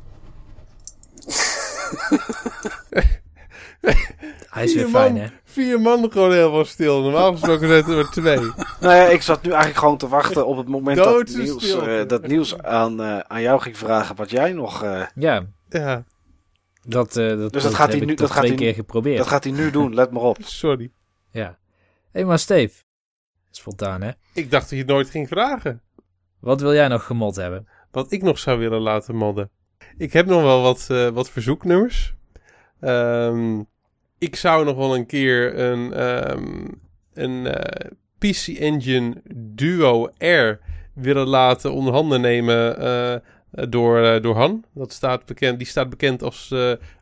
hij is weer Vier fijn, man. hè? Vier man gewoon helemaal stil. Normaal gesproken zijn het er maar twee. Nou ja, ik zat nu eigenlijk gewoon te wachten op het moment dat Niels, eh, dat Niels aan, eh, aan jou ging vragen wat jij nog... eh, Ja, Ja, dat, eh, dat, Dus dat gaat heb hij nu- dat gaat twee hij- keer geprobeerd. dat gaat hij nu doen, let maar op. sorry. Ja. Hé, maar Steve. Spontaan, hè? Ik dacht dat je het nooit ging vragen. Wat wil jij nog gemod hebben? Wat ik nog zou willen laten modden. Ik heb nog wel wat, eh, wat verzoeknummers. Ehm, ik zou nog wel een keer een, ehm, een eh, PC Engine Duo R willen laten onder handen nemen eh, door, eh, door Han. Dat staat bekend, die staat bekend als,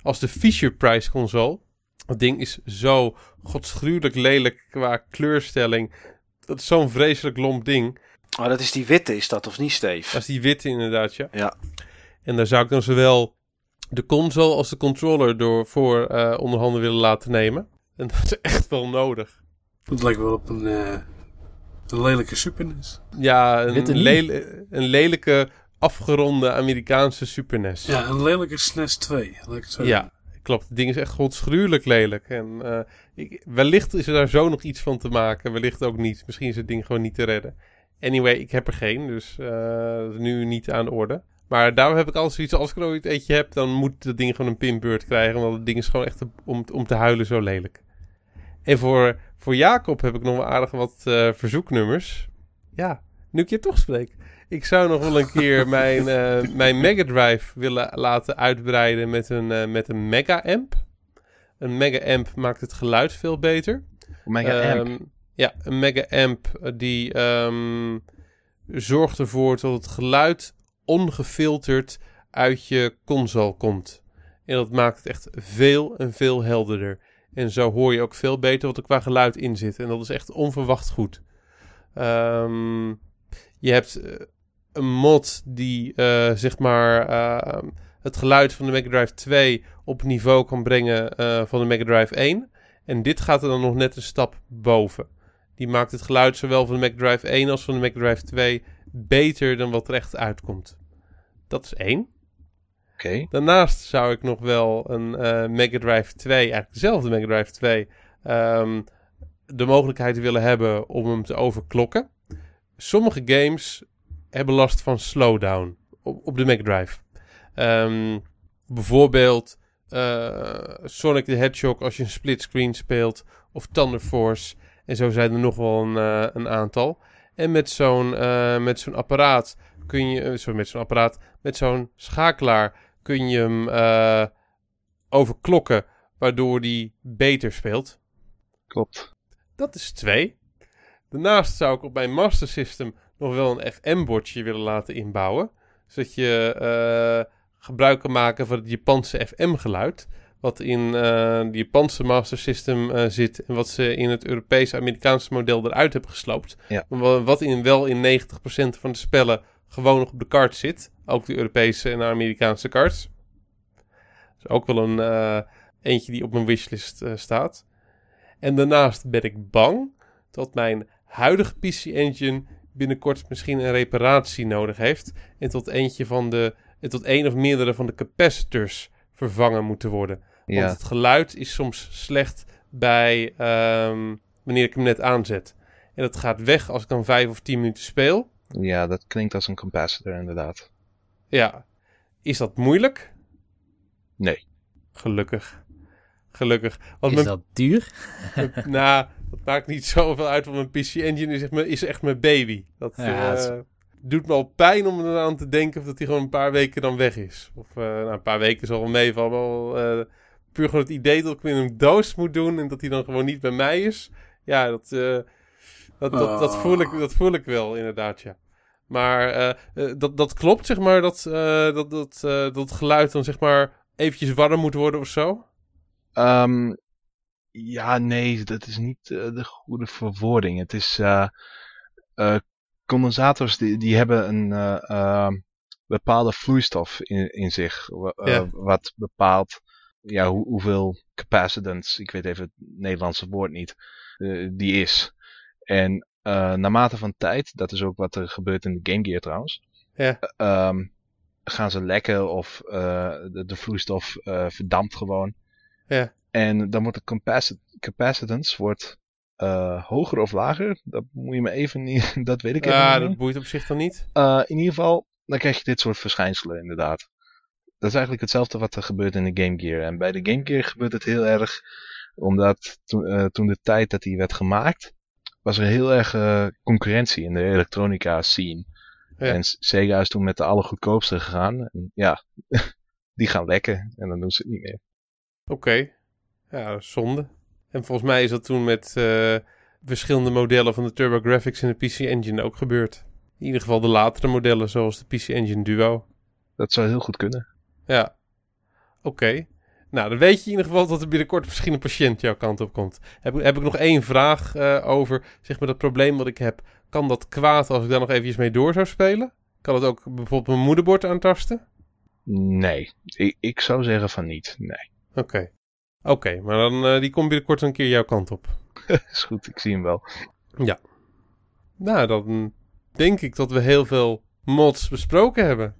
als de Fisher Price console. Dat ding is zo godsgruwelijk lelijk qua kleurstelling. Dat is zo'n vreselijk lomp ding. Oh, dat is die witte, is dat of niet, Steve? Dat is die witte inderdaad, ja. Ja. En daar zou ik dan zowel de console als de controller door voor eh onder handen willen laten nemen. En dat is echt wel nodig. Dat lijkt wel op een, eh, een lelijke Super NES. Ja, een, lele- een lelijke afgeronde Amerikaanse Super NES. Ja, een lelijke SNES 2. Laat ik het zo Ja, klopt. Het ding is echt godsgruwelijk lelijk. En eh, ik, wellicht is er daar zo nog iets van te maken. Wellicht ook niet. Misschien is het ding gewoon niet te redden. Anyway, ik heb er geen. Dus eh, dat is nu niet aan de orde. Maar daarom heb ik altijd zoiets. Als ik er ooit eentje heb, dan moet dat ding gewoon een pinbeurt krijgen. Want het ding is gewoon echt om, om te huilen zo lelijk. En voor, Voor Jacob heb ik nog wel aardig wat eh, verzoeknummers. Ja, nu ik je toch spreek. Ik zou nog wel een keer mijn, eh, mijn Mega Drive willen laten uitbreiden met een, eh, met een Mega Amp. Een Mega Amp maakt het geluid veel beter. Mega amp. Ehm, ja, een Mega Amp die ehm, zorgt ervoor dat het geluid ongefilterd uit je console komt. En dat maakt het echt veel en veel helderder. En zo hoor je ook veel beter wat er qua geluid in zit. En dat is echt onverwacht goed. Ehm, je hebt eh, een mod die eh, zeg maar ehm, het geluid van de Mega Drive 2 op niveau kan brengen eh, van de Mega Drive 1. En dit gaat er dan nog net een stap boven. Die maakt het geluid zowel van de Mega Drive 1 als van de Mega Drive 2 beter dan wat er echt uitkomt. Dat is één. Oké. Daarnaast zou ik nog wel een eh, Mega Drive 2, eigenlijk dezelfde Mega Drive 2, ehm, de mogelijkheid willen hebben om hem te overklokken. Sommige games hebben last van slowdown op, op de Mega Drive. Ehm, bijvoorbeeld eh, Sonic the Hedgehog als je een split screen speelt, of Thunder Force. En zo zijn er nog wel een, eh, een aantal. En met zo'n eh, met zo'n apparaat kun je, eh, sorry, met zo'n apparaat, met zo'n schakelaar kun je hem eh, overklokken, waardoor die beter speelt. Klopt. Dat is twee. Daarnaast zou ik op mijn Master System nog wel een FM-bordje willen laten inbouwen. Zodat je gebruik kan maken van het Japanse FM-geluid. Wat in eh de Japanse Master System eh, zit. En wat ze in het Europese Amerikaanse model eruit hebben gesloopt. Ja. Wat in, wel in 90% van de spellen gewoon nog op de kaart zit. Ook de Europese en de Amerikaanse kaarts. Dus ook wel een eh, eentje die op mijn wishlist staat. En daarnaast ben ik bang dat mijn huidige PC Engine binnenkort misschien een reparatie nodig heeft. En tot eentje van de. En tot één of meerdere van de capacitors vervangen moeten worden. Want Ja, het geluid is soms slecht bij ehm, wanneer ik hem net aanzet. En dat gaat weg als ik dan vijf of tien minuten speel. ja, dat klinkt als een capacitor inderdaad. Ja. Is dat moeilijk? Nee. Gelukkig. Gelukkig. Want Is mijn dat duur? nou, dat maakt niet zoveel uit, want mijn PC Engine is echt mijn, is echt mijn baby. Dat Ja, eh, dat doet me al pijn om eraan te denken of dat hij gewoon een paar weken dan weg is. Of eh, nou, een paar weken zal wel meevallen. eh, puur gewoon het idee dat ik hem in een doos moet doen en dat hij dan gewoon niet bij mij is. Ja, dat, eh, dat, dat, dat, voel ik, dat voel ik wel inderdaad, ja. Maar eh, eh, dat, dat klopt, zeg maar, dat, dat, dat, dat geluid dan zeg maar eventjes warm moet worden of zo. Ehm, ja, nee, dat is niet de goede verwoording. Het is. condensators die, die hebben een eh, ehm, bepaalde vloeistof in, in zich. Ja. Wat bepaalt ja, hoe, hoeveel capacitance, ik weet even het Nederlandse woord niet, eh, die is. En eh, naarmate van tijd, dat is ook wat er gebeurt in de Game Gear trouwens. Ja. ehm, gaan ze lekken of eh, de, de vloeistof eh, verdampt gewoon. Ja. En dan wordt de capaci- capacitance wordt, eh, hoger of lager. Dat moet je me even niet. Dat weet ik even Ja, niet. dat boeit op zich dan niet. Eh, in ieder geval, dan krijg je dit soort verschijnselen inderdaad. Dat is eigenlijk hetzelfde wat er gebeurt in de Game Gear. En bij de Game Gear gebeurt het heel erg, omdat toen, eh, toen de tijd dat die werd gemaakt, was er heel erg eh, concurrentie in de elektronica scene. Ja. En Sega is toen met de allergoedkoopste gegaan. En ja, die gaan lekken en dan doen ze het niet meer. Oké. Ja, zonde. En volgens mij is dat toen met eh, verschillende modellen van de TurboGrafx en de PC Engine ook gebeurd. In ieder geval de latere modellen, zoals de PC Engine Duo. Dat zou heel goed kunnen. Ja. Oké. Nou, dan weet je in ieder geval dat er binnenkort misschien een patiënt jouw kant op komt. Heb, heb ik nog één vraag eh, over, zeg maar, dat probleem wat ik heb. Kan dat kwaad als ik daar nog eventjes mee door zou spelen? Kan het ook bijvoorbeeld mijn moederbord aantasten? Nee, ik, ik zou zeggen van niet. Nee, Oké. Oké, maar dan eh, die komt binnenkort een keer jouw kant op. is goed, ik zie hem wel. Nou, dan denk ik dat we heel veel mods besproken hebben.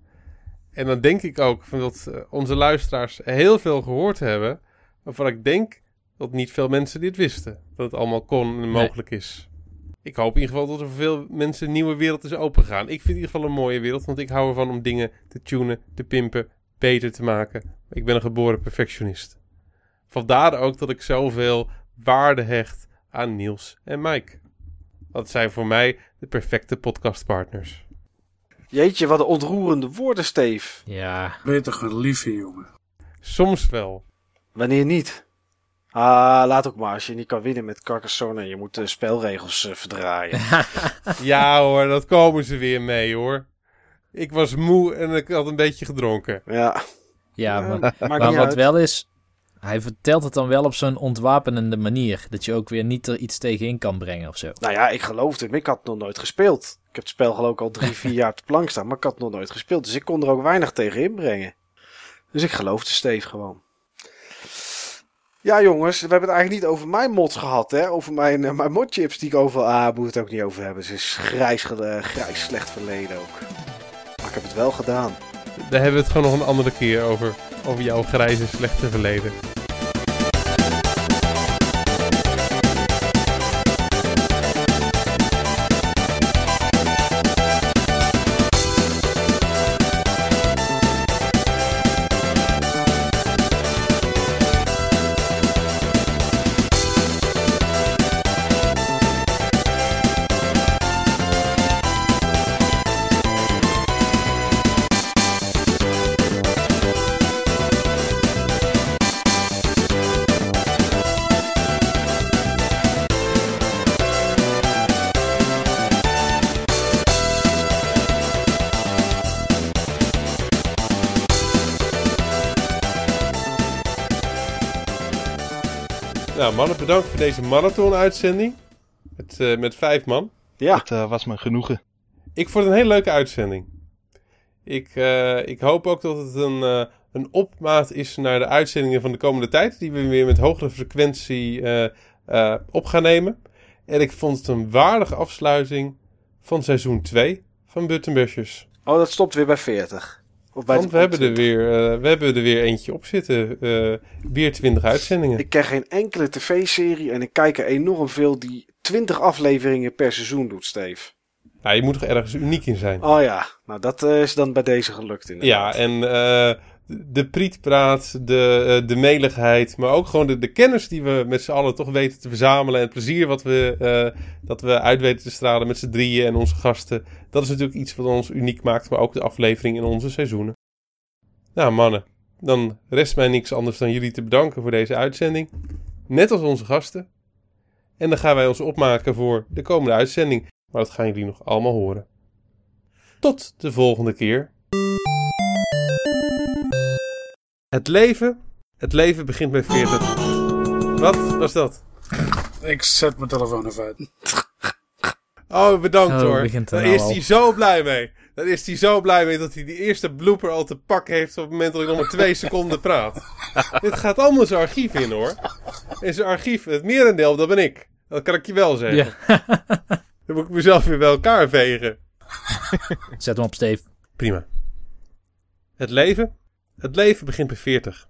En dan denk ik ook van dat eh, onze luisteraars heel veel gehoord hebben. Waarvan ik denk dat niet veel mensen dit wisten. Dat het allemaal kon en mogelijk is. Ik hoop in ieder geval dat er voor veel mensen een nieuwe wereld is opengegaan. Ik vind in ieder geval een mooie wereld. Want ik hou ervan om dingen te tunen, te pimpen, beter te maken. Ik ben een geboren perfectionist. Vandaar ook dat ik zoveel waarde hecht aan Niels en Mike. Dat zijn voor mij de perfecte podcastpartners. Jeetje, wat een ontroerende woorden, Steve. Ja, Ben je toch een liefje, jongen? Soms wel. Wanneer niet? Ah, laat ook maar. Als je niet kan winnen met Carcassonne, je moet de spelregels eh, verdraaien. Ja hoor, dat komen ze weer mee hoor. Ik was moe en ik had een beetje gedronken. Ja, ja Ja, maar, maar wat uit. wel is, hij vertelt het dan wel op zo'n ontwapenende manier. Dat je ook weer niet er iets tegenin kan brengen of zo. Nou ja, ik geloofde hem. Ik had het nog nooit gespeeld. Ik heb het spel geloof ik al drie, vier jaar op de plank staan, maar ik had het nog nooit gespeeld. Dus ik kon er ook weinig tegen inbrengen. Dus ik geloofde Steve gewoon. Ja jongens, we hebben het eigenlijk niet over mijn mods gehad, hè. Over mijn, eh, mijn modchips die ik overal... Ah, moet het ook niet over hebben. Ze is grijs, eh, grijs slecht verleden ook. Maar ik heb het wel gedaan. Daar hebben we het gewoon nog een andere keer over. Over jouw grijze slechte verleden. Bedankt voor deze marathon-uitzending. Met, eh, met vijf man. Ja, Het eh, was me genoegen. Ik vond het een hele leuke uitzending. Ik, eh, ik hoop ook dat het een, eh, een opmaat is naar de uitzendingen van de komende tijd. Die we weer met hogere frequentie eh, eh, op gaan nemen. En ik vond het een waardige afsluiting van seizoen 2 van Buttonbashers. oh dat stopt weer bij 40. Of bij Want we hebben, er weer, eh, we hebben er weer eentje op zitten. eh weer 20 uitzendingen. Ik ken geen enkele tv-serie en ik kijk er enorm veel die 20 afleveringen per seizoen doet, Steve. Nou, je moet toch ergens uniek in zijn. Oh ja, nou dat eh, is dan bij deze gelukt Ja, inderdaad. en eh, de prietpraat, de, eh, de meligheid, maar ook gewoon de, de kennis die we met z'n allen toch weten te verzamelen. En het plezier wat we, eh, dat we uit weten te stralen met z'n drieën en onze gasten. Dat is natuurlijk iets wat ons uniek maakt, maar ook de aflevering in onze seizoenen. Nou mannen, dan rest mij niks anders dan jullie te bedanken voor deze uitzending. Net als onze gasten. En dan gaan wij ons opmaken voor de komende uitzending. Maar dat gaan jullie nog allemaal horen. Tot de volgende keer. Het leven, het leven begint bij 40. Wat was dat? Ik zet mijn telefoon even uit. Oh, bedankt Oh, hoor. Daar nou is hij zo blij mee. Daar is hij zo blij mee dat hij die eerste blooper al te pakken heeft op het moment dat ik nog maar twee seconden praat. Dit gaat allemaal zijn archief in hoor. En zijn archief, het merendeel, dat ben ik. Dat kan ik je wel zeggen. Ja. Dan moet ik mezelf weer bij elkaar vegen. Zet hem op, Steve. Prima. Het leven? Het leven begint bij 40.